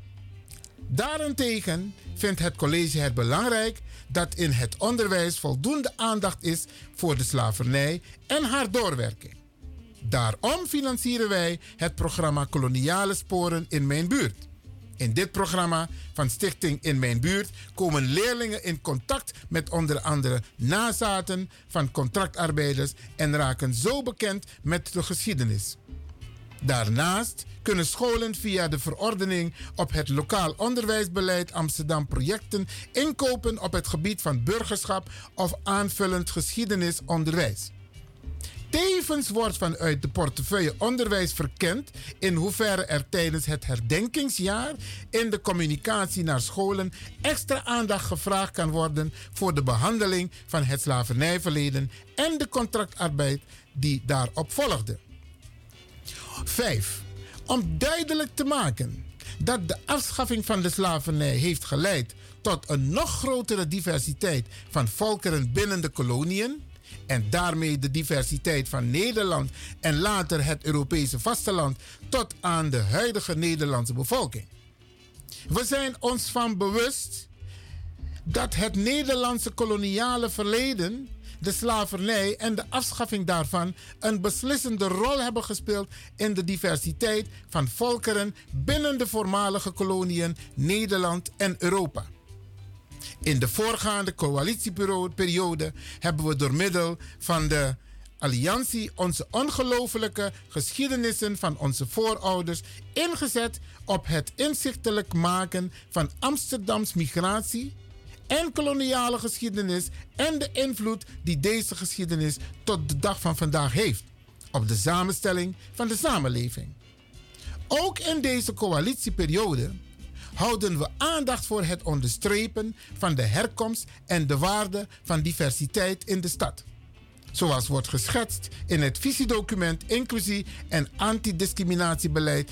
Daarentegen vindt het college het belangrijk dat in het onderwijs voldoende aandacht is voor de slavernij en haar doorwerking. Daarom financieren wij het programma Koloniale Sporen in mijn buurt. In dit programma van Stichting In Mijn Buurt komen leerlingen in contact met onder andere nazaten van contractarbeiders en raken zo bekend met de geschiedenis. Daarnaast kunnen scholen via de verordening op het lokaal onderwijsbeleid Amsterdam projecten inkopen op het gebied van burgerschap of aanvullend geschiedenisonderwijs. Tevens wordt vanuit de portefeuille onderwijs verkend in hoeverre er tijdens het herdenkingsjaar in de communicatie naar scholen extra aandacht gevraagd kan worden voor de behandeling van het slavernijverleden en de contractarbeid die daarop volgde. 5. Om duidelijk te maken dat de afschaffing van de slavernij heeft geleid tot een nog grotere diversiteit van volkeren binnen de koloniën en daarmee de diversiteit van Nederland en later het Europese vasteland tot aan de huidige Nederlandse bevolking. We zijn ons van bewust dat het Nederlandse koloniale verleden, de slavernij en de afschaffing daarvan een beslissende rol hebben gespeeld in de diversiteit van volkeren binnen de voormalige koloniën Nederland en Europa. In de voorgaande coalitieperiode hebben we door middel van de Alliantie onze ongelofelijke geschiedenissen van onze voorouders ingezet op het inzichtelijk maken van Amsterdams migratie en koloniale geschiedenis en de invloed die deze geschiedenis tot de dag van vandaag heeft op de samenstelling van de samenleving. Ook in deze coalitieperiode houden we aandacht voor het onderstrepen van de herkomst en de waarde van diversiteit in de stad. Zoals wordt geschetst in het visiedocument Inclusie en Antidiscriminatiebeleid 2023-2026.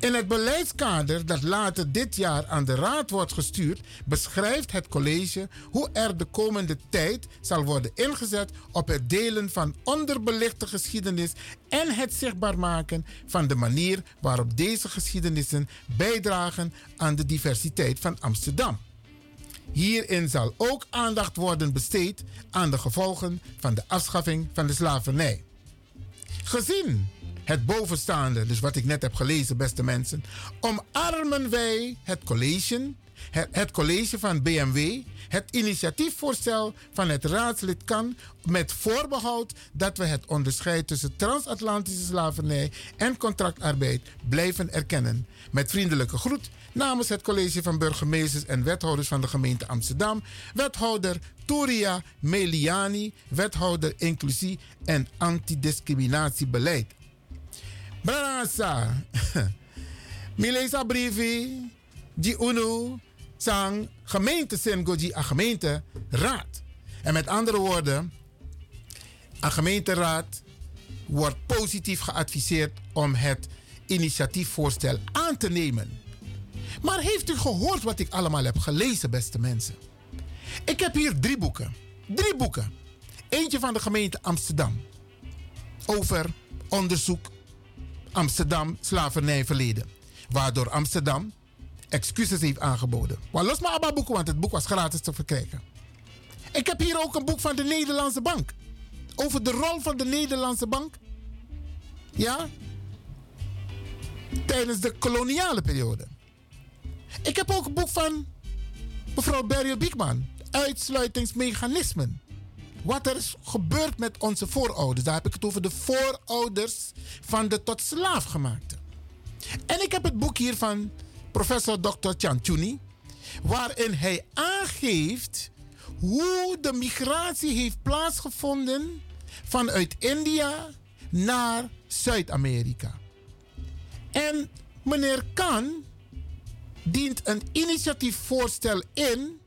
In het beleidskader dat later dit jaar aan de Raad wordt gestuurd, beschrijft het college hoe er de komende tijd zal worden ingezet op het delen van onderbelichte geschiedenis en het zichtbaar maken van de manier waarop deze geschiedenissen bijdragen aan de diversiteit van Amsterdam. Hierin zal ook aandacht worden besteed aan de gevolgen van de afschaffing van de slavernij. Gezien het bovenstaande, dus wat ik net heb gelezen, beste mensen, omarmen wij het college, het, college van BMW, het initiatiefvoorstel van het raadslid kan met voorbehoud dat we het onderscheid tussen transatlantische slavernij en contractarbeid blijven erkennen. Met vriendelijke groet namens het college van burgemeesters en wethouders van de gemeente Amsterdam, wethouder Turia Meliani, wethouder inclusie en antidiscriminatiebeleid. Branasa. [LAUGHS] Milesa brievi. Die UNO. Sang gemeente Sengoji a gemeenteraad. En met andere woorden. Een gemeenteraad wordt positief geadviseerd om het initiatiefvoorstel aan te nemen. Maar heeft u gehoord wat ik allemaal heb gelezen, beste mensen? Ik heb hier drie boeken. Drie boeken. Eentje van de gemeente Amsterdam. Over onderzoek Amsterdam slavernijverleden. Waardoor Amsterdam excuses heeft aangeboden. Maar los maar Abba boeken, want het boek was gratis te verkrijgen. Ik heb hier ook een boek van de Nederlandse Bank. Over de rol van de Nederlandse Bank. Ja? Tijdens de koloniale periode. Ik heb ook een boek van mevrouw Beryl Biekman. Uitsluitingsmechanismen. Wat er is gebeurd met onze voorouders. Daar heb ik het over de voorouders van de tot slaaf gemaakte. En ik heb het boek hier van professor Dr. Chanchuni. Waarin hij aangeeft hoe de migratie heeft plaatsgevonden vanuit India naar Zuid-Amerika. En meneer Kan dient een initiatiefvoorstel in,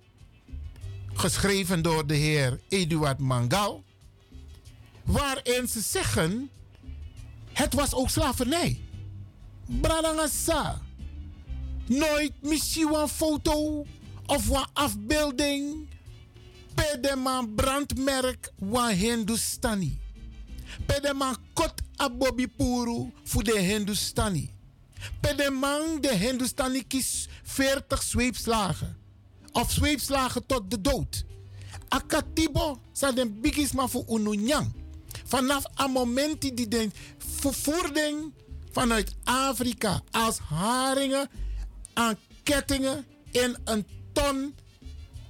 geschreven door de heer Eduard Mangal, waarin ze zeggen: het was ook slavernij. Bradangasa. Nooit misschien een foto of een afbeelding. Pedema brandmerk wa Hindustani. Pedema kot abobi puru voor de Hindustani. Pedemang de Hindustani kies 40 zweepslagen. Of zweepslagen tot de dood. Akatibo sa den bigisma voor ununyang. Vanaf een moment die de vervoerding vanuit Afrika als haringen aan kettingen in een ton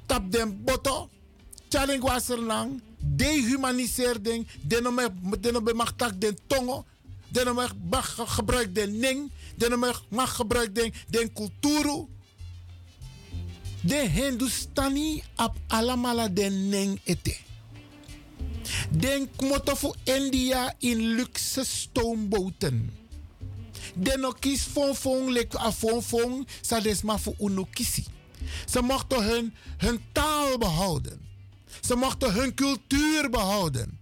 tap den botto. Chaling was er lang. Dehumanisering. Den mag tak den tongo. Den mag gebruik den ning. Den mag gebruik den, den kulturu. De Hindustani ap alamala den ning ete. Den moto voor India in luxe stoomboten. Den kies fon fon lek a fon sa des ma voor uno kisi. Ze mochten hun, hun taal behouden. Ze mochten hun cultuur behouden.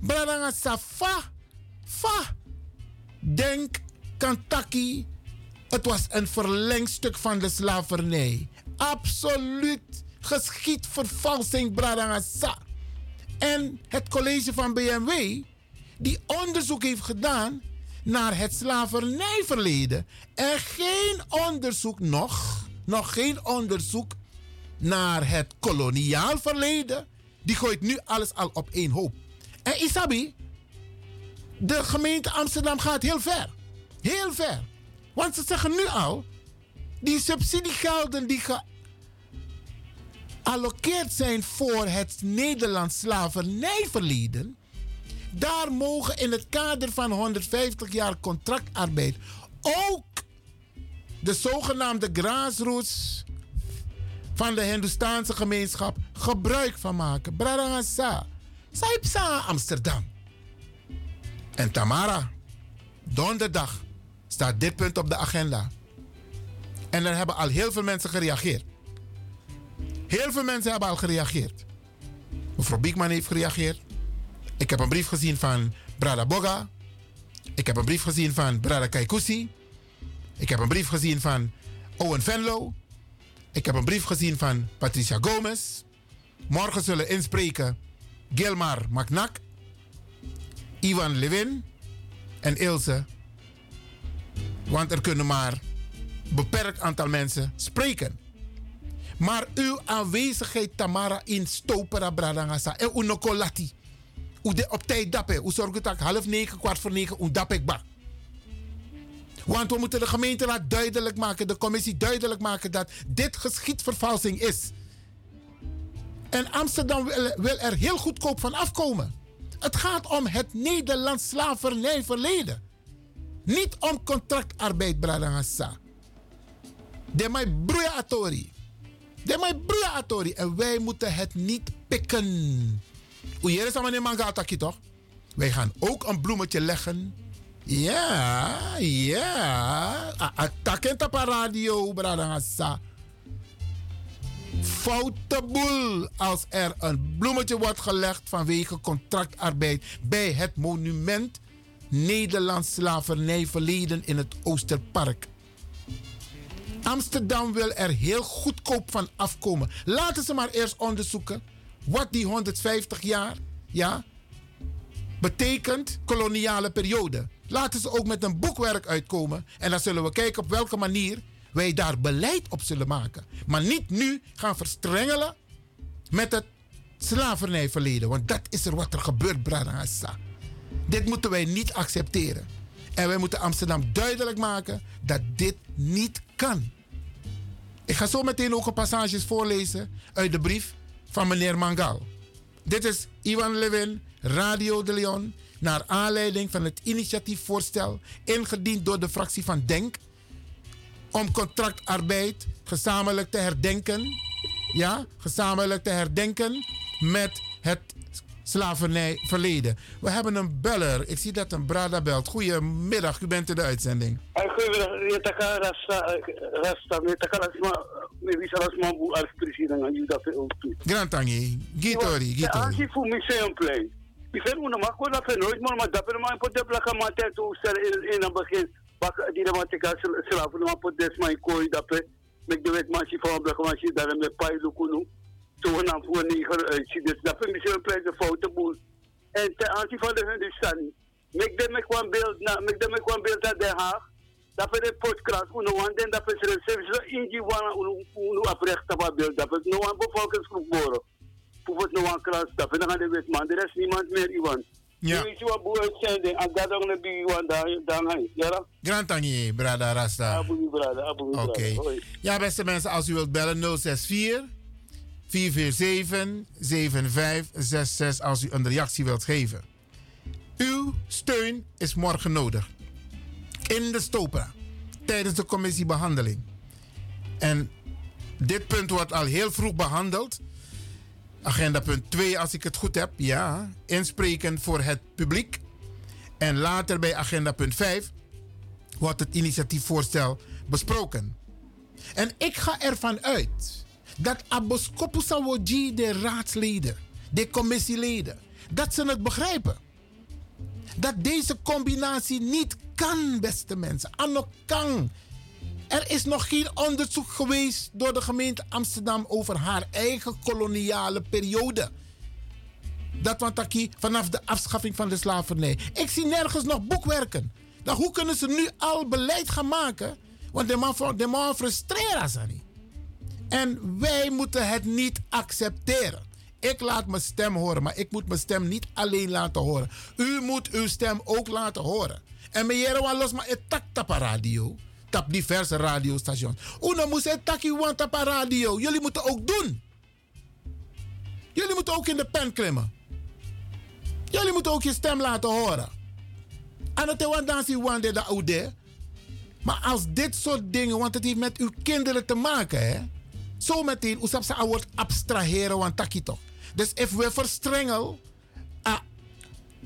Bradanga sa fa, fa. Denk Kentucky, het was een verlengstuk van de slavernij. Absoluut geschiedvervalsing, Bradangasa. En het college van BMW, die onderzoek heeft gedaan naar het slavernijverleden. En geen onderzoek nog, nog geen onderzoek naar het koloniaal verleden. Die gooit nu alles al op één hoop. En Isabi, de gemeente Amsterdam gaat heel ver. Heel ver. Want ze zeggen nu al, die subsidiegelden die gealloceerd zijn voor het Nederlands slavernijverleden, daar mogen in het kader van 150 jaar contractarbeid ook de zogenaamde grassroots van de Hindoestaanse gemeenschap gebruik van maken. Bradangasa. Saipsa Amsterdam. En Tamara, donderdag staat dit punt op de agenda. En er hebben al heel veel mensen gereageerd. Heel veel mensen hebben al gereageerd. Mevrouw Biekman heeft gereageerd. Ik heb een brief gezien van Brada Boga. Ik heb een brief gezien van Brada Kaikousi. Ik heb een brief gezien van Owen Venlo. Ik heb een brief gezien van Patricia Gomez. Morgen zullen inspreken Gilmar Macnak, Ivan Levin en Ilse. Want er kunnen maar beperkt aantal mensen spreken. Maar uw aanwezigheid, Tamara, in Stopera Bradangasa en Unokolati. Hoe de op tijd dappen. Hoe zorg dat half negen, kwart voor negen, hoe dap ba. Want we moeten de gemeenteraad duidelijk maken, de commissie duidelijk maken dat dit geschiedvervalsing is. En Amsterdam wil, wil er heel goedkoop van afkomen. Het gaat om het Nederlands slavernijverleden. Niet om contractarbeid, Bradangasa. De mij broeia atori. De mij broeia atori. En wij moeten het niet pikken. Allemaal in mangataki toch? Wij gaan ook een bloemetje leggen. Ja, ja. Attacken op radio, Bradangasa. Foute boel als er een bloemetje wordt gelegd vanwege contractarbeid bij het monument Nederlands slavernijverleden in het Oosterpark. Amsterdam wil er heel goedkoop van afkomen. Laten ze maar eerst onderzoeken wat die 150 jaar ja, betekent, koloniale periode. Laten ze ook met een boekwerk uitkomen en dan zullen we kijken op welke manier wij daar beleid op zullen maken. Maar niet nu gaan verstrengelen met het slavernijverleden. Want dat is er wat er gebeurt, Branagasa. Dit moeten wij niet accepteren. En wij moeten Amsterdam duidelijk maken dat dit niet kan. Ik ga zo meteen ook een passages voorlezen uit de brief van meneer Mangal. Dit is Ivan Levin, Radio de Leon, naar aanleiding van het initiatiefvoorstel ingediend door de fractie van Denk om contractarbeid gezamenlijk te herdenken. Ja, gezamenlijk te herdenken met het slavernijverleden. We hebben een beller. Ik zie dat een Brada belt. Goedemiddag, u bent in de uitzending. Dat toe. Grantangi, Gitori, Gitori. voor play. Ik vind una maar kon dat nooit maar dat er maar pot de plaka maar tijd toe stellen in het begin. Die de maar te kaas slaven maar pot des maar kooi dat pe. Met de si van plaka maar si daar met lukunu. Zo na voor negen si dus dat vind museum play de foute boel. En ten aanzien van de Hindustani. Mek dem ik kwam beeld na, mek dem ik kwam beeld naar Den Haag. Dat is de podcast, uno want en dat is de service in die wana uno aprecht dat beeld. Dat is no een bevolkingsgroep boren. Bijvoorbeeld no een klas, dat is dan de wet man. Er is niemand meer iemand. Ja. Nu is wat boer uitzending, en dat dan een bij iemand daar, daar hij. Ja, Grantangi, Brada Rasta. Abu brada, Abu brada. Oké. Ja, beste mensen, als u wilt bellen 064 447 7566 als u een reactie wilt geven. Uw steun is morgen nodig. In de Stopra. Tijdens de commissiebehandeling. En dit punt wordt al heel vroeg behandeld. Agenda punt 2, als ik het goed heb. Ja, inspreken voor het publiek. En later bij agenda punt 5 wordt het initiatiefvoorstel besproken. En ik ga ervan uit dat Aboskopu Sawoji, de raadsleden, de commissieleden, dat ze het begrijpen. Dat deze combinatie niet kan, beste mensen. Ano kan. Er is nog geen onderzoek geweest door de gemeente Amsterdam over haar eigen koloniale periode. Dat want vanaf de afschaffing van de slavernij. Ik zie nergens nog boekwerken. Dan hoe kunnen ze nu al beleid gaan maken? Want de man, de man frustreert ze niet. En wij moeten het niet accepteren. Ik laat mijn stem horen, maar ik moet mijn stem niet alleen laten horen. U moet uw stem ook laten horen. En meneer, wat los maar het tak tapa radio. Tap diverse radiostations. Una moet het takkie want tapa radio. Jullie moeten ook doen. Jullie moeten ook in de pen klimmen. Jullie moeten ook je stem laten horen. En het is dan zie wande da oude. Maar als dit soort dingen, want het heeft met uw kinderen te maken, hè. Zo meteen, hoe ze wordt abstraheren, want takkie toch. Dus if we verstrengen a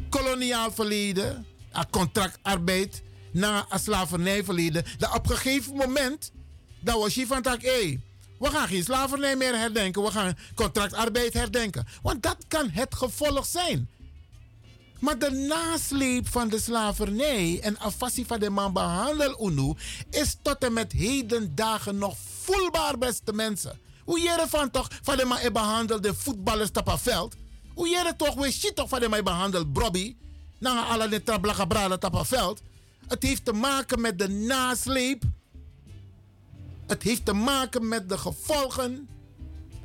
koloniaal verleden, a contractarbeid, na een slavernijverleden, dat op een gegeven moment, dan was je van tak, we gaan geen slavernij meer herdenken, we gaan contractarbeid herdenken. Want dat kan het gevolg zijn. Maar de nasleep van de slavernij en afassie van de man behandel UNO is tot en met heden dagen nog voelbaar, beste mensen. Hoe jere van toch van de man behandelde voetballers op veld? Hoe jere toch we shit toch van de man behandeld Brobby? Na alle de trablaga brada op veld. Het heeft te maken met de nasleep. Het heeft te maken met de gevolgen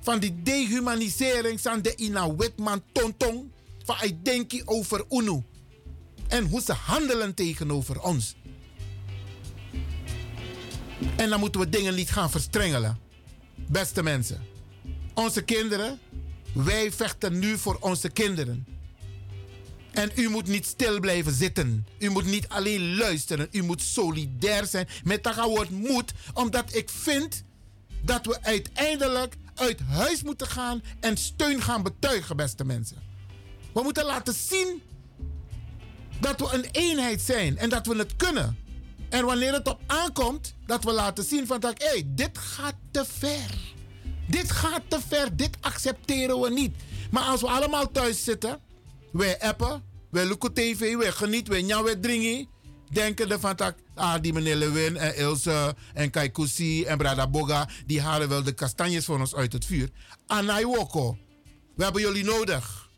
van die dehumanisering van de Ina Witman Tontong. Van ik denk over UNO. En hoe ze handelen tegenover ons. En dan moeten we dingen niet gaan verstrengelen. Beste mensen. Onze kinderen. Wij vechten nu voor onze kinderen. En u moet niet stil blijven zitten. U moet niet alleen luisteren. U moet solidair zijn met dat woord moet. Omdat ik vind dat we uiteindelijk uit huis moeten gaan en steun gaan betuigen, beste mensen. We moeten laten zien dat we een eenheid zijn en dat we het kunnen. En wanneer het op aankomt, dat we laten zien van dat, hey, dit gaat te ver. Dit gaat te ver, dit accepteren we niet. Maar als we allemaal thuis zitten, wij appen, wij lukken tv, wij genieten, wij njouw, wij dringen. Denken ervan dat, ah, die meneer Lewin en Ilse en Kaikousi en Brada Boga, die halen wel de kastanjes voor ons uit het vuur. Anai Woko, we hebben jullie nodig.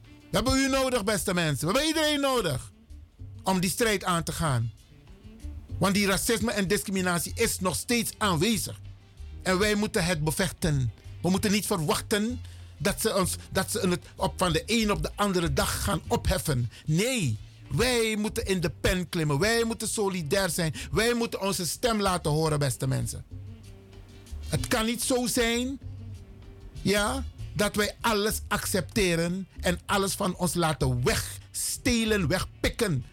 We hebben u nodig, beste mensen. We hebben iedereen nodig om die strijd aan te gaan. Want die racisme en discriminatie is nog steeds aanwezig. En wij moeten het bevechten. We moeten niet verwachten dat ze ons dat ze het op van de een op de andere dag gaan opheffen. Nee, wij moeten in de pen klimmen. Wij moeten solidair zijn. Wij moeten onze stem laten horen, beste mensen. Het kan niet zo zijn, ja, dat wij alles accepteren en alles van ons laten wegstelen, wegpikken.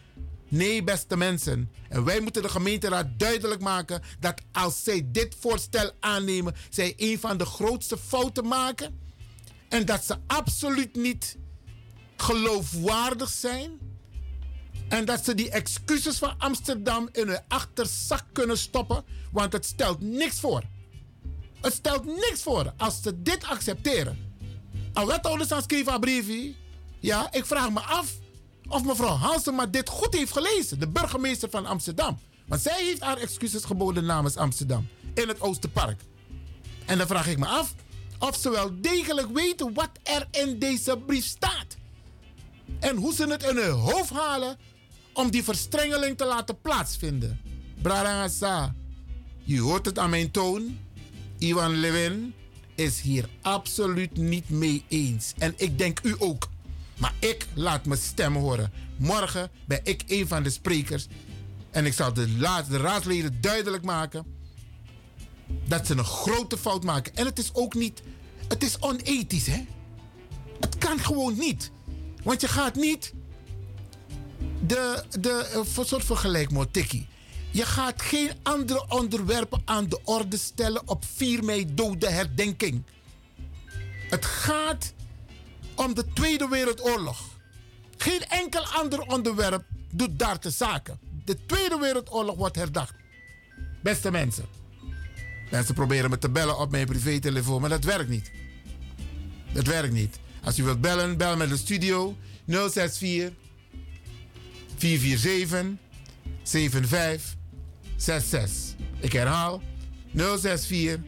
Nee, beste mensen. En wij moeten de gemeenteraad duidelijk maken dat als zij dit voorstel aannemen, zij een van de grootste fouten maken. En dat ze absoluut niet geloofwaardig zijn. En dat ze die excuses van Amsterdam in hun achterzak kunnen stoppen. Want het stelt niks voor. Het stelt niks voor als ze dit accepteren. Al wethouders aan schrijven briefje. Ja, ik vraag me af of mevrouw Hansema dit goed heeft gelezen. De burgemeester van Amsterdam. Want zij heeft haar excuses geboden namens Amsterdam. In het Oosterpark. En dan vraag ik me af of ze wel degelijk weten wat er in deze brief staat. En hoe ze het in hun hoofd halen om die verstrengeling te laten plaatsvinden. Brarangasa, je hoort het aan mijn toon. Ivan Levin is hier absoluut niet mee eens. En ik denk u ook. Maar ik laat mijn stem horen. Morgen ben ik een van de sprekers. En ik zal de, de raadsleden duidelijk maken dat ze een grote fout maken. En het is ook niet, het is onethisch, hè? Het kan gewoon niet. Want je gaat niet de, de uh, soort vergelijk, tikkie. Je gaat geen andere onderwerpen aan de orde stellen op 4 mei dode herdenking. Het gaat om de Tweede Wereldoorlog. Geen enkel ander onderwerp doet daar te zaken. De Tweede Wereldoorlog wordt herdacht. Beste mensen. Mensen proberen me te bellen op mijn privételefoon, maar dat werkt niet. Dat werkt niet. Als u wilt bellen, bel met de studio 064 447 7566. Ik herhaal 064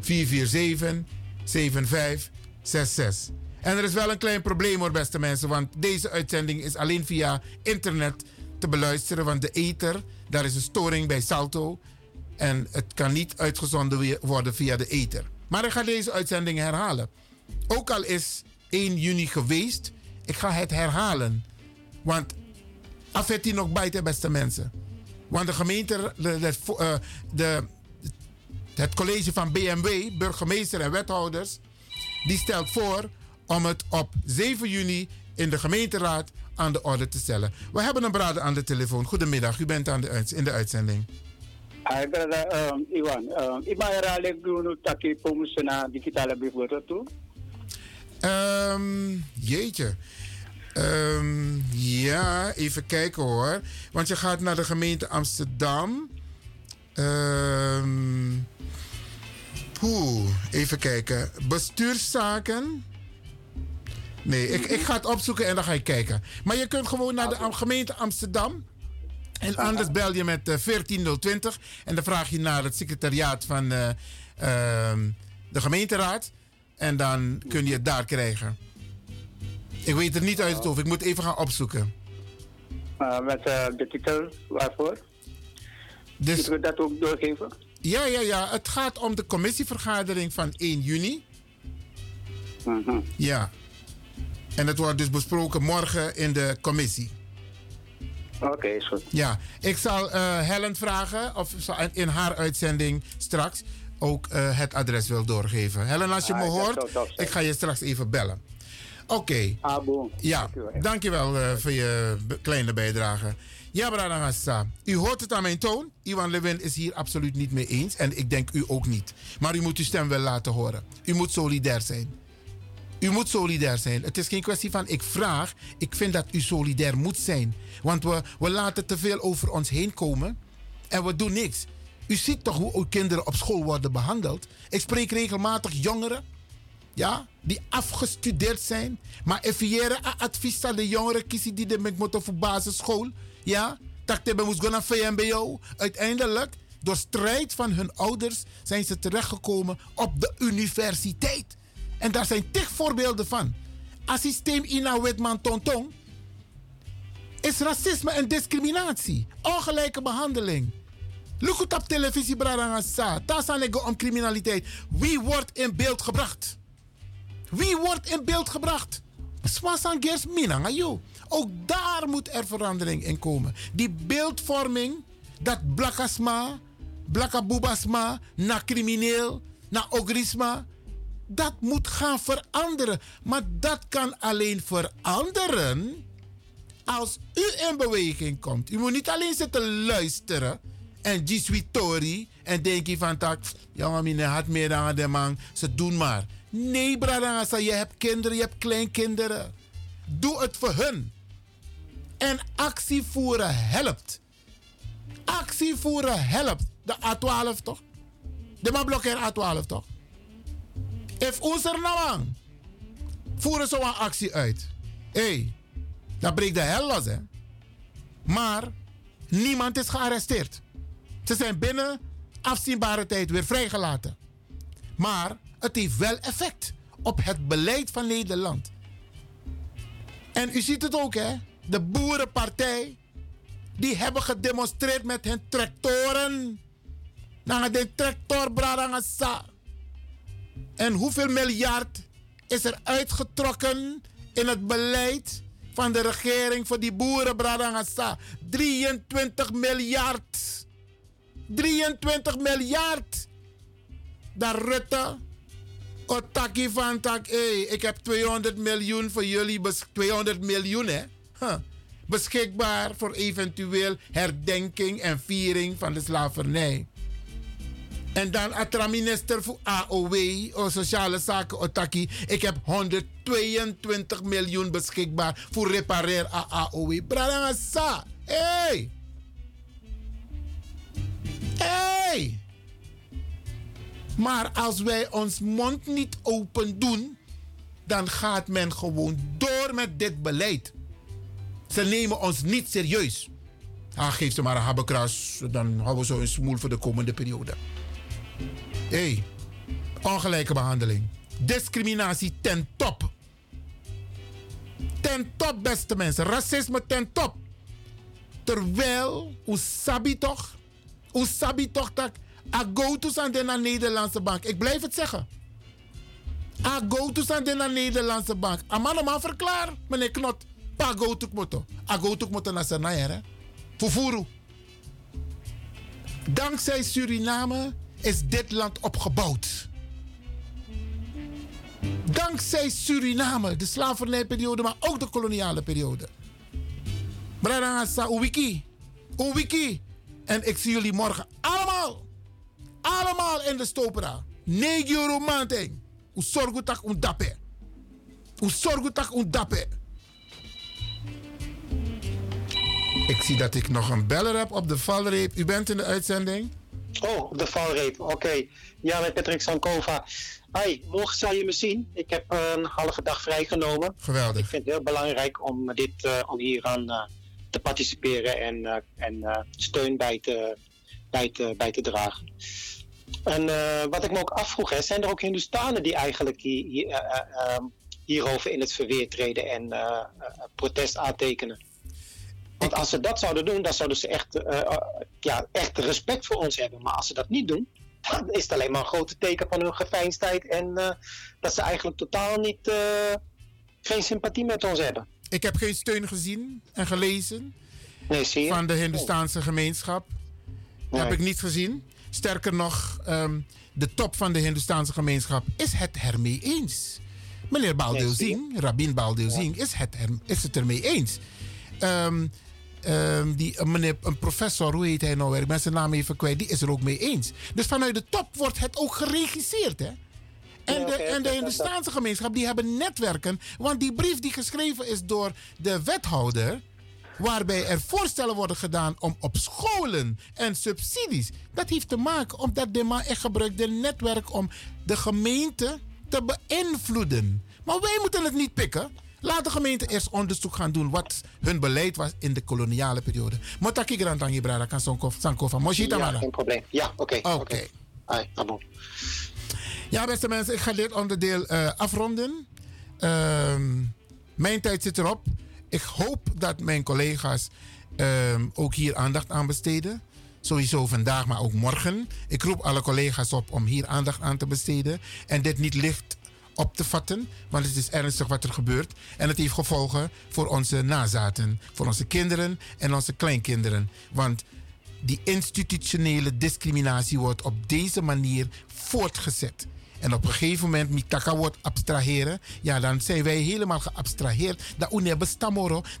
447 7566. En er is wel een klein probleem hoor, beste mensen, want deze uitzending is alleen via internet te beluisteren, want de ether, daar is een storing bij Salto en het kan niet uitgezonden worden via de ether. Maar ik ga deze uitzending herhalen. Ook al is 1 juni geweest, ik ga het herhalen. Want affet die nog bijten, beste mensen. Want de gemeente, de, de, eh, het college van BMW, burgemeester en wethouders, die stelt voor om het op 7 juni in de gemeenteraad aan de orde te stellen. We hebben een brader aan de telefoon. Goedemiddag, u bent aan de, in de uitzending. Hai brother um, Iwan, um, ima herhaling dulu taki pemusna digitale bijvoorbeeld toe. Ehm, jeetje. Ehm, ja, even kijken hoor. Want je gaat naar de gemeente Amsterdam. Oeh, even kijken. Bestuurszaken. Nee, ik, ik ga het opzoeken en dan ga ik kijken. Maar je kunt gewoon naar de gemeente Amsterdam. En anders bel je met eh, 14020 en dan vraag je naar het secretariaat van eh, ehm, de gemeenteraad. En dan kun je het daar krijgen. Ik weet het niet uit het hoofd. Ik moet even gaan opzoeken. Uh, met de titel waarvoor? Dus, Moeten we dat ook doorgeven? Ja, ja, ja. Het gaat om de commissievergadering van 1 juni. Ja. En het wordt dus besproken morgen in de commissie. Oké, is goed. Ja, ik zal eh, Helen vragen of ze in haar uitzending straks ook eh, het adres wil doorgeven. Helen, als je Ah, me dat hoort, ik ga je straks even bellen. Oké. Ah, boom. Ja, dankjewel eh, voor je kleine bijdrage. Ja, Bradangassa, u hoort het aan mijn toon. Iwan Lewin is hier absoluut niet mee eens. En ik denk u ook niet. Maar u moet uw stem wel laten horen. U moet solidair zijn. U moet solidair zijn. Het is geen kwestie van ik vraag. Ik vind dat u solidair moet zijn. Want we, we laten te veel over ons heen komen. En we doen niks. U ziet toch hoe uw kinderen op school worden behandeld. Ik spreek regelmatig jongeren. Ja, die afgestudeerd zijn. Maar eviëren a advies aan de jongeren die de moeten voor basisschool. Ja, dat hebben moest gaan naar VMBO. Uiteindelijk, door strijd van hun ouders, zijn ze terechtgekomen op de universiteit. En daar zijn tig voorbeelden van. Als systeem Ina Wetman Tontong is racisme en discriminatie. Ongelijke behandeling. Look op televisie, Bradangasa. Daar om criminaliteit. Wie wordt in beeld gebracht? Wie wordt in beeld gebracht? Swasangers Minangayo. Ook daar moet er verandering in komen. Die beeldvorming, dat blakasma, blakabubasma, na crimineel, na ogrisma, dat moet gaan veranderen. Maar dat kan alleen veranderen als u in beweging komt. U moet niet alleen zitten luisteren en Tori en denken van tak, jongen, mine had meer dan de man, ze doen maar. Nee, Bradangasa, je hebt kinderen, je hebt kleinkinderen. Doe het voor hun. En actie voeren helpt. Actie voeren helpt. De A12 toch? De man blokkeer A12 toch? If ons er nou voeren zo een actie uit. Hé, hey, dan breekt de hel los, hè? Maar niemand is gearresteerd. Ze zijn binnen afzienbare tijd weer vrijgelaten. Maar het heeft wel effect op het beleid van Nederland. En u ziet het ook, hè? De Boerenpartij, die hebben gedemonstreerd met hun tractoren. Naar de tractor Bradangasa. En hoeveel miljard is er uitgetrokken in het beleid van de regering voor die boeren Bradangasa? 23 miljard. 23 miljard. Dat Rutte, Otaki van tak, ik heb 200 miljoen voor jullie, bes- 200 miljoen hè. Beschikbaar voor eventueel herdenking en viering van de slavernij. En dan atra minister voor AOW, o sociale zaken Otaki. Ik heb 122 miljoen beschikbaar voor repareer a AOW. Bradangasa, hey! Hey! Maar als wij ons mond niet open doen, dan gaat men gewoon door met dit beleid. Ze nemen ons niet serieus. Ah, geef ze maar een habbekras. Dan houden we zo een smoel voor de komende periode. Hey, ongelijke behandeling. Discriminatie ten top. Ten top, beste mensen. Racisme ten top. Terwijl, hoe sabi toch? Hoe sabi toch dat... A go to aan de Nederlandse bank. Ik blijf het zeggen. A go to aan de Nederlandse bank. A man verklaar, meneer Knot. Pa go to moto. A go to moto naar zijn hè. Fufuru. Dankzij Suriname is dit land opgebouwd. Dankzij Suriname, de slavernijperiode, maar ook de koloniale periode. Brada Uwiki. Uwiki. En ik zie jullie morgen allemaal. Allemaal in de stopera. 9 euro maanding. U zorgt dat un dape. U zorgt dat un. Ik zie dat ik nog een beller heb op de valreep. U bent in de uitzending. Oh, op de valreep. Oké. Ja, met Patrick Sankova. Hoi, morgen zal je me zien. Ik heb eh, een halve dag vrijgenomen. Geweldig. Ik vind het heel belangrijk om, dit, eh, om hier aan eh, te participeren en, eh, en eh, steun bij te, bij, te, bij te dragen. En eh, wat ik me ook afvroeg, hè, zijn er ook Hindustanen die eigenlijk hier, hier, eh, eh, hierover in het verweer treden en eh, eh, protest aantekenen? Want als ze dat zouden doen, dan zouden ze echt, eh, eh, ja, echt respect voor ons hebben. Maar als ze dat niet doen, dan is het alleen maar een grote teken van hun geveinsdheid. En eh, dat ze eigenlijk totaal niet, geen sympathie met ons hebben. Ik heb geen steun gezien en gelezen van de Hindustaanse gemeenschap. Heb ik niet gezien. Sterker nog, ehm, de top van de Hindustaanse gemeenschap is het ermee eens. Meneer Nee? Singh, Rabin Baldeo Singh, is het, er, is het ermee eens. Ehm, ehm, die, een meneer, een professor, hoe heet hij nou weer? Ik ben zijn naam even kwijt, die is er ook mee eens. Dus vanuit de top wordt het ook geregisseerd, hè? En, de, en de oké, Hindustaanse gemeenschap, die hebben netwerken. Want die brief die geschreven is door de wethouder, waarbij er voorstellen worden gedaan om op scholen en subsidies. Dat heeft te maken omdat de man echt gebruikt de netwerk om de gemeente te beïnvloeden. Maar wij moeten het niet pikken. Laat de gemeente eerst onderzoek gaan doen wat hun beleid was in de koloniale periode. Motaki Grantan Brada kan van Moshita Ja, geen probleem. Ja, oké. Oké. Ja, beste mensen, ik ga dit onderdeel eh, afronden. Ehm, mijn tijd zit erop. Ik hoop dat mijn collega's ehm, ook hier aandacht aan besteden. Sowieso vandaag, maar ook morgen. Ik roep alle collega's op om hier aandacht aan te besteden. En dit niet licht op te vatten, want het is ernstig wat er gebeurt. En het heeft gevolgen voor onze nazaten, voor onze kinderen en onze kleinkinderen. Want die institutionele discriminatie wordt op deze manier voortgezet. En op een gegeven moment, Mitaka wordt abstraheren. Ja, dan zijn wij helemaal geabstraheerd. Dat.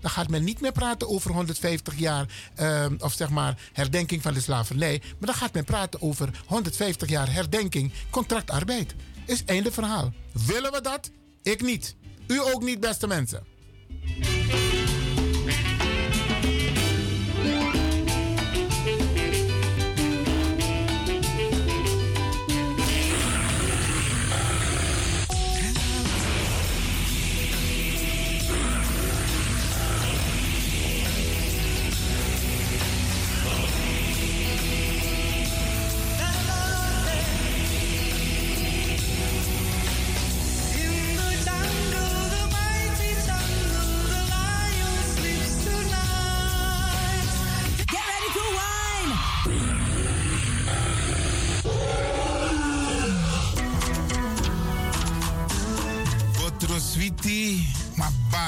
Dan gaat men niet meer praten over 150 jaar, ehm, of zeg maar herdenking van de slavernij. Maar dan gaat men praten over 150 jaar herdenking contractarbeid. Is einde verhaal. Willen we dat? Ik niet. U ook niet, beste mensen.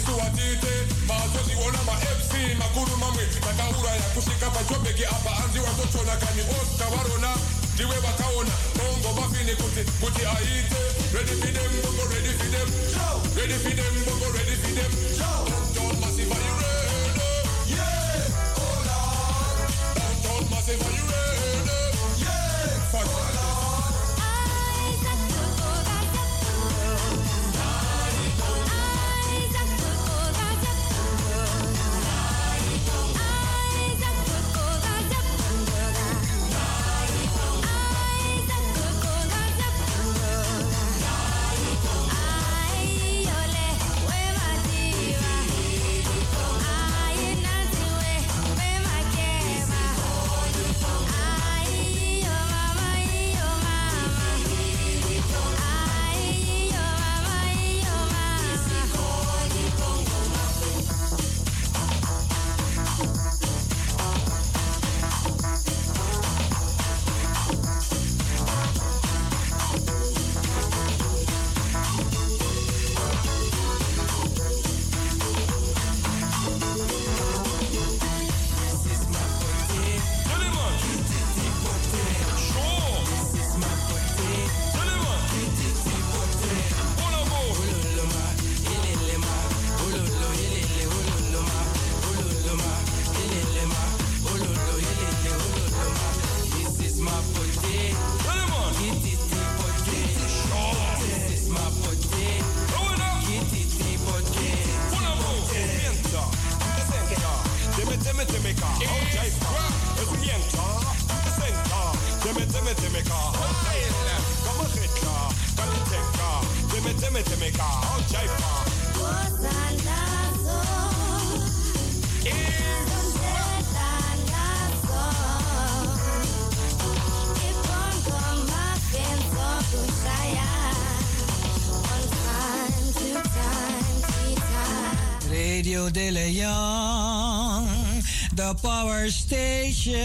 nisuwatite mazozi ona makuru mamwe pajobheki apa kani osta varona ndiwe vakaona bongo kuti kuti aite. Redifidem bongo redifidem redifidem bongo redi station